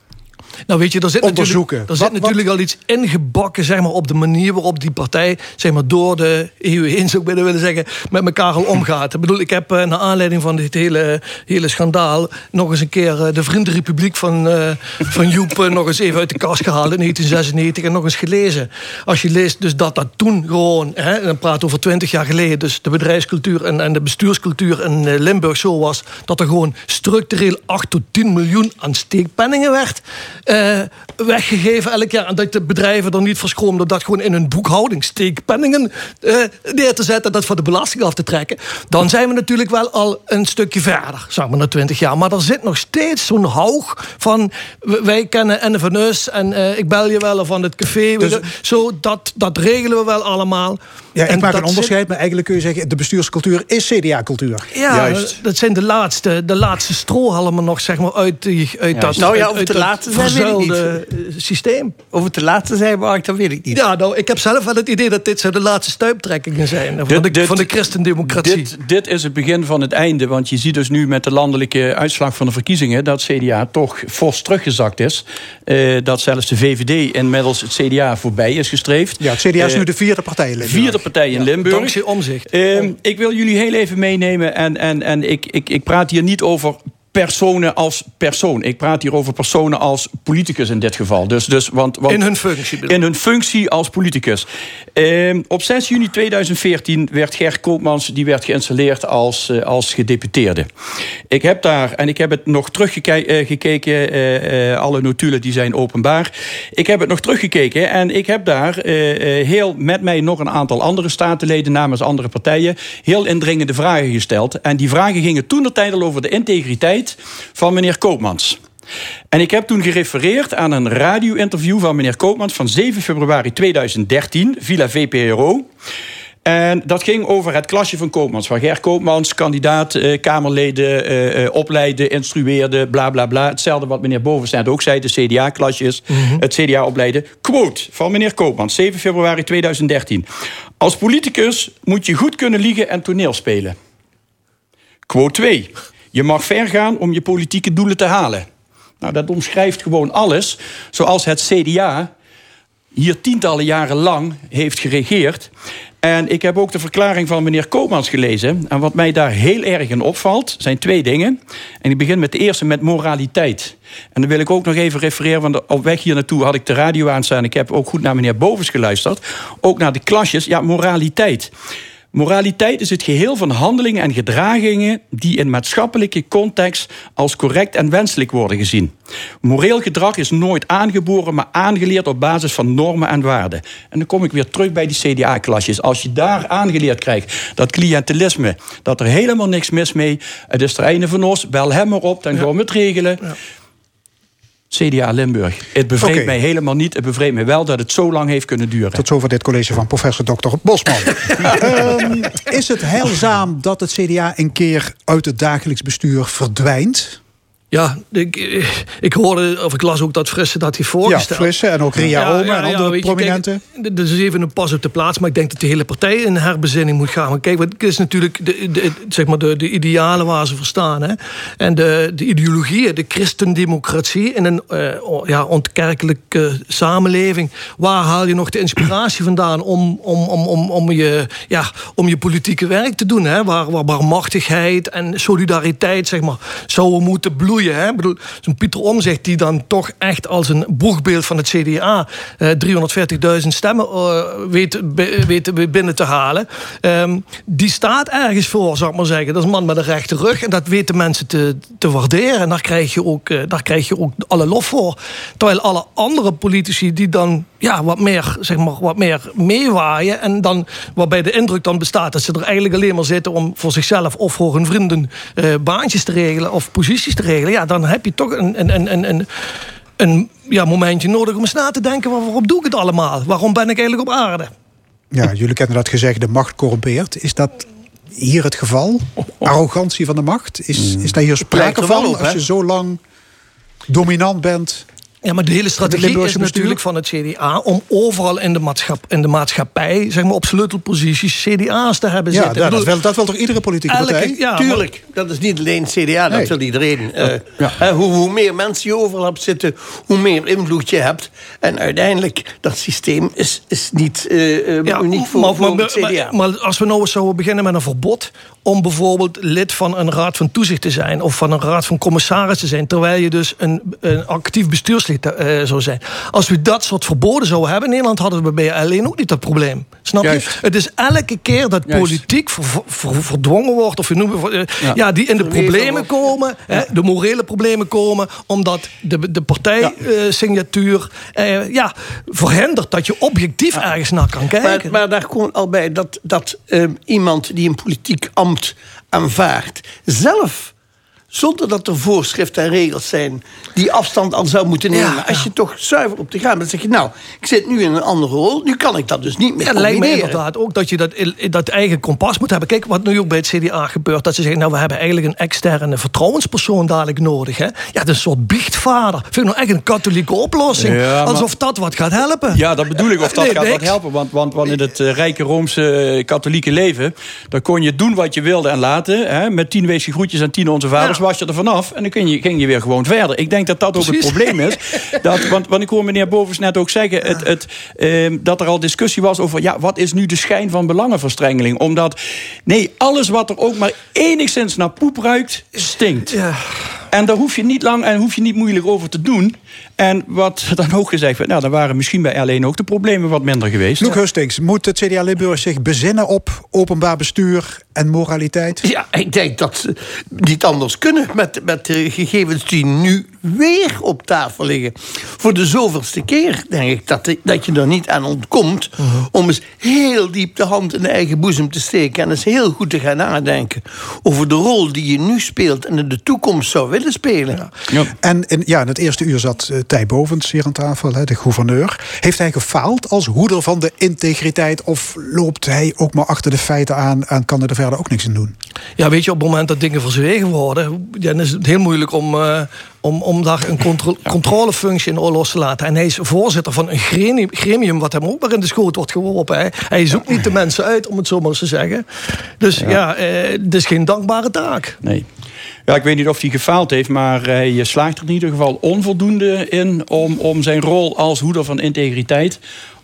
Nou weet je, er zit onderzoeken? natuurlijk, er zit Wat- natuurlijk al iets ingebakken zeg maar, op de manier waarop die partij zeg maar, door de eeuw heen, zou ik willen zeggen, met elkaar al omgaat. Ik bedoel, ik heb eh, naar aanleiding van dit hele, hele schandaal nog eens een keer eh, de Vriendenrepubliek van, eh, van Joep nog eens even uit de kast gehaald in 1996 en nog eens gelezen. Als je leest dus dat dat toen gewoon, hè, en dan praat over 20 jaar geleden, dus de bedrijfscultuur en, en de bestuurscultuur in Limburg zo was, dat er gewoon structureel 8 tot 10 miljoen aan steekpenningen werd. Eh, weggegeven elk jaar. En dat de bedrijven er niet verschroomden dat gewoon in hun boekhouding steekpenningen eh, neer te zetten. En dat voor de belasting af te trekken. Dan zijn we natuurlijk wel al een stukje verder, zeg maar, na 20 jaar. Maar er zit nog steeds zo'n hoog van. Wij kennen NFNUS en eh, ik bel je wel of van het café. Dus- zo, dat, dat regelen we wel allemaal. Ja, ik En maak dat een onderscheid, maar eigenlijk kun je zeggen... de bestuurscultuur is CDA-cultuur. Ja, dat zijn de laatste, de laatste strohalmen nog, zeg maar, uit, die, uit dat, Nou ja, uit, of uit te zijn, weet ik niet. verzuilde, eh, systeem. Of het te laatste zijn, Mark, dat weet ik niet. Ja, nou, ik heb zelf wel het idee dat dit zo de laatste stuiptrekkingen zijn van, Dit- de, dit- van de christendemocratie. Dit, dit is het begin van het einde. Want je ziet dus nu met de landelijke uitslag van de verkiezingen... dat CDA toch fors teruggezakt is. Eh, dat zelfs de VVD inmiddels het CDA voorbij is gestreefd. Ja, het CDA is Eh, nu de vierde partij. Vierde partij in Limburg. Dankzij omzicht. Ehm, ik wil jullie heel even meenemen. En, en, en ik, ik, ik praat hier niet over personen als persoon. Ik praat hier over personen als politicus in dit geval. Dus, dus, want, want, In hun functie. in hun functie als politicus. Ehm, op 6 juni 2014 werd Ger Koopmans die werd geïnstalleerd als, eh, als gedeputeerde. Ik heb daar, en ik heb het nog teruggekeken, alle notulen die zijn openbaar. Ik heb het nog teruggekeken en ik heb daar eh, eh, heel met mij nog een aantal andere statenleden namens andere partijen heel indringende vragen gesteld. En die vragen gingen toen de tijd al over de integriteit van meneer Koopmans. En ik heb toen gerefereerd aan een radio-interview van meneer Koopmans van 7 februari 2013, Villa VPRO. En dat ging over het klasje van Koopmans. Waar Ger Koopmans kandidaat eh, Kamerleden eh, eh, opleidde, instrueerde, bla bla bla. Hetzelfde wat meneer Bovenstein ook zei, de CDA-klasjes. Het CDA opleiden. Quote van meneer Koopmans, 7 februari 2013. Als politicus moet je goed kunnen liegen en toneel spelen. Quote 2. Je mag ver gaan om je politieke doelen te halen. Nou, dat omschrijft gewoon alles zoals het CDA hier tientallen jaren lang heeft geregeerd. En ik heb ook de verklaring van meneer Koopmans gelezen. En wat mij daar heel erg in opvalt, zijn twee dingen. En ik begin met de eerste, met moraliteit. En dan wil ik ook nog even refereren, want op weg hier naartoe had ik de radio aanstaan. Ik heb ook goed naar meneer Bovens geluisterd. Ook naar de klasjes. Ja, moraliteit. Moraliteit is het geheel van handelingen en gedragingen die in maatschappelijke context als correct en wenselijk worden gezien. Moreel gedrag is nooit aangeboren, maar aangeleerd op basis van normen en waarden. En dan kom ik weer terug bij die CDA-klasjes. Als je daar aangeleerd krijgt dat cliëntelisme, dat er helemaal niks mis mee, het is er einde van ons, bel hem maar op, dan gaan we het regelen. CDA Limburg. Het bevreemdt mij helemaal niet. Het bevreemdt mij wel dat het zo lang heeft kunnen duren. Tot zover dit college van professor Dr. Bosman. Ehm, is het heilzaam dat het CDA een keer uit het dagelijks bestuur verdwijnt? Ja, ik, ik hoorde, of ik las ook dat Frisse dat hij Ja, voorgesteld. Frisse en ook Ria Ome en andere je, prominenten. dit is even een pas op de plaats, maar ik denk dat de hele partij in herbezinning moet gaan. Want kijk, het is natuurlijk de, de, zeg maar de, de idealen waar ze voor staan. Hè? En de, de ideologieën, de christendemocratie in een eh, ja, ontkerkelijke samenleving. Waar haal je nog de inspiratie vandaan om, om, om, om, om, je, ja, om je politieke werk te doen? Hè? Waar, waar barmachtigheid en solidariteit zeg maar, zouden moeten bloeien. Hè? Bedoel, zo'n Pieter Omzicht die dan toch echt als een boegbeeld van het CDA... eh, 340.000 stemmen eh, weet, weet binnen te halen. Ehm, die staat ergens voor, zou ik maar zeggen. Dat is een man met een rechte rug. En dat weten mensen te, te waarderen. En daar krijg, je ook, eh, daar krijg je ook alle lof voor. Terwijl alle andere politici die dan ja, wat, meer, zeg maar, wat meer meewaaien... en dan, waarbij de indruk dan bestaat dat ze er eigenlijk alleen maar zitten... om voor zichzelf of voor hun vrienden eh, baantjes te regelen... of posities te regelen. Ja, dan heb je toch een... een, een, een, een een ja, momentje nodig om eens na te denken... waarom doe ik het allemaal? Waarom ben ik eigenlijk op aarde? Ja, jullie kennen dat gezegd, de macht corrumpeert. Is dat hier het geval? Arrogantie van de macht? Is, is daar hier sprake van? op, als je zo lang dominant bent... Ja, maar de hele strategie is natuurlijk van het CDA om overal in de, maatschap, in de maatschappij, zeg maar op sleutelposities, CDA's te hebben Ja, zitten. dat, Ik bedoel, wil, dat wil toch iedere politieke elke- partij? ja, maar- Tuurlijk, dat is niet alleen CDA, dat Nee. wil iedereen. Eh, hè, hoe, hoe meer mensen je overal hebt zitten, hoe meer invloed je hebt. En uiteindelijk, dat systeem is, is niet eh, eh, Ja, uniek voor, maar, voor maar- het CDA. maar- maar als we nou eens zouden beginnen met een verbod om bijvoorbeeld lid van een raad van toezicht te zijn of van een raad van commissaris te zijn, terwijl je dus een, een actief bestuurslid eh, zou zijn. Als we dat soort verboden zouden hebben in Nederland, hadden we bij alleen ook niet dat probleem. Snap Juist. je? Het is elke keer dat Juist. politiek ver- ver- verdwongen wordt, of je noemt, eh, Ja. ja. die in de problemen komen, hè, de morele problemen komen, omdat de, de partijsignatuur eh, ja, verhindert dat je objectief ergens naar kan Maar, kijken. maar daar komt al bij dat, dat ehm, iemand die een politiek ambt aanvaardt, zelf, zonder dat er voorschriften en regels zijn, die afstand al zou moeten nemen. Ja, Als je toch zuiver op te gaan, dan zeg je, nou, ik zit nu in een andere rol, nu kan ik dat dus niet meer Ja, het lijkt me inderdaad ook dat je dat, dat eigen kompas moet hebben. Kijk, wat nu ook bij het CDA gebeurt. Dat ze zeggen, nou, we hebben eigenlijk een externe vertrouwenspersoon dadelijk nodig. Hè? Ja, dat is een soort biechtvader. Vind ik nou echt een katholieke oplossing. Ja, maar- Alsof dat wat gaat helpen. Ja, dat bedoel ik, of dat Nee, gaat wat helpen. Want, want, want in het eh, rijke Roomse eh, katholieke leven... daar kon je doen wat je wilde en laten. Hè, met tien weesje groetjes en tien onze vaders was je er vanaf. En dan ging je, ging je weer gewoon verder. Ik denk dat dat ook het probleem is. Dat, want, want ik hoor meneer Bovens net ook zeggen... Het, het, ehm, dat er al discussie was over... ja, wat is nu de schijn van belangenverstrengeling? Omdat, nee, alles wat er ook maar enigszins naar poep ruikt, stinkt. En daar hoef je niet lang en hoef je niet moeilijk over te doen. En wat dan ook gezegd werd, nou, dan waren misschien bij alleen ook de problemen wat minder geweest. Loek Hustings, moet het CDA Limburg zich bezinnen op openbaar bestuur en moraliteit? Ja, ik denk dat ze niet anders kunnen met, met de gegevens die nu weer op tafel liggen. Voor de zoveelste keer denk ik dat, dat je er niet aan ontkomt om eens heel diep de hand in de eigen boezem te steken en eens heel goed te gaan nadenken over de rol die je nu speelt en in de toekomst zou willen spelen. En in, ja, in het eerste uur zat eh, Thij Bovens hier aan tafel, hè, de gouverneur. Heeft hij gefaald als hoeder van de integriteit? Of loopt hij ook maar achter de feiten aan en kan er verder ook niks in doen? Ja, weet je, op het moment dat dingen verzwegen worden... dan is het heel moeilijk om, eh, om, om daar een contro- controlefunctie in los te laten. En hij is voorzitter van een gremium, gremium wat hem ook maar in de schoot wordt geworpen. Hè. Hij zoekt niet de mensen uit, om het zo maar eens te zeggen. Dus ja, eh, het is geen dankbare taak. Nee. Ja, ik weet niet of hij gefaald heeft, maar hij slaagt er in ieder geval onvoldoende in om, om zijn rol als hoeder van integriteit.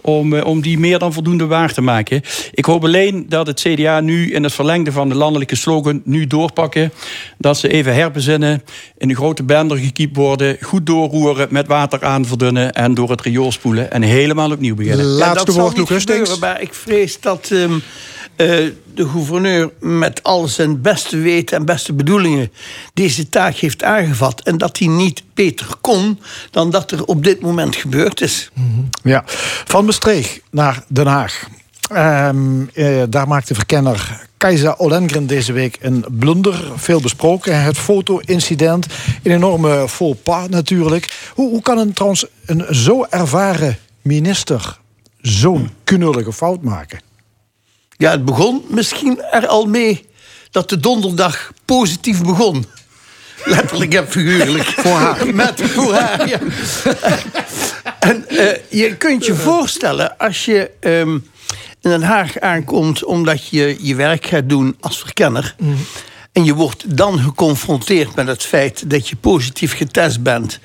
Om, eh, om die meer dan voldoende waar te maken. Ik hoop alleen dat het CDA nu in het verlengde van de landelijke slogan nu doorpakken. Dat ze even herbezinnen, in de grote blender gekiept worden, goed doorroeren, met water aan verdunnen en door het riool spoelen en helemaal opnieuw beginnen. Ja, dat zal niet gebeuren, Maar ik vrees dat ehm, eh, de gouverneur met al zijn beste weten en beste bedoelingen deze taak heeft aangevat. En dat hij niet beter kon dan dat er op dit moment gebeurd is. Ja, van Maastricht naar Den Haag. Ehm, eh, daar maakte verkenner Kajsa Olengren deze week een blunder. Veel besproken. Het foto-incident. Een enorme faux pas natuurlijk. Hoe, hoe kan een, een zo ervaren minister zo'n knullige fout maken? Ja, het begon misschien er al mee dat de donderdag positief begon. Letterlijk en figuurlijk. Voor haar. Met voor haar, ja. en eh, je kunt je voorstellen als je ehm, in Den Haag aankomt omdat je je werk gaat doen als verkenner. En je wordt dan geconfronteerd met het feit dat je positief getest bent.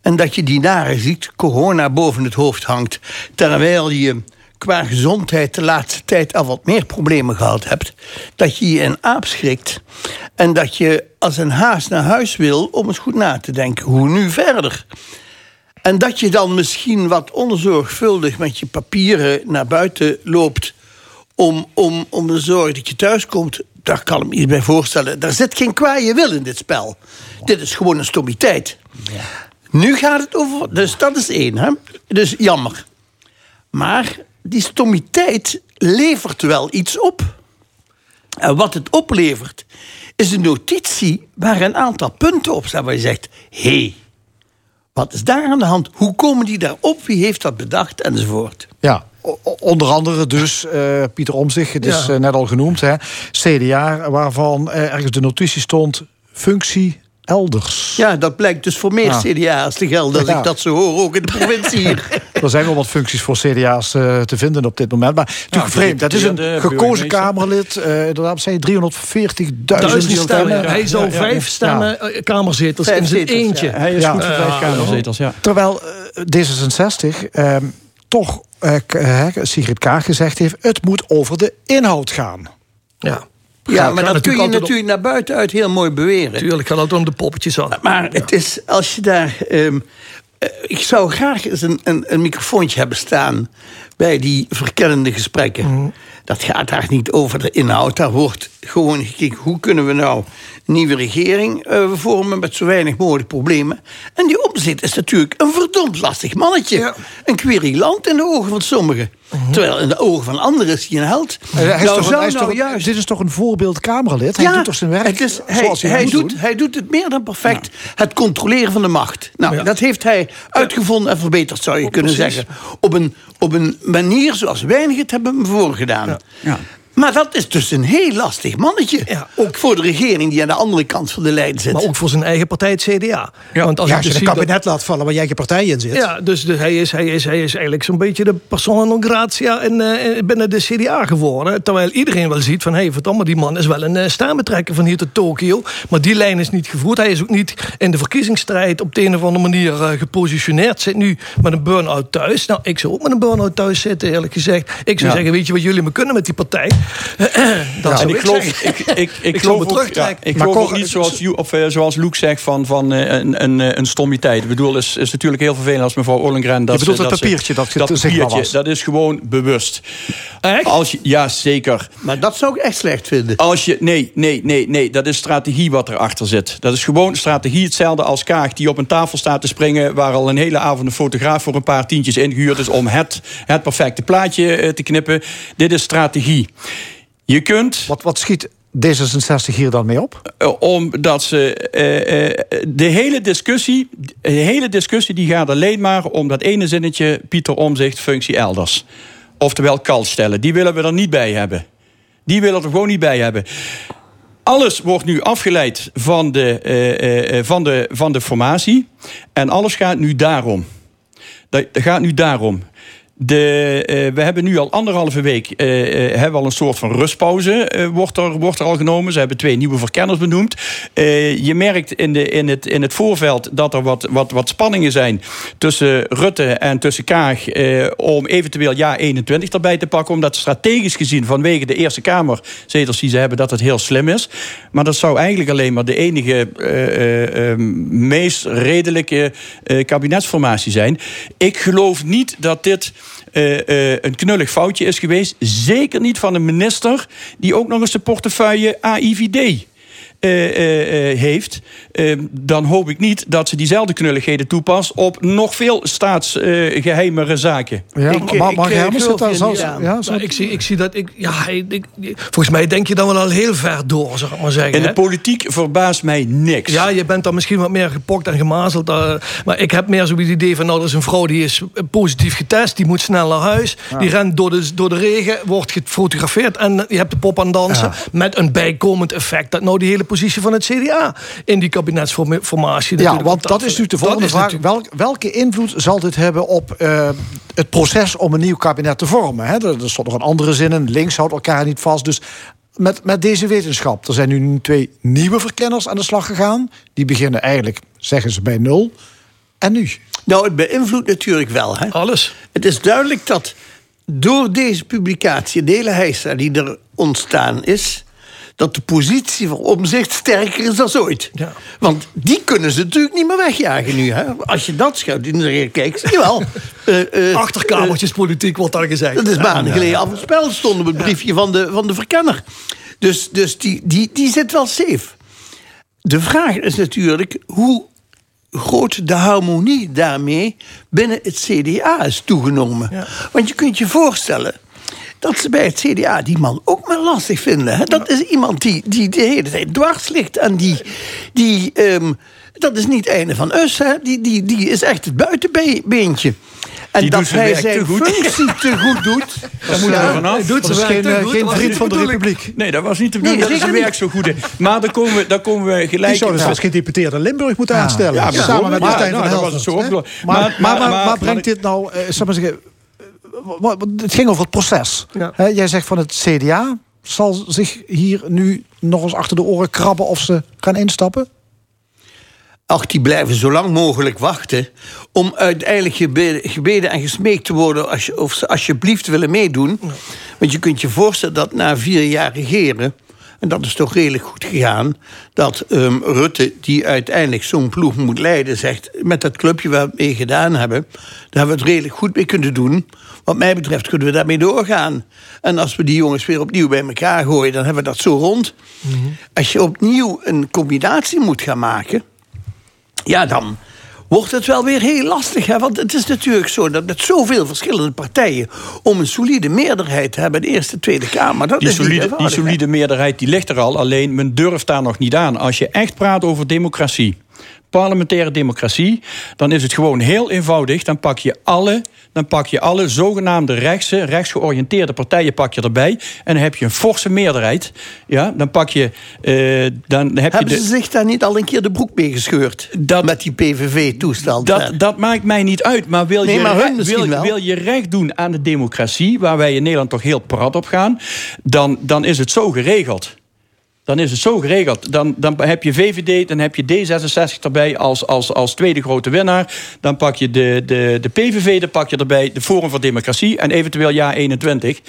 En dat je die nare ziet, corona boven het hoofd hangt. Terwijl je qua gezondheid de laatste tijd al wat meer problemen gehad hebt. Dat je je een aap schrikt. En dat je als een haas naar huis wil om eens goed na te denken. Hoe nu verder? En dat je dan misschien wat onzorgvuldig met je papieren naar buiten loopt. Om, om, om te zorgen dat je thuis komt. Daar kan ik me iets bij voorstellen. Daar zit geen kwaaie wil in dit spel. Dit is gewoon een stommiteit. Nu gaat het over. Dus dat is één. Hè? Dus jammer. Maar die stommiteit levert wel iets op. En wat het oplevert, is een notitie waar een aantal punten op staan. Waar je zegt: hé, hey, wat is daar aan de hand? Hoe komen die daarop? Wie heeft dat bedacht? Enzovoort. Ja, onder andere dus eh, Pieter Omtzigt, het is Ja. eh, net al genoemd, hè, CDA, waarvan eh, ergens de notitie stond functie elders. Ja, dat blijkt dus voor meer Ja. CDA's te gelden als Ja. ik dat zo hoor, ook in de provincie hier. Er zijn wel wat functies voor CDA's eh, te vinden op dit moment. Maar natuurlijk vreemd. Het is een gekozen. Kamerlid. eh inderdaad, zijn 340.000 Duizend stemmen. Hij ja, vijf ja. stemmen eh, kamerzetels Vijf in zijn zetels, eentje. ja. Hij is Ja. goed voor vijf kamerzetels, ja. Terwijl eh, D66 ehm, toch Sigrid Kaag gezegd heeft... het moet over de inhoud gaan. Ja. Ja, maar dat kun je natuurlijk naar buiten uit heel mooi beweren. Natuurlijk gaat het om de poppetjes aan. Maar het is, als je daar ehm, eh, ik zou graag eens een, een, een microfoontje hebben staan bij die verkennende gesprekken. Dat gaat daar niet over de inhoud. Daar wordt gewoon gekeken hoe kunnen we nou een nieuwe regering eh, vormen met zo weinig mogelijk problemen. En die omzet is natuurlijk een verdomd lastig mannetje. Een querulant in de ogen van sommigen. Terwijl in de ogen van anderen is hij een held. Hij is Nou, toch, hij is nou toch- juist- Dit is toch een voorbeeld Kamerlid? Hij Ja, doet toch zijn werk het is, hij, zoals hij, hij, moet doet, doen? hij doet het meer dan perfect. Het controleren van de macht. Nou, dat heeft hij uitgevonden en verbeterd, zou je kunnen precies. zeggen. Op een, op een manier zoals weinig het hebben voorgedaan. Maar dat is dus een heel lastig mannetje. Ook voor de regering die aan de andere kant van de lijn zit. Maar ook voor zijn eigen partij, het CDA. Want als Ja, ik als je dus zie dat- kabinet laat vallen waar jij geen partij in zit. Ja, dus, dus hij, is, hij, is, hij is eigenlijk zo'n beetje de persona non gratia in, eh, binnen de CDA geworden. Terwijl iedereen wel ziet van, hé, hey, verdomme, die man is wel een uh, staanbetrekker van hier tot Tokio. Maar die lijn is niet gevoerd. Hij is ook niet in de verkiezingsstrijd op de een of andere manier eh, gepositioneerd. Zit nu met een burn-out thuis. Nou, ik zou ook met een burn-out thuis zitten, eerlijk gezegd. Ik zou Ja. zeggen, weet je wat jullie me kunnen met die partij? Dat Ja, zou en ik ik geloof, ik, ik, ik, Ik geloof me ook, ja, ik Maar geloof ook niet zoals, of, eh, zoals Luc zegt van, van eh, een, een, eh, een stommiteit. Ik bedoel, is, is natuurlijk heel vervelend als mevrouw Ollengren... Dat Je bedoelt dat ze- papiertje dat dat papiertje, was. dat is gewoon bewust. Als je, ja, zeker. Maar dat zou ik echt slecht vinden. Als je, nee, nee, nee, nee. Dat is strategie wat erachter zit. Dat is gewoon strategie. Hetzelfde als Kaag die op een tafel staat te springen... waar al een hele avond een fotograaf voor een paar tientjes ingehuurd is... om het, het perfecte plaatje te knippen. Dit is strategie. Je kunt... Wat, wat schiet D66 hier dan mee op? Eh, omdat ze eh, eh, de hele discussie, de hele discussie die gaat alleen maar om dat ene zinnetje Pieter Omzicht functie elders. Oftewel kal stellen. Die willen we er niet bij hebben. Die willen we er gewoon niet bij hebben. Alles wordt nu afgeleid van de, van de, van de formatie. En alles gaat nu daarom. Dat gaat nu daarom. De, eh, we hebben nu al anderhalve week eh, hebben al een soort van rustpauze wordt, er, wordt er al genomen. Ze hebben twee nieuwe verkenners benoemd. Je merkt in, de, in, het, in het voorveld dat er wat, wat, wat spanningen zijn tussen Rutte en tussen Kaag om eventueel ja 21 erbij te pakken. Omdat strategisch gezien vanwege de Eerste Kamer zetels die ze hebben dat het heel slim is. Maar dat zou eigenlijk alleen maar de enige meest redelijke kabinetsformatie zijn. Ik geloof niet dat dit eh, eh, een knullig foutje is geweest. Zeker niet van een minister die ook nog eens de portefeuille AIVD heeft, eh, dan hoop ik niet dat ze diezelfde knulligheden toepast op nog veel staatsgeheimere zaken. Ja, Ik- maar ik- Mark ik zit daar aan. Ja, zo Nou, ik, zie, ik zie dat ik. Ja, ik, volgens mij denk je dan wel al heel ver door, zeg ik maar zeggen. In de hè? politiek verbaast mij niks. Ja, je bent dan misschien wat meer gepokt en gemazeld. eh, maar ik heb meer zo'n idee van... nou, er is een vrouw die is eh, positief getest. Die moet snel naar huis. Ja. Die rent door de, door de regen, wordt gefotografeerd... en je hebt de pop aan dansen. Ja. Met een bijkomend effect... dat nou die hele positie van het CDA... in die kabinetsformatie Ja, want dat is nu de volgende vraag. natuurlijk- welke invloed zal dit hebben op eh, het proces om een nieuw kabinet te vormen? Hè? Er, er stond nog een andere zin in. Links houdt elkaar niet vast. Dus met, met deze wetenschap. Er zijn nu twee nieuwe verkenners aan de slag gegaan. Die beginnen eigenlijk, zeggen ze, bij nul. En nu? Nou, het beïnvloedt natuurlijk wel. Hè? Alles. Het is duidelijk dat door deze publicatie, de hele heisa die er ontstaan is, dat de positie van omzicht sterker is dan ooit. Want die kunnen ze natuurlijk niet meer wegjagen nu. Hè? Als je dat schuift, dan zeg je, kijk, zie je wel. eh, eh, Achterkamertjespolitiek wordt daar gezegd. dat is maanden Ja. geleden al voorspeld, stond op het briefje van de, van de verkenner. Dus, dus die, die, die zit wel safe. De vraag is natuurlijk hoe groot de harmonie daarmee binnen het CDA is toegenomen. Want je kunt je voorstellen dat ze bij het CDA die man ook maar lastig vinden. Hè? Dat is iemand die, die de hele tijd dwars ligt. En die, die ehm, dat is niet het einde van us. Hè? Die, die, die is echt het buitenbeentje. En Die dat zijn hij zijn te goed. functie te goed doet. Daar moeten we Ja, vanaf. hij doet Dat is zijn geen, werk eh, goed, geen dat vriend van de. Republiek. Nee, dat was niet de Nee, bedoeling. dat is zeker werk zo goed. is. Maar daar komen we, daar komen we Die gelijk... zouden Ja. zelfs gedeputeerde Limburg moeten aanstellen. Ja, samen bijvoorbeeld. met Ja, Martijn nou, van dat was het zo Helvert. Maar, Maar- maar, maar, maar- maar maar- brengt dit nou... zal ik maar zeggen, het ging over het proces. Hè, jij zegt van het CDA zal zich hier nu nog eens achter de oren krabben of ze gaan instappen? Ach, die blijven zo lang mogelijk wachten. om uiteindelijk gebeden, gebeden en gesmeekt te worden. Als je, of ze alsjeblieft willen meedoen. Want je kunt je voorstellen dat na vier jaar regeren. en dat is toch redelijk goed gegaan, dat ehm, Rutte, die uiteindelijk zo'n ploeg moet leiden, zegt: met dat clubje waar we mee gedaan hebben, daar hebben we het redelijk goed mee kunnen doen. Wat mij betreft kunnen we daarmee doorgaan. En als we die jongens weer opnieuw bij elkaar gooien, dan hebben we dat zo rond. Als je opnieuw een combinatie moet gaan maken, ja, dan wordt het wel weer heel lastig. Hè? Want het is natuurlijk zo dat met zoveel verschillende partijen... om een solide meerderheid te hebben in de Eerste Tweede Kamer... dat Die is solide, die solide meerderheid die ligt er al, alleen men durft daar nog niet aan. Als je echt praat over democratie, parlementaire democratie, dan is het gewoon heel eenvoudig. Dan pak je alle, dan pak je alle zogenaamde rechtse, rechtsgeoriënteerde partijen pak je erbij. En dan heb je een forse meerderheid. Ja, dan pak je. eh, dan heb je Hebben de, ze zich daar niet al een keer de broek mee gescheurd? met die PVV-toestand. Dat, dat maakt mij niet uit. Maar wil, Nee, je, maar hun re- misschien wil, wel. wil je recht doen aan de democratie, waar wij in Nederland toch heel prat op gaan, dan, dan is het zo geregeld. Dan is het zo geregeld. Dan, dan heb je VVD, dan heb je D66 erbij als, als, als tweede grote winnaar. Dan pak je de, de, de PVV, dan pak je erbij de Forum voor Democratie en eventueel jaar 21.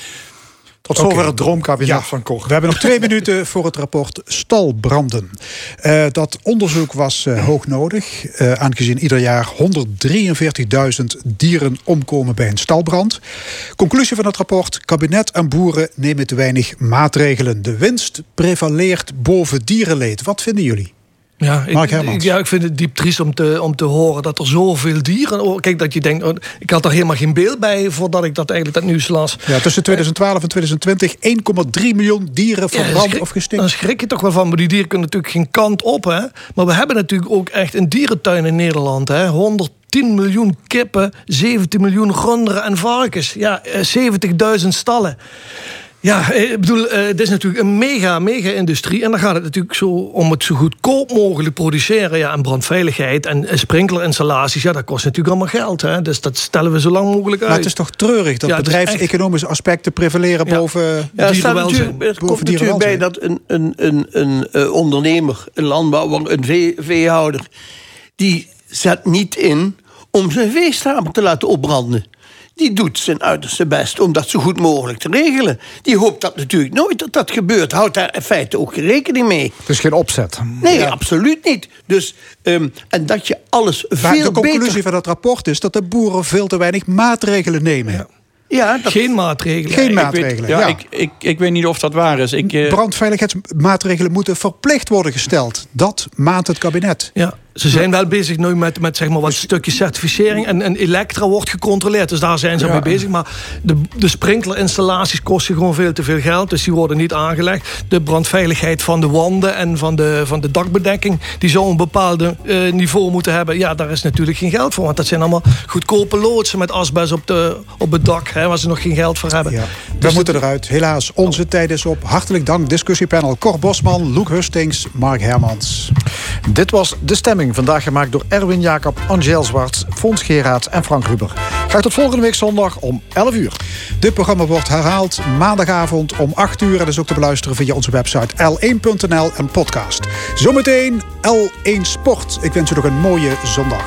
Tot zover het droomkabinet Ja, van Kort. We hebben nog twee minuten voor het rapport Stalbranden. Eh, dat onderzoek was eh, hoog nodig, eh, aangezien ieder jaar 143.000 dieren omkomen bij een stalbrand. Conclusie van het rapport: kabinet en boeren nemen te weinig maatregelen. De winst prevaleert boven dierenleed. Wat vinden jullie? Ja, ik, Mark Hermans. ik- ja, ik vind het diep triest om te, om te horen dat er zoveel dieren... Oh, kijk, dat je denkt, oh, ik had er helemaal geen beeld bij... voordat ik dat eigenlijk dat nieuws las. Ja, tussen 2012 en 2020 1,3 miljoen dieren Ja, verbrand schrik- of gestinkt. Dan schrik je toch wel van. Maar die dieren kunnen natuurlijk geen kant op. Hè? Maar we hebben natuurlijk ook echt een dierentuin in Nederland. Hè? 110 miljoen kippen, 17 miljoen runderen en varkens. Ja, eh, 70.000 stallen. Ja, eh, ik bedoel, eh, het is natuurlijk een mega, mega industrie. En dan gaat het natuurlijk zo om het zo goedkoop mogelijk produceren. Ja, en brandveiligheid en eh, sprinklerinstallaties. Ja, dat kost natuurlijk allemaal geld. Hè? Dus dat stellen we zo lang mogelijk uit. Maar het is toch treurig dat Ja, bedrijfseconomische aspecten prevaleren boven Ja, er, staat natuurlijk, er boven komt natuurlijk bij dat een, een, een, een eh, ondernemer, een landbouwer, een vee, veehouder... die zet niet in om zijn veestapel te laten opbranden. Die doet zijn uiterste best om dat zo goed mogelijk te regelen. Die hoopt dat natuurlijk nooit dat dat gebeurt. Houdt daar in feite ook rekening mee. Het is geen opzet. Nee, absoluut niet. Dus, ehm, en dat je alles Maar veel de conclusie beter... van dat rapport is dat de boeren veel te weinig maatregelen nemen. Ja, Geen maatregelen. Geen Ik weet- maatregelen. ja, ja. Ik, ik, ik weet niet of dat waar is. Ik, eh, Brandveiligheidsmaatregelen moeten verplicht worden gesteld. Dat maakt het kabinet. Ja, ze zijn wel bezig nu met, met zeg maar wat stukjes certificering. En, en Elektra wordt gecontroleerd, dus daar zijn ze Ja. mee bezig. Maar de, de sprinklerinstallaties kosten gewoon veel te veel geld. Dus die worden niet aangelegd. De brandveiligheid van de wanden en van de, van de dakbedekking... die zou een bepaalde eh, niveau moeten hebben. Ja, daar is natuurlijk geen geld voor. Want dat zijn allemaal goedkope loodsen met asbest op, de, op het dak... Hè, waar ze nog geen geld voor hebben. Ja. Dus We moeten eruit. Helaas, onze tijd is op. Hartelijk dank, discussiepanel Cor Bosman, Loek Hustings, Mark Hermans. Dit was De Stemming, vandaag gemaakt door Erwin Jacob, Angel Zwarts, Fons Geraerts en Frank Ruber. Graag tot volgende week zondag om 11 uur. Dit programma wordt herhaald maandagavond om 8 uur. En is ook te beluisteren via onze website l1.nl en podcast. Zometeen L1 Sport. Ik wens u nog een mooie zondag.